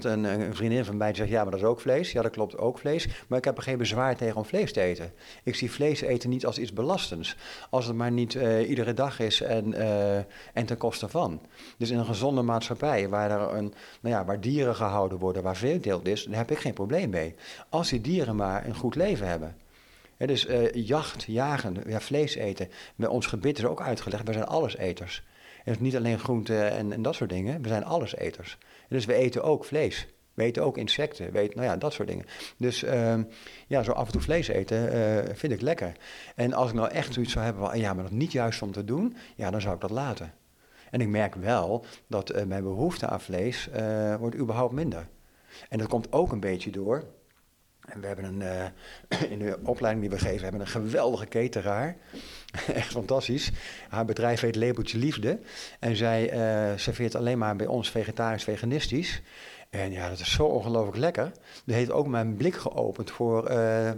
Speaker 2: Dat een, een, vriendin van mij zegt, ja, maar dat is ook vlees. Ja, dat klopt, ook vlees. Maar ik heb er geen bezwaar tegen om vlees te eten. Ik zie vlees eten niet als iets belastends. Als het maar niet uh, iedere dag is en, uh, en ten koste van. Dus in een gezonde maatschappij, waar, er een, nou ja, waar dieren gehouden worden, waar veeteelt is, daar heb ik geen probleem mee. Als die dieren maar een goed leven hebben. Ja, dus uh, jacht, jagen, ja, vlees eten. Bij ons gebit is ook uitgelegd, we zijn alleseters. is niet alleen groente en, en dat soort dingen. We zijn alleseters. Dus we eten ook vlees. We eten ook insecten, we eten, nou ja, dat soort dingen. Dus ehm, ja, zo af en toe vlees eten uh, vind ik lekker. En als ik nou echt zoiets zou hebben van, ja, maar dat niet juist om te doen, ja, dan zou ik dat laten. En ik merk wel dat uh, mijn behoefte aan vlees uh, wordt überhaupt minder. En dat komt ook een beetje door. En we hebben een, uh, in de opleiding die we geven, hebben een geweldige cateraar. Echt fantastisch. Haar bedrijf heet Labeltje Liefde. En zij serveert alleen maar bij ons vegetarisch-veganistisch. En ja, dat is zo ongelooflijk lekker. Dat heeft ook mijn blik geopend voor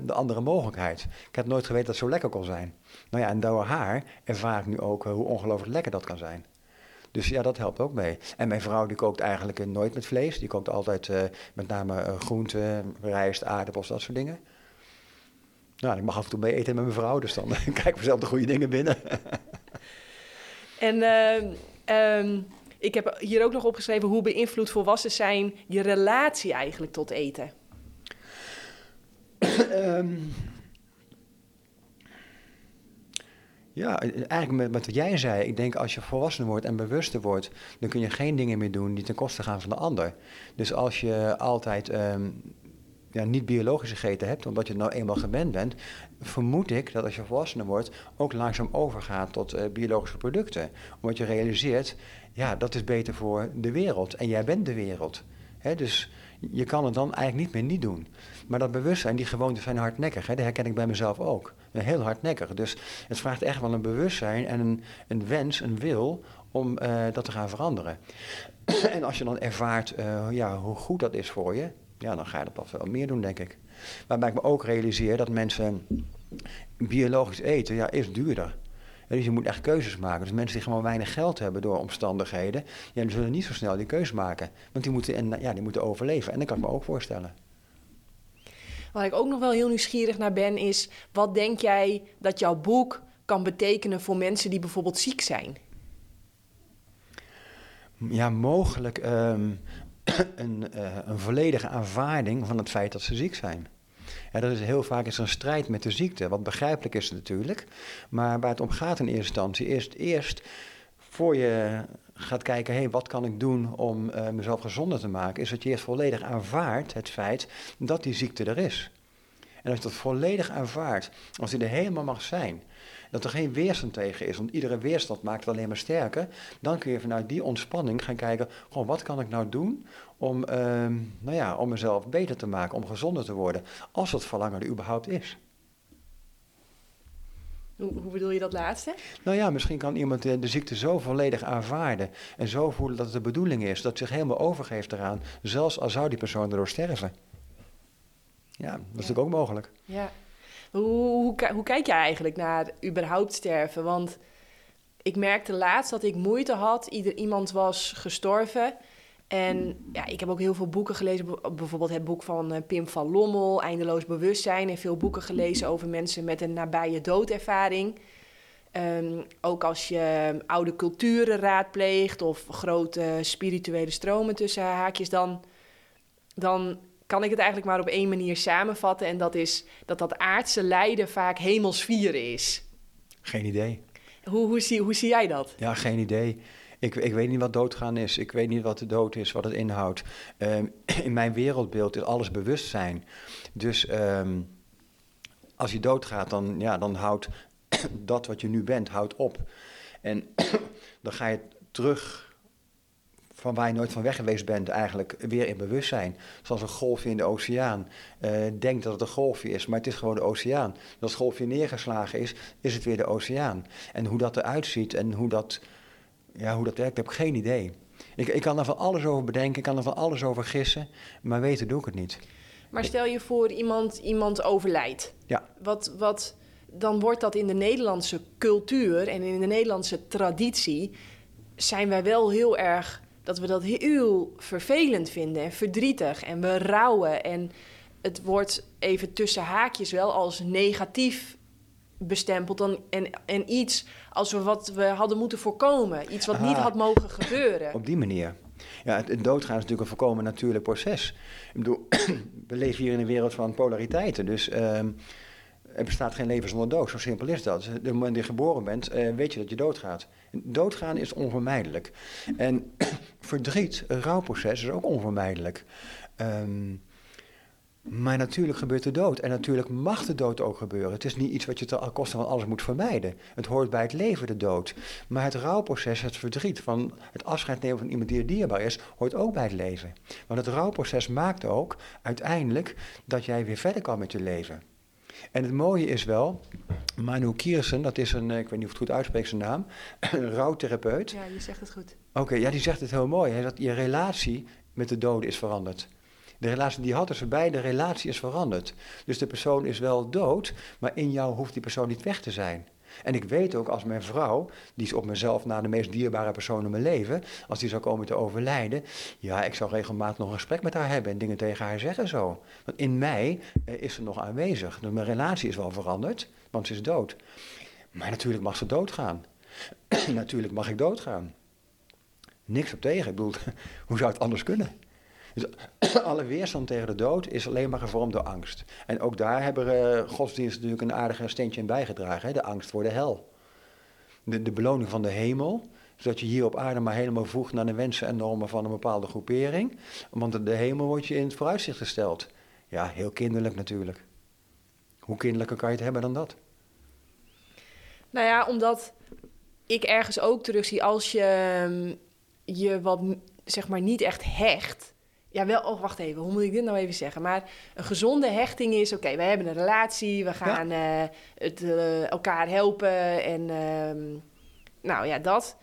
Speaker 2: de andere mogelijkheid. Ik heb nooit geweten dat het zo lekker kon zijn. Nou ja, en door haar ervaar ik nu ook hoe ongelooflijk lekker dat kan zijn. Dus ja, dat helpt ook mee. En mijn vrouw die kookt eigenlijk nooit met vlees. Die kookt altijd uh, met name uh, groente, rijst, aardappels, dat soort dingen. Nou, ik mag af en toe mee eten met mijn vrouw, dus dan krijg ik zelf de goede dingen binnen.
Speaker 1: en uh, um, ik heb hier ook nog opgeschreven hoe beïnvloedt volwassen zijn je relatie eigenlijk tot eten?
Speaker 2: um, Ja, eigenlijk met, wat jij zei. Ik denk als je volwassener wordt en bewuster wordt, dan kun je geen dingen meer doen die ten koste gaan van de ander. Dus als je altijd um, ja, niet biologisch gegeten hebt, omdat je het nou eenmaal gewend bent, vermoed ik dat als je volwassener wordt, ook langzaam overgaat tot uh, biologische producten. Omdat je realiseert, ja, dat is beter voor de wereld. En jij bent de wereld. Dus je kan het dan eigenlijk niet meer niet doen. Maar dat bewustzijn, die gewoontes zijn hardnekkig. Hè? Dat herken ik bij mezelf ook. Heel hardnekkig. Dus het vraagt echt wel een bewustzijn en een, een wens, een wil om uh, dat te gaan veranderen. en als je dan ervaart uh, ja, hoe goed dat is voor je, ja, dan ga je dat wel meer doen, denk ik. Waarbij ik me ook realiseer dat mensen biologisch eten, ja, is duurder. Dus je moet echt keuzes maken. Dus mensen die gewoon weinig geld hebben door omstandigheden, ja, die zullen niet zo snel die keuze maken. Want die moeten, en, ja, die moeten overleven. En dat kan ik me ook voorstellen.
Speaker 1: Waar ik ook nog wel heel nieuwsgierig naar ben, is wat denk jij dat jouw boek kan betekenen voor mensen die bijvoorbeeld ziek zijn?
Speaker 2: Ja, mogelijk um, een, uh, een volledige aanvaarding van het feit dat ze ziek zijn. Ja, dat is heel vaak is een strijd met de ziekte, wat begrijpelijk is natuurlijk. Maar waar het om gaat in eerste instantie is eerst voor je gaat kijken, hé, wat kan ik doen om uh, mezelf gezonder te maken, is dat je eerst volledig aanvaardt het feit dat die ziekte er is. En als je dat volledig aanvaardt, als die er helemaal mag zijn, dat er geen weerstand tegen is, want iedere weerstand maakt het alleen maar sterker, dan kun je vanuit die ontspanning gaan kijken, gewoon wat kan ik nou doen om, uh, nou ja, om mezelf beter te maken, om gezonder te worden, als dat verlangen er überhaupt is.
Speaker 1: Hoe, hoe, bedoel je dat laatste?
Speaker 2: Nou ja, misschien kan iemand de, de, ziekte zo volledig aanvaarden en zo voelen dat het de bedoeling is, dat zich helemaal overgeeft eraan, zelfs al zou die persoon erdoor sterven. Ja, dat is ja. natuurlijk ook mogelijk.
Speaker 1: Ja. Hoe, hoe, hoe, kijk jij eigenlijk naar überhaupt sterven? Want ik merkte laatst dat ik moeite had. Ieder, iemand was gestorven. En ja, ik heb ook heel veel boeken gelezen. Bijvoorbeeld het boek van uh, Pim van Lommel, Eindeloos Bewustzijn. En veel boeken gelezen over mensen met een nabije doodervaring. Um, ook als je oude culturen raadpleegt of grote spirituele stromen tussen haakjes, dan, dan kan ik het eigenlijk maar op één manier samenvatten. En dat is dat dat aardse lijden vaak hemels vieren is.
Speaker 2: Geen idee.
Speaker 1: Hoe, hoe, zie, hoe zie jij dat?
Speaker 2: Ja, geen idee. Ik, ik weet niet wat doodgaan is. Ik weet niet wat de dood is, wat het inhoudt. Um, in mijn wereldbeeld is alles bewustzijn. Dus um, als je doodgaat, dan, ja, dan houdt dat wat je nu bent, houdt op. En dan ga je terug van waar je nooit van weg geweest bent, eigenlijk weer in bewustzijn. Zoals een golfje in de oceaan. Uh, denk dat het een golfje is, maar het is gewoon de oceaan. Als het golfje neergeslagen is, is het weer de oceaan. En hoe dat eruit ziet en hoe dat, ja, hoe dat werkt, heb ik geen idee. Ik, ik kan er van alles over bedenken, ik kan er van alles over gissen, maar weten doe ik het niet.
Speaker 1: Maar stel je voor iemand, iemand overlijdt.
Speaker 2: Ja.
Speaker 1: Wat, wat, dan wordt dat in de Nederlandse cultuur en in de Nederlandse traditie... zijn wij wel heel erg dat we dat heel vervelend vinden en verdrietig en we rouwen. En het wordt even tussen haakjes wel als negatief bestempeld dan, en, en iets als we wat we hadden moeten voorkomen. Iets wat niet had mogen gebeuren.
Speaker 2: Op die manier. Ja, het, het doodgaan is natuurlijk een volkomen natuurlijk proces. Ik bedoel, we leven hier in een wereld van polariteiten. Dus uh, er bestaat geen leven zonder dood. Zo simpel is dat. De moment dat je geboren bent, uh, weet je dat je doodgaat. Doodgaan is onvermijdelijk. En verdriet, een rouwproces, is ook onvermijdelijk. Um, maar natuurlijk gebeurt de dood. En natuurlijk mag de dood ook gebeuren. Het is niet iets wat je ten koste van alles moet vermijden. Het hoort bij het leven, de dood. Maar het rouwproces, het verdriet van het afscheid nemen van iemand die er dierbaar is, hoort ook bij het leven. Want het rouwproces maakt ook uiteindelijk dat jij weer verder kan met je leven. En het mooie is wel, Manu Kiersen, dat is een, ik weet niet of het goed uitspreekt zijn naam, een rouwtherapeut.
Speaker 1: Ja, je zegt het goed.
Speaker 2: Oké, ja, die zegt het heel mooi. Hij zegt, je relatie met de doden is veranderd. De relatie die had tussen de relatie is veranderd. Dus de persoon is wel dood, maar in jou hoeft die persoon niet weg te zijn. En ik weet ook als mijn vrouw, die is op mezelf na de meest dierbare persoon in mijn leven, als die zou komen te overlijden, ja, ik zou regelmatig nog een gesprek met haar hebben en dingen tegen haar zeggen zo. Want in mij eh, is ze nog aanwezig. Dus mijn relatie is wel veranderd, want ze is dood. Maar natuurlijk mag ze doodgaan. natuurlijk mag ik doodgaan. Niks op tegen. Ik bedoel, hoe zou het anders kunnen? Dus alle weerstand tegen de dood is alleen maar gevormd door angst. En ook daar hebben uh, godsdiensten natuurlijk een aardige steentje in bijgedragen. Hè? De angst voor de hel. De, de beloning van de hemel zodat je hier op aarde maar helemaal voegt naar de wensen en normen van een bepaalde groepering. Want de hemel wordt je in het vooruitzicht gesteld. Ja, heel kinderlijk natuurlijk. Hoe kinderlijker kan je het hebben dan dat?
Speaker 1: Nou ja, omdat ik ergens ook terugzie als je ehm, je wat zeg maar niet echt hecht ja, wel, oh, wacht even, hoe moet ik dit nou even zeggen? Maar een gezonde hechting is, oké, wij hebben een relatie, we gaan eh, het, uh, elkaar helpen en ehm, nou ja, dat.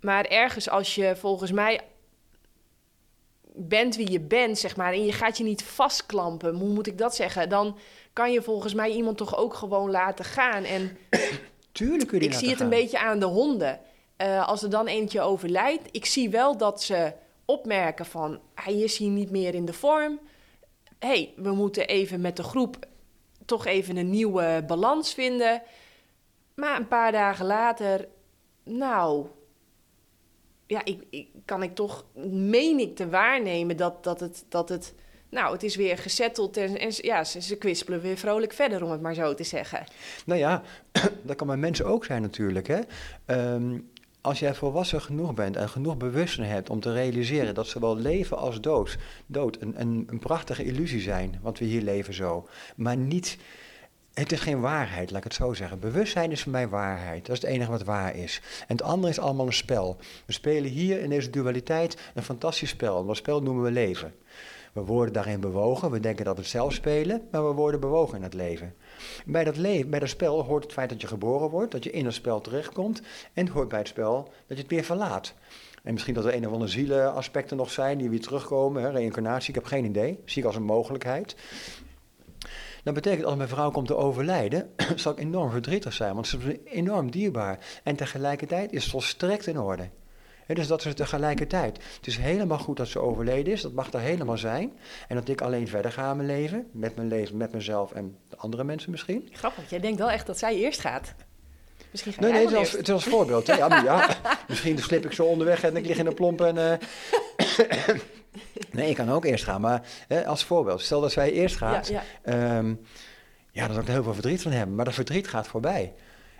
Speaker 1: Maar ergens als je volgens mij bent wie je bent, zeg maar, en je gaat je niet vastklampen, hoe moet ik dat zeggen? Dan kan je volgens mij iemand toch ook gewoon laten gaan. En
Speaker 2: Tuurlijk kun je
Speaker 1: Ik zie het een beetje aan de honden. Uh, als er dan eentje overlijdt, ik zie wel dat ze opmerken van hij is hier niet meer in de vorm. hey, we moeten even met de groep toch even een nieuwe balans vinden. Maar een paar dagen later, nou, ja, ik, ik, kan ik toch, meen ik te waarnemen dat, dat, het, dat het, nou, het is weer gezetteld en, en ja, ze, kwispelen weer vrolijk verder, om het maar zo te zeggen.
Speaker 2: Nou ja, dat kan bij mensen ook zijn natuurlijk, hè. Um, als jij volwassen genoeg bent en genoeg bewustzijn hebt om te realiseren dat zowel leven als dood, dood een, een, een prachtige illusie zijn, want we hier leven zo, maar niet, het is geen waarheid, laat ik het zo zeggen. Bewustzijn is voor mij waarheid, dat is het enige wat waar is. En het andere is allemaal een spel. We spelen hier in deze dualiteit een fantastisch spel, dat spel noemen we leven. We worden daarin bewogen, we denken dat we het zelf spelen, maar we worden bewogen in het leven. Bij dat, bij dat spel hoort het feit dat je geboren wordt, dat je in het spel terechtkomt. En het hoort bij het spel dat je het weer verlaat. En misschien dat er een of andere zielenaspecten nog zijn die weer terugkomen. Hè, reïncarnatie, ik heb geen idee. Zie ik als een mogelijkheid. Dat betekent als mijn vrouw komt te overlijden, zal ik enorm verdrietig zijn, want ze is enorm dierbaar. En tegelijkertijd is het volstrekt in orde dus dat is tegelijkertijd. Het is helemaal goed dat ze overleden is, dat mag er helemaal zijn. En dat ik alleen verder ga in mijn leven, met mijn leven, met mezelf en de andere mensen misschien.
Speaker 1: Grappig, jij denkt wel echt dat zij eerst gaat.
Speaker 2: Misschien ga nee, nee, het is, als, het voorbeeld. Ja, maar ja, misschien slip ik zo onderweg en ik lig in een plomp en... Uh, nee, ik kan ook eerst gaan, maar hè, als voorbeeld. Stel dat zij eerst gaat, ja, ja. Um, ja, dan zal ik er heel veel verdriet van hebben. Maar dat verdriet gaat voorbij.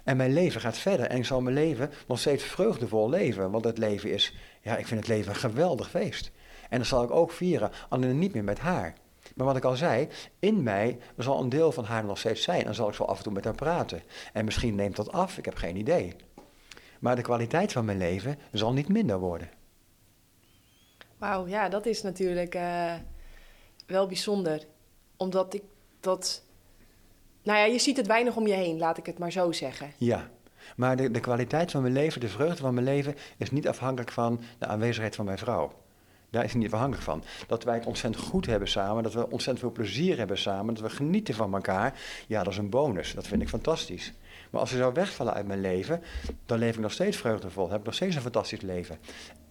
Speaker 2: En mijn leven gaat verder. En ik zal mijn leven nog steeds vreugdevol leven. Want het leven is, ja, ik vind het leven een geweldig feest. En dat zal ik ook vieren, alleen niet meer met haar. Maar wat ik al zei, in mij zal een deel van haar nog steeds zijn. En dan zal ik zo af en toe met haar praten. En misschien neemt dat af, ik heb geen idee. Maar de kwaliteit van mijn leven zal niet minder worden.
Speaker 1: Wauw, ja, dat is natuurlijk uh, wel bijzonder. Omdat ik dat nou ja, je ziet het weinig om je heen, laat ik het maar zo zeggen.
Speaker 2: Ja, maar de, de kwaliteit van mijn leven, de vreugde van mijn leven, is niet afhankelijk van de aanwezigheid van mijn vrouw. Daar is het niet afhankelijk van. Dat wij het ontzettend goed hebben samen, dat we ontzettend veel plezier hebben samen, dat we genieten van elkaar, ja, dat is een bonus. Dat vind ik fantastisch. Maar als ze zou wegvallen uit mijn leven, dan leef ik nog steeds vreugdevol, heb ik nog steeds een fantastisch leven.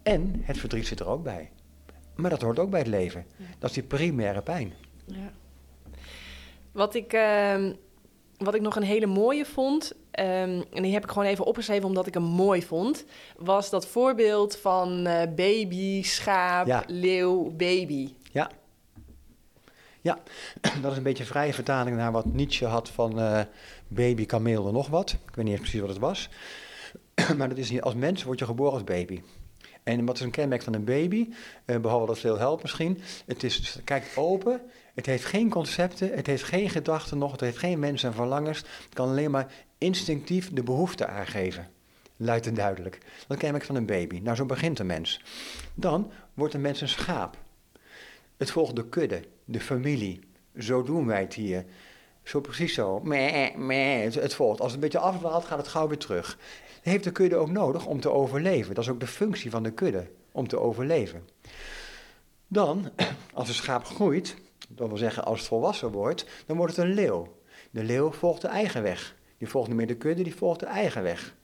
Speaker 2: En het verdriet zit er ook bij. Maar dat hoort ook bij het leven. Dat is die primaire pijn. Ja.
Speaker 1: Wat ik, ehm, wat ik nog een hele mooie vond, um, en die heb ik gewoon even opgeschreven omdat ik hem mooi vond, was dat voorbeeld van uh, baby, schaap, leeuw, baby.
Speaker 2: Ja. Ja, dat is een beetje vrije vertaling naar wat Nietzsche had van uh, baby, kameel en nog wat. Ik weet niet eens precies wat het was. maar dat is niet, als mens word je geboren als baby. En wat is een kenmerk van een baby, uh, behalve dat veel helpt misschien, het, is, het kijkt open, het heeft geen concepten, het heeft geen gedachten nog, het heeft geen mensen en verlangens. Het kan alleen maar instinctief de behoefte aangeven. Luidt en duidelijk. Dat kenmerk van een baby. Nou, zo begint een mens. Dan wordt een mens een schaap. Het volgt de kudde, de familie. Zo doen wij het hier. Zo precies zo. Meh, meh. Het, volgt. Als het een beetje afdwaalt, gaat het gauw weer terug. heeft de kudde ook nodig om te overleven. Dat is ook de functie van de kudde, om te overleven. Dan, als een schaap groeit, dat wil zeggen als het volwassen wordt, dan wordt het een leeuw. De leeuw volgt de eigen weg. Die volgt niet meer de kudde, die volgt de eigen weg.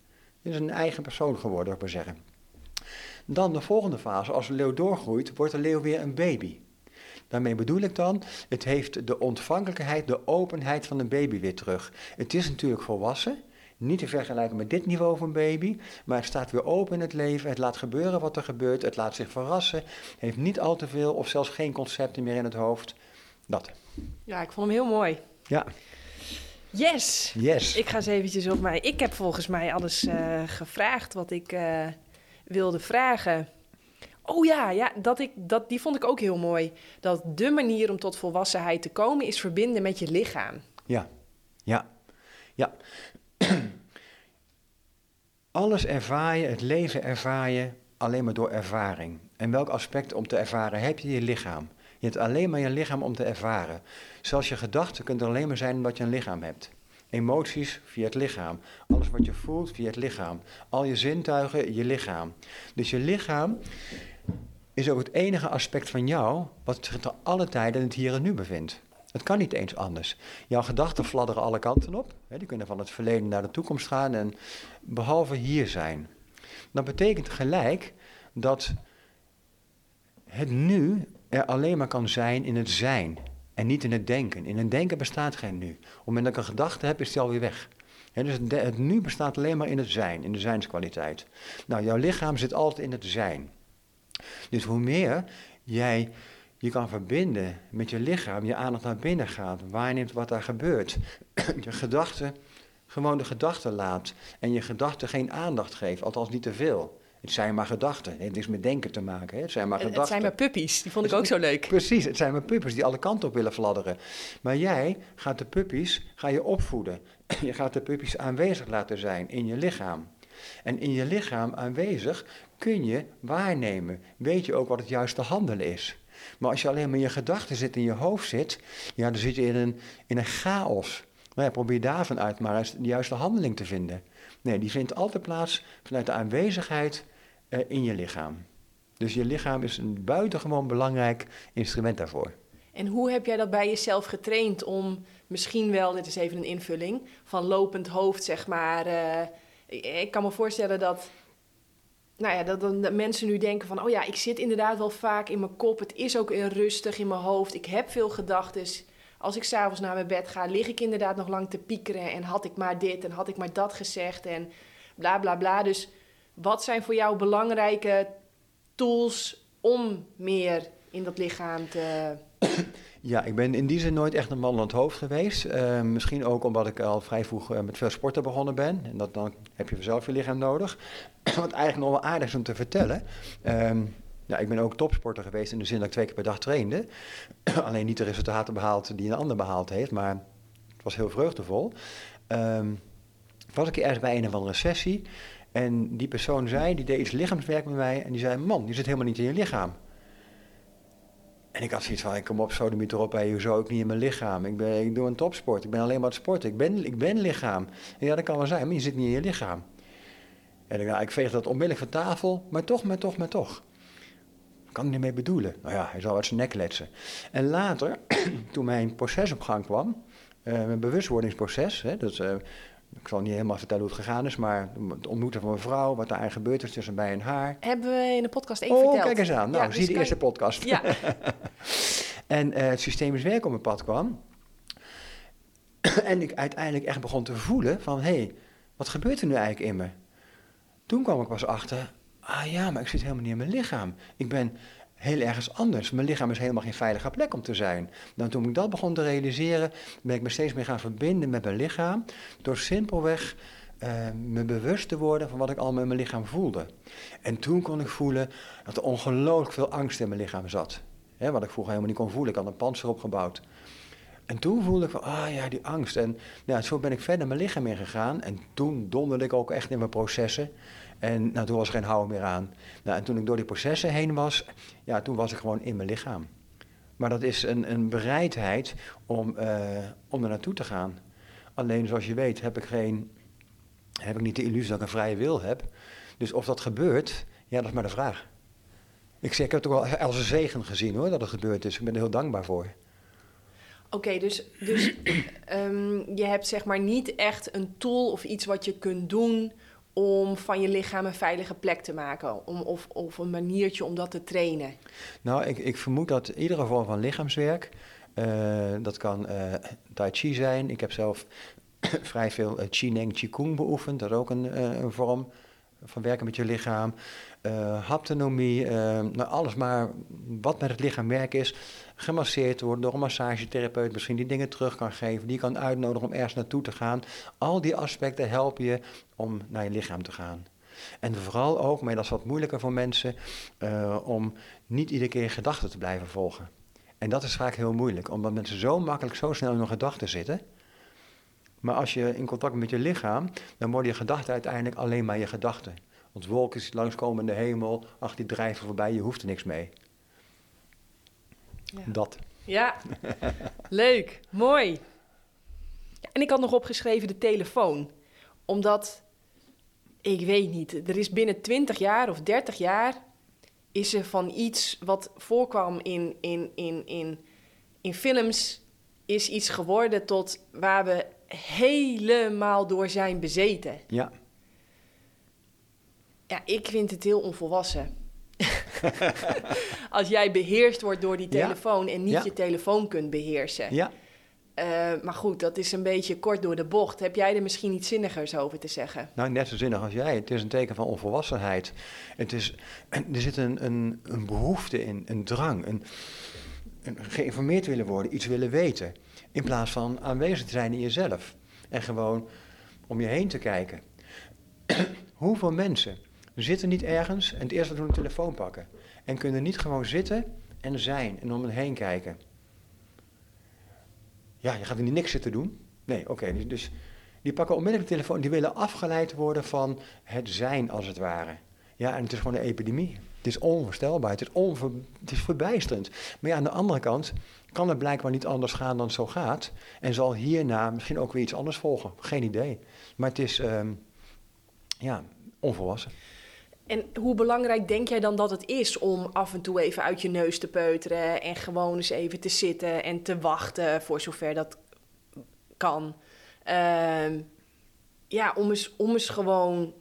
Speaker 2: Het is een eigen persoon geworden, ik maar zeggen. Dan de volgende fase, als de leeuw doorgroeit, wordt de leeuw weer een baby. Daarmee bedoel ik dan, het heeft de ontvankelijkheid, de openheid van een baby weer terug. Het is natuurlijk volwassen, niet te vergelijken met dit niveau van baby, maar het staat weer open in het leven. Het laat gebeuren wat er gebeurt, het laat zich verrassen, heeft niet al te veel of zelfs geen concepten meer in het hoofd. Dat.
Speaker 1: Ja, ik vond hem heel mooi.
Speaker 2: Ja.
Speaker 1: Yes.
Speaker 2: Yes.
Speaker 1: Ik ga eens eventjes op mij. Ik heb volgens mij alles uh, gevraagd wat ik uh, wilde vragen. Oh ja, ja dat ik, dat, die vond ik ook heel mooi. Dat de manier om tot volwassenheid te komen is verbinden met je lichaam.
Speaker 2: Ja, ja, ja. Alles ervaar je, het leven ervaar je alleen maar door ervaring. En welk aspect om te ervaren heb je je lichaam? Je hebt alleen maar je lichaam om te ervaren. Zelfs je gedachten kunnen alleen maar zijn omdat je een lichaam hebt. Emoties via het lichaam. Alles wat je voelt via het lichaam. Al je zintuigen, je lichaam. Dus je lichaam is ook het enige aspect van jou wat zich te alle tijden in het hier en nu bevindt. Het kan niet eens anders. Jouw gedachten fladderen alle kanten op. Die kunnen van het verleden naar de toekomst gaan en behalve hier zijn. Dat betekent gelijk dat het nu er alleen maar kan zijn in het zijn en niet in het denken. In het denken bestaat geen nu. Op het moment dat ik een gedachte heb, is die alweer weg. dus het, het, nu bestaat alleen maar in het zijn, in de zijnskwaliteit. Nou, jouw lichaam zit altijd in het zijn. Dus hoe meer jij je kan verbinden met je lichaam, je aandacht naar binnen gaat, waarneemt wat daar gebeurt, je gedachten, gewoon de gedachten laat en je gedachten geen aandacht geeft, althans niet te veel. Het zijn maar gedachten. Het heeft niks met denken te maken. Hè. Het zijn maar gedachten.
Speaker 1: Het zijn maar puppies. Die vond ik ook zo leuk.
Speaker 2: Precies, het zijn maar puppies die alle kanten op willen fladderen. Maar jij gaat de puppies ga je opvoeden. Je gaat de puppies aanwezig laten zijn in je lichaam. En in je lichaam aanwezig kun je waarnemen. Weet je ook wat het juiste handelen is. Maar als je alleen maar in je gedachten zit, in je hoofd zit, ja, dan zit je in een, in een chaos. Nou ja, probeer daarvan uit maar eens de juiste handeling te vinden. Nee, die vindt altijd plaats vanuit de aanwezigheid uh, in je lichaam. Dus je lichaam is een buitengewoon belangrijk instrument daarvoor.
Speaker 1: En hoe heb jij dat bij jezelf getraind om misschien wel, dit is even een invulling, van lopend hoofd, zeg maar. Uh, ik kan me voorstellen dat, nou ja, dat, dat mensen nu denken van, oh ja, ik zit inderdaad wel vaak in mijn kop. Het is ook rustig in mijn hoofd. Ik heb veel gedachten. Als ik s'avonds naar mijn bed ga, lig ik inderdaad nog lang te piekeren. En had ik maar dit en had ik maar dat gezegd en bla bla bla. Dus wat zijn voor jou belangrijke tools om meer in dat lichaam te.
Speaker 2: Ja, ik ben in die zin nooit echt een man aan het hoofd geweest. Uh, misschien ook omdat ik al vrij vroeg uh, met veel sporten begonnen ben. En dat, dan heb je zelf je lichaam nodig. Wat eigenlijk nog wel aardig is om te vertellen. Uh, ja, ik ben ook topsporter geweest in de zin dat ik twee keer per dag trainde. Alleen niet de resultaten behaald die een ander behaald heeft, maar het was heel vreugdevol. Um, was ik ergens bij een of andere sessie en die persoon zei, die deed iets lichaamswerk met mij en die zei, man, je zit helemaal niet in je lichaam. En ik had zoiets van, ik kom op, zo de erop, hey, hoezo ik niet in mijn lichaam? Ik, ben, ik doe een topsport, ik ben alleen maar het sporten, ik ben, ik ben lichaam. Ja, dat kan wel zijn, maar je zit niet in je lichaam. En ik, nou, ik veeg dat onmiddellijk van tafel, maar toch, maar toch, maar toch kan hij ermee bedoelen? Nou ja, hij zal uit zijn nek letsen. En later, toen mijn proces op gang kwam, uh, mijn bewustwordingsproces, hè, dat, uh, ik zal niet helemaal vertellen hoe het gegaan is, maar het ontmoeten van mijn vrouw, wat daar gebeurd is tussen mij en haar.
Speaker 1: Hebben we in de podcast één
Speaker 2: oh,
Speaker 1: verteld.
Speaker 2: Oh, kijk eens aan. Nou, ja, zie dus de eerste podcast.
Speaker 1: Ja.
Speaker 2: en uh, het systemisch werk op mijn pad kwam. en ik uiteindelijk echt begon te voelen van, hé, hey, wat gebeurt er nu eigenlijk in me? Toen kwam ik pas achter, ah ja, maar ik zit helemaal niet in mijn lichaam. Ik ben heel ergens anders. Mijn lichaam is helemaal geen veilige plek om te zijn. Nou, toen ik dat begon te realiseren, ben ik me steeds meer gaan verbinden met mijn lichaam. Door simpelweg uh, me bewust te worden van wat ik al met mijn lichaam voelde. En toen kon ik voelen dat er ongelooflijk veel angst in mijn lichaam zat. Wat ik vroeger helemaal niet kon voelen. Ik had een panzer opgebouwd. En toen voelde ik van, ah ja, die angst. En nou, zo ben ik verder mijn lichaam ingegaan. En toen donderde ik ook echt in mijn processen. En nou, toen was er geen houden meer aan. Nou, en toen ik door die processen heen was, ja, toen was ik gewoon in mijn lichaam. Maar dat is een, een bereidheid om, uh, om er naartoe te gaan. Alleen zoals je weet heb ik, geen, heb ik niet de illusie dat ik een vrije wil heb. Dus of dat gebeurt, ja, dat is maar de vraag. Ik, zeg, ik heb het ook wel als een zegen gezien hoor, dat het gebeurd is. Ik ben er heel dankbaar voor.
Speaker 1: Oké, dus, dus um, je hebt zeg maar niet echt een tool of iets wat je kunt doen om van je lichaam een veilige plek te maken? Om, of, of een maniertje om dat te trainen?
Speaker 2: Nou, ik, ik vermoed dat iedere vorm van lichaamswerk, uh, dat kan uh, Tai Chi zijn. Ik heb zelf vrij veel uh, Chi Neng Qigong beoefend, dat is ook een, een vorm van werken met je lichaam. haptonomie, nou alles maar wat met het lichaam werken is gemasseerd wordt door een massagetherapeut, misschien die dingen terug kan geven, die kan uitnodigen om ergens naartoe te gaan. Al die aspecten helpen je om naar je lichaam te gaan. En vooral ook, maar dat is wat moeilijker voor mensen, uh, om niet iedere keer gedachten te blijven volgen. En dat is vaak heel moeilijk, omdat mensen zo makkelijk, zo snel in hun gedachten zitten. Maar als je in contact bent met je lichaam, dan worden je gedachten uiteindelijk alleen maar je gedachten. Want wolken langskomen in de hemel, ach die drijven voorbij, je hoeft er niks mee. Ja. Dat.
Speaker 1: Ja, leuk, mooi. En ik had nog opgeschreven de telefoon. Omdat, ik weet niet, er is binnen 20 jaar of 30 jaar... is er van iets wat voorkwam in, in, in, in, in films... is iets geworden tot waar we helemaal door zijn bezeten.
Speaker 2: Ja.
Speaker 1: Ja, ik vind het heel onvolwassen. Als jij beheerst wordt door die telefoon en niet je telefoon kunt beheersen.
Speaker 2: Ja.
Speaker 1: Uh, maar goed, dat is een beetje kort door de bocht. Heb jij er misschien iets zinnigers over te zeggen?
Speaker 2: Nou, net zo zinnig als jij. Het is een teken van onvolwassenheid. Het is, er zit een, een, een behoefte in, een drang, een, een geïnformeerd willen worden, iets willen weten. In plaats van aanwezig te zijn in jezelf. En gewoon om je heen te kijken. Hoeveel mensen zitten niet ergens en het eerste doen een telefoon pakken. En kunnen niet gewoon zitten en zijn en om hen heen kijken. Ja, je gaat er niet niks zitten doen. Nee, oké. dus, die pakken onmiddellijk de telefoon. Die willen afgeleid worden van het zijn, als het ware. Ja, en het is gewoon een epidemie. Het is onvoorstelbaar. Het is, onver, het is verbijsterend. Maar ja, aan de andere kant kan het blijkbaar niet anders gaan dan het zo gaat. En zal hierna misschien ook weer iets anders volgen. Geen idee. Maar het is, um, ja, onvolwassen.
Speaker 1: En hoe belangrijk denk jij dan dat het is om af en toe even uit je neus te peuteren en gewoon eens even te zitten en te wachten voor zover dat kan? Uh, ja, om eens, om eens gewoon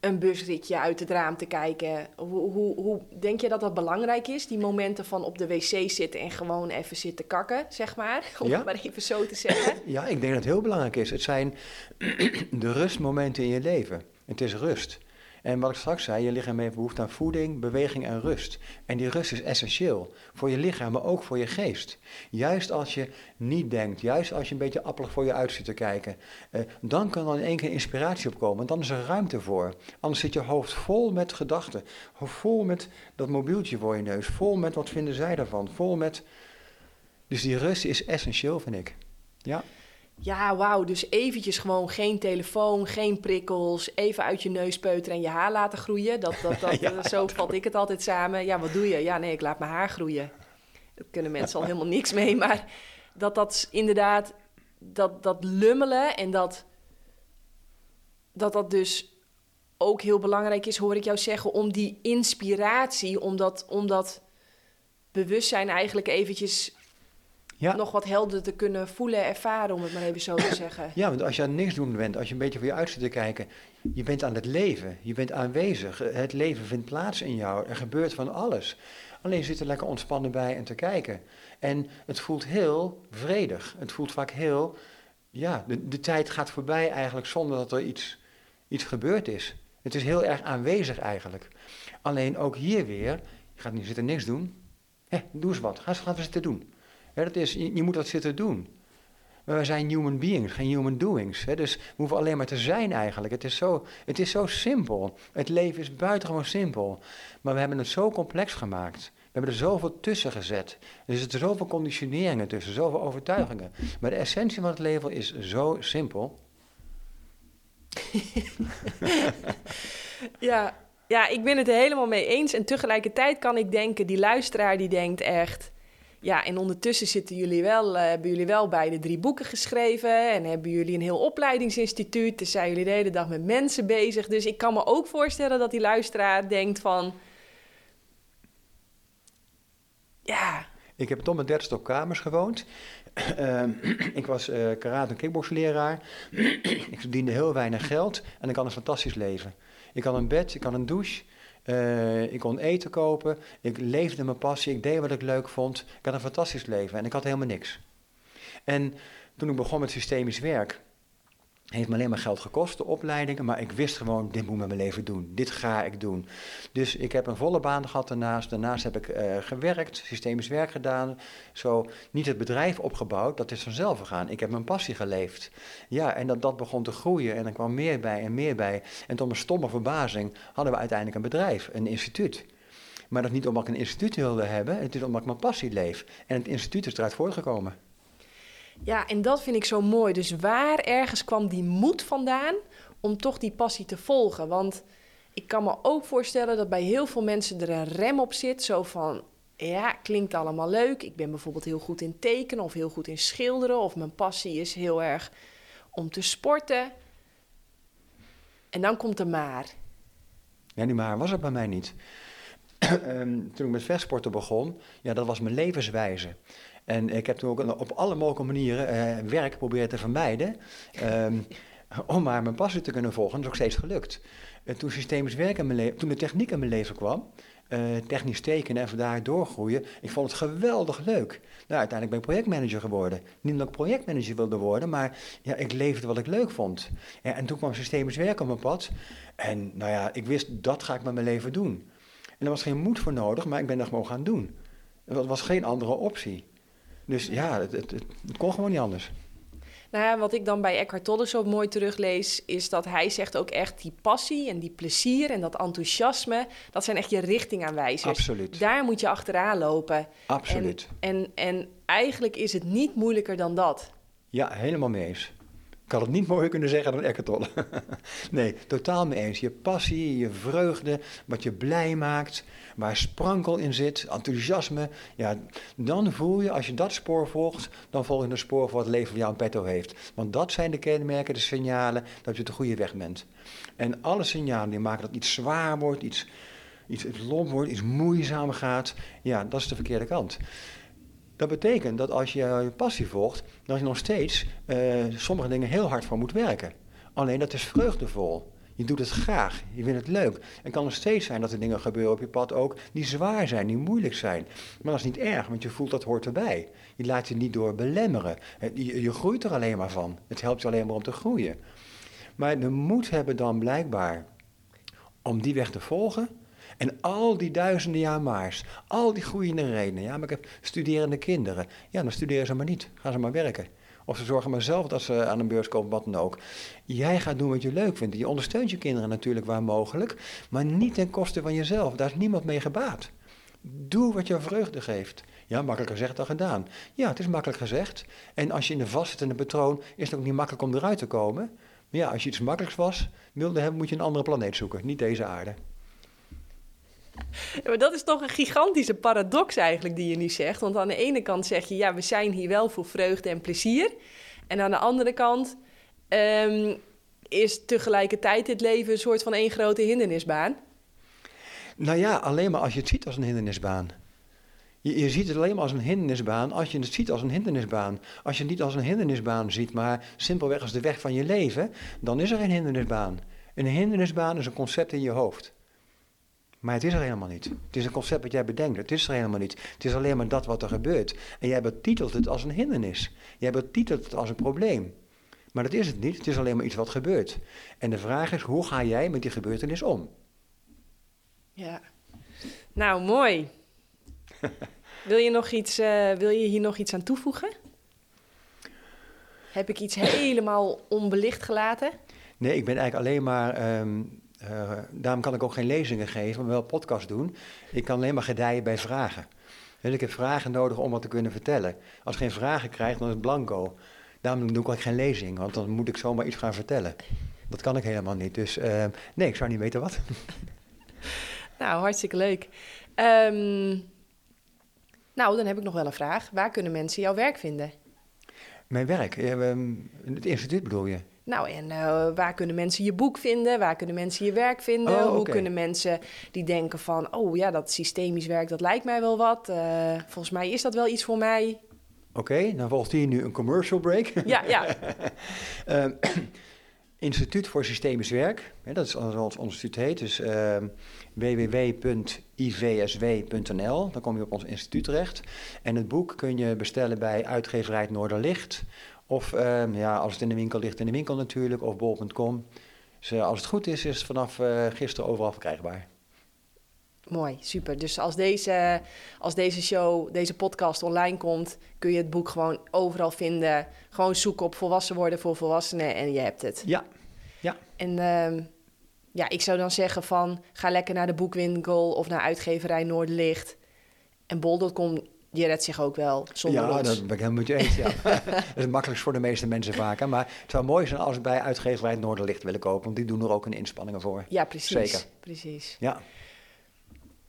Speaker 1: een busritje uit het raam te kijken. Hoe, hoe, hoe denk je dat dat belangrijk is? Die momenten van op de wc zitten en gewoon even zitten kakken, zeg maar. Om ja? het maar even zo te zeggen.
Speaker 2: Ja, ik denk dat het heel belangrijk is. Het zijn de rustmomenten in je leven. Het is rust. En wat ik straks zei, je lichaam heeft behoefte aan voeding, beweging en rust. En die rust is essentieel voor je lichaam, maar ook voor je geest. Juist als je niet denkt, juist als je een beetje appelig voor je uit zit te kijken, eh, dan kan er in één keer inspiratie opkomen. Dan is er ruimte voor. Anders zit je hoofd vol met gedachten, vol met dat mobieltje voor je neus, vol met wat vinden zij daarvan, vol met. Dus die rust is essentieel, vind ik. Ja.
Speaker 1: Ja, wauw. Dus eventjes gewoon geen telefoon, geen prikkels. Even uit je neus peuteren en je haar laten groeien. Dat, dat, dat, zo vat ik het altijd samen. Ja, wat doe je? Ja, nee, ik laat mijn haar groeien. Daar kunnen mensen al helemaal niks mee. Maar dat dat inderdaad, dat, dat lummelen en dat, dat dat dus ook heel belangrijk is, hoor ik jou zeggen, om die inspiratie, om dat, om dat bewustzijn eigenlijk eventjes ja. nog wat helder te kunnen voelen, ervaren, om het maar even zo te zeggen.
Speaker 2: Ja, want als je aan niks doen bent, als je een beetje voor je uit zit te kijken, je bent aan het leven, je bent aanwezig, het leven vindt plaats in jou, er gebeurt van alles. Alleen je zit er lekker ontspannen bij en te kijken. En het voelt heel vredig. Het voelt vaak heel, ja, de, de tijd gaat voorbij eigenlijk zonder dat er iets, iets gebeurd is. Het is heel erg aanwezig eigenlijk. Alleen ook hier weer, Je gaat niet zitten niks doen. Hé, doe eens wat. Ga eens gaan zitten doen. Dat is, je, je moet dat zitten doen. Maar we zijn human beings, geen human doings. Hè? Dus we hoeven alleen maar te zijn eigenlijk. Het is, zo, het is zo simpel. Het leven is buitengewoon simpel. Maar we hebben het zo complex gemaakt. We hebben er zoveel tussen gezet. Er zitten zoveel conditioneringen tussen, zoveel overtuigingen. Maar de essentie van het leven is zo simpel.
Speaker 1: ja, ja, ik ben het er helemaal mee eens. En tegelijkertijd kan ik denken, die luisteraar die denkt echt... Ja, en ondertussen zitten jullie wel, uh, hebben jullie wel beide drie boeken geschreven en hebben jullie een heel opleidingsinstituut. Dus zijn jullie de hele dag met mensen bezig. Dus ik kan me ook voorstellen dat die luisteraar denkt van, ja.
Speaker 2: Ik heb tot mijn dertigste op kamers gewoond. Uh, ik was uh, karate- en kickboxleraar. ik verdiende heel weinig geld en ik had een fantastisch leven. Ik had een bed, ik had een douche. Uh, ik kon eten kopen, ik leefde mijn passie, ik deed wat ik leuk vond. Ik had een fantastisch leven en ik had helemaal niks. En toen ik begon met systemisch werk, heeft me alleen maar geld gekost, de opleidingen, maar ik wist gewoon, dit moet ik met mijn leven doen. Dit ga ik doen. Dus ik heb een volle baan gehad daarnaast. Daarnaast heb ik uh, gewerkt, systemisch werk gedaan. Zo niet het bedrijf opgebouwd, dat is vanzelf gegaan. Ik heb mijn passie geleefd. Ja, en dat, dat begon te groeien en er kwam meer bij en meer bij. En tot mijn stomme verbazing hadden we uiteindelijk een bedrijf, een instituut. Maar dat niet omdat ik een instituut wilde hebben, het is omdat ik mijn passie leef. En het instituut is eruit voortgekomen.
Speaker 1: Ja, en dat vind ik zo mooi. Dus waar ergens kwam die moed vandaan om toch die passie te volgen? Want ik kan me ook voorstellen dat bij heel veel mensen er een rem op zit. Zo van, ja, klinkt allemaal leuk. Ik ben bijvoorbeeld heel goed in tekenen of heel goed in schilderen. Of mijn passie is heel erg om te sporten. En dan komt de maar.
Speaker 2: Ja, die maar was het bij mij niet. um, toen ik met vechtsporten begon, ja, dat was mijn levenswijze. En ik heb toen ook op alle mogelijke manieren uh, werk proberen te vermijden. Um, om maar mijn passie te kunnen volgen. Dat is ook steeds gelukt. Toen systemisch werk in mijn leven, toen de techniek in mijn leven kwam, uh, technisch tekenen en vandaar doorgroeien, ik vond het geweldig leuk. Nou, uiteindelijk ben ik projectmanager geworden. Niet omdat ik projectmanager wilde worden, maar ja, ik leefde wat ik leuk vond. En toen kwam systemisch werk op mijn pad. En nou ja, ik wist, dat ga ik met mijn leven doen. En er was geen moed voor nodig, maar ik ben dat gewoon gaan doen. Dat was geen andere optie. Dus ja, het, het, het, kon gewoon niet anders.
Speaker 1: Nou ja, wat ik dan bij Eckhart Tolle zo mooi teruglees, is dat hij zegt ook echt die passie en die plezier en dat enthousiasme, dat zijn echt je richtingaanwijzers.
Speaker 2: Absoluut.
Speaker 1: Daar moet je achteraan lopen.
Speaker 2: Absoluut.
Speaker 1: En, en, en eigenlijk is het niet moeilijker dan dat.
Speaker 2: Ja, helemaal mee eens. Ik had het niet mooier kunnen zeggen dan Eckhart nee, totaal mee eens. Je passie, je vreugde, wat je blij maakt, waar sprankel in zit, enthousiasme. Ja, dan voel je, als je dat spoor volgt, dan volg je een spoor voor wat het leven voor jou in petto heeft. Want dat zijn de kenmerken, de signalen dat je de goede weg bent. En alle signalen die maken dat iets zwaar wordt, iets, iets lomp wordt, iets moeizaam gaat, ja, dat is de verkeerde kant. Dat betekent dat als je je passie volgt, dat je nog steeds uh, sommige dingen heel hard voor moet werken. Alleen dat is vreugdevol. Je doet het graag, je vindt het leuk. En kan er steeds zijn dat er dingen gebeuren op je pad ook die zwaar zijn, die moeilijk zijn. Maar dat is niet erg, want je voelt dat hoort erbij. Je laat je niet door belemmeren. Je groeit er alleen maar van. Het helpt je alleen maar om te groeien. Maar de moed hebben dan blijkbaar om die weg te volgen. En al die duizenden jaar maars, al die groeiende redenen. Ja, maar ik heb studerende kinderen. Ja, dan studeren ze maar niet. Gaan ze maar werken. Of ze zorgen maar zelf dat ze aan een beurs komen, wat dan ook. Jij gaat doen wat je leuk vindt. Je ondersteunt je kinderen natuurlijk waar mogelijk, maar niet ten koste van jezelf. Daar is niemand mee gebaat. Doe wat je vreugde geeft. Ja, makkelijker gezegd dan gedaan. Ja, het is makkelijk gezegd. En als je in een vastzittende patroon, is het ook niet makkelijk om eruit te komen. Maar ja, als je iets makkelijks was, wilde hebben, moet je een andere planeet zoeken, niet deze aarde.
Speaker 1: Maar dat is toch een gigantische paradox eigenlijk die je nu zegt. Want aan de ene kant zeg je, ja, we zijn hier wel voor vreugde en plezier. En aan de andere kant um, is tegelijkertijd het leven een soort van één grote hindernisbaan.
Speaker 2: Nou ja, alleen maar als je het ziet als een hindernisbaan. Je, je, ziet het alleen maar als een hindernisbaan als je het ziet als een hindernisbaan. Als je het niet als een hindernisbaan ziet, maar simpelweg als de weg van je leven, dan is er geen hindernisbaan. Een hindernisbaan is een concept in je hoofd. Maar het is er helemaal niet. Het is een concept wat jij bedenkt. Het is er helemaal niet. Het is alleen maar dat wat er gebeurt. En jij betitelt het als een hindernis. Jij betitelt het als een probleem. Maar dat is het niet. Het is alleen maar iets wat gebeurt. En de vraag is, hoe ga jij met die gebeurtenis om?
Speaker 1: Ja. Nou, mooi. wil, je nog iets, uh, wil je hier nog iets aan toevoegen? Heb ik iets helemaal onbelicht gelaten?
Speaker 2: Nee, ik ben eigenlijk alleen maar. Um, uh, daarom kan ik ook geen lezingen geven, maar wel podcast doen. Ik kan alleen maar gedijen bij vragen. Dus ik heb vragen nodig om wat te kunnen vertellen. Als ik geen vragen krijg, dan is het blanco. Daarom doe ik ook geen lezing, want dan moet ik zomaar iets gaan vertellen. Dat kan ik helemaal niet. Dus uh, nee, ik zou niet weten wat.
Speaker 1: nou, hartstikke leuk. Um, nou, dan heb ik nog wel een vraag. Waar kunnen mensen jouw werk vinden?
Speaker 2: Mijn werk? Het instituut bedoel je?
Speaker 1: Nou, en uh, waar kunnen mensen je boek vinden? Waar kunnen mensen je werk vinden? Oh, Hoe kunnen mensen die denken van... oh ja, dat systemisch werk, dat lijkt mij wel wat. Uh, volgens mij is dat wel iets voor mij.
Speaker 2: Oké, okay, dan volgt hier nu een commercial break.
Speaker 1: Ja, ja.
Speaker 2: uh, Instituut voor Systemisch Werk, hè, dat is zoals ons instituut heet. Dus www.ivsw.nl, dan kom je op ons instituut terecht. En het boek kun je bestellen bij uitgeverij Noorderlicht... Of um, ja, als het in de winkel ligt, in de winkel natuurlijk, of bol.com. Dus uh, als het goed is, is het vanaf uh, gisteren overal verkrijgbaar.
Speaker 1: Mooi, super. Dus als deze, als deze show, deze podcast online komt, kun je het boek gewoon overal vinden. Gewoon zoeken op volwassen worden voor volwassenen en je hebt het.
Speaker 2: Ja, ja.
Speaker 1: En uh, ja, ik zou dan zeggen van, ga lekker naar de boekwinkel of naar uitgeverij Noordlicht. En bol.com die redt zich ook wel zonder
Speaker 2: ja, dat ben ik helemaal met je eens. Ja. dat is het makkelijkst voor de meeste mensen vaak. Maar het zou mooi zijn als bij uitgeverij Noorderlicht willen kopen. Want die doen er ook een inspanningen voor.
Speaker 1: Ja, precies. Zeker. Precies.
Speaker 2: Ja.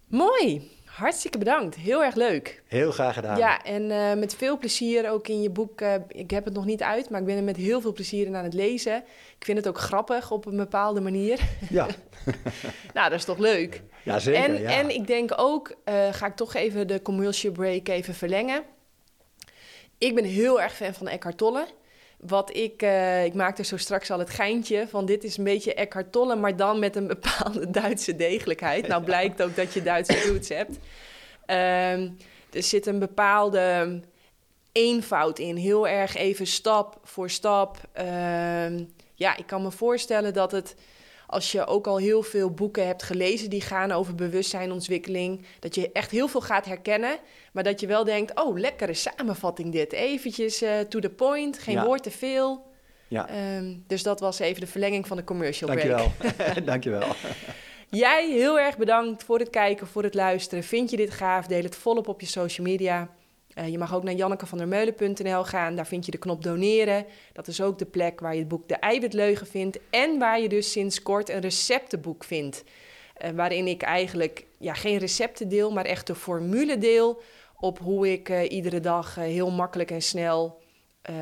Speaker 1: Mooi. Hartstikke bedankt. Heel erg leuk.
Speaker 2: Heel graag gedaan.
Speaker 1: Ja, en uh, met veel plezier ook in je boek. Uh, ik heb het nog niet uit, maar ik ben er met heel veel plezier in aan het lezen. Ik vind het ook grappig op een bepaalde manier.
Speaker 2: Ja.
Speaker 1: nou, dat is toch leuk?
Speaker 2: Ja, zeker.
Speaker 1: En,
Speaker 2: ja.
Speaker 1: en ik denk ook, uh, ga ik toch even de commercial break even verlengen. Ik ben heel erg fan van Eckhart Tolle. Wat ik, uh, ik maakte zo straks al het geintje van dit is een beetje Eckhart Tolle, maar dan met een bepaalde Duitse degelijkheid. Nou blijkt ook dat je Duitse roots hebt. Um, er zit een bepaalde eenvoud in, heel erg even stap voor stap. Um, ja, ik kan me voorstellen dat het als je ook al heel veel boeken hebt gelezen die gaan over bewustzijnontwikkeling, dat je echt heel veel gaat herkennen, maar dat je wel denkt, oh, lekkere samenvatting dit. Eventjes uh, to the point, geen ja. woord te veel.
Speaker 2: Ja.
Speaker 1: Um, dus dat was even de verlenging van de commercial
Speaker 2: Dankjewel.
Speaker 1: break.
Speaker 2: Dankjewel.
Speaker 1: Jij heel erg bedankt voor het kijken, voor het luisteren. Vind je dit gaaf? Deel het volop op je social media. Uh, je mag ook naar jannekevandermeulen.nl gaan. Daar vind je de knop doneren. Dat is ook de plek waar je het boek De Eiwitleugen vindt. En waar je dus sinds kort een receptenboek vindt. Uh, waarin ik eigenlijk ja, geen recepten deel, maar echt de formule deel. Op hoe ik uh, iedere dag heel makkelijk en snel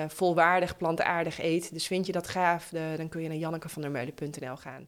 Speaker 1: volwaardig plantaardig eet. Dus vind je dat gaaf, dan kun je naar jannekevandermeulen.nl gaan.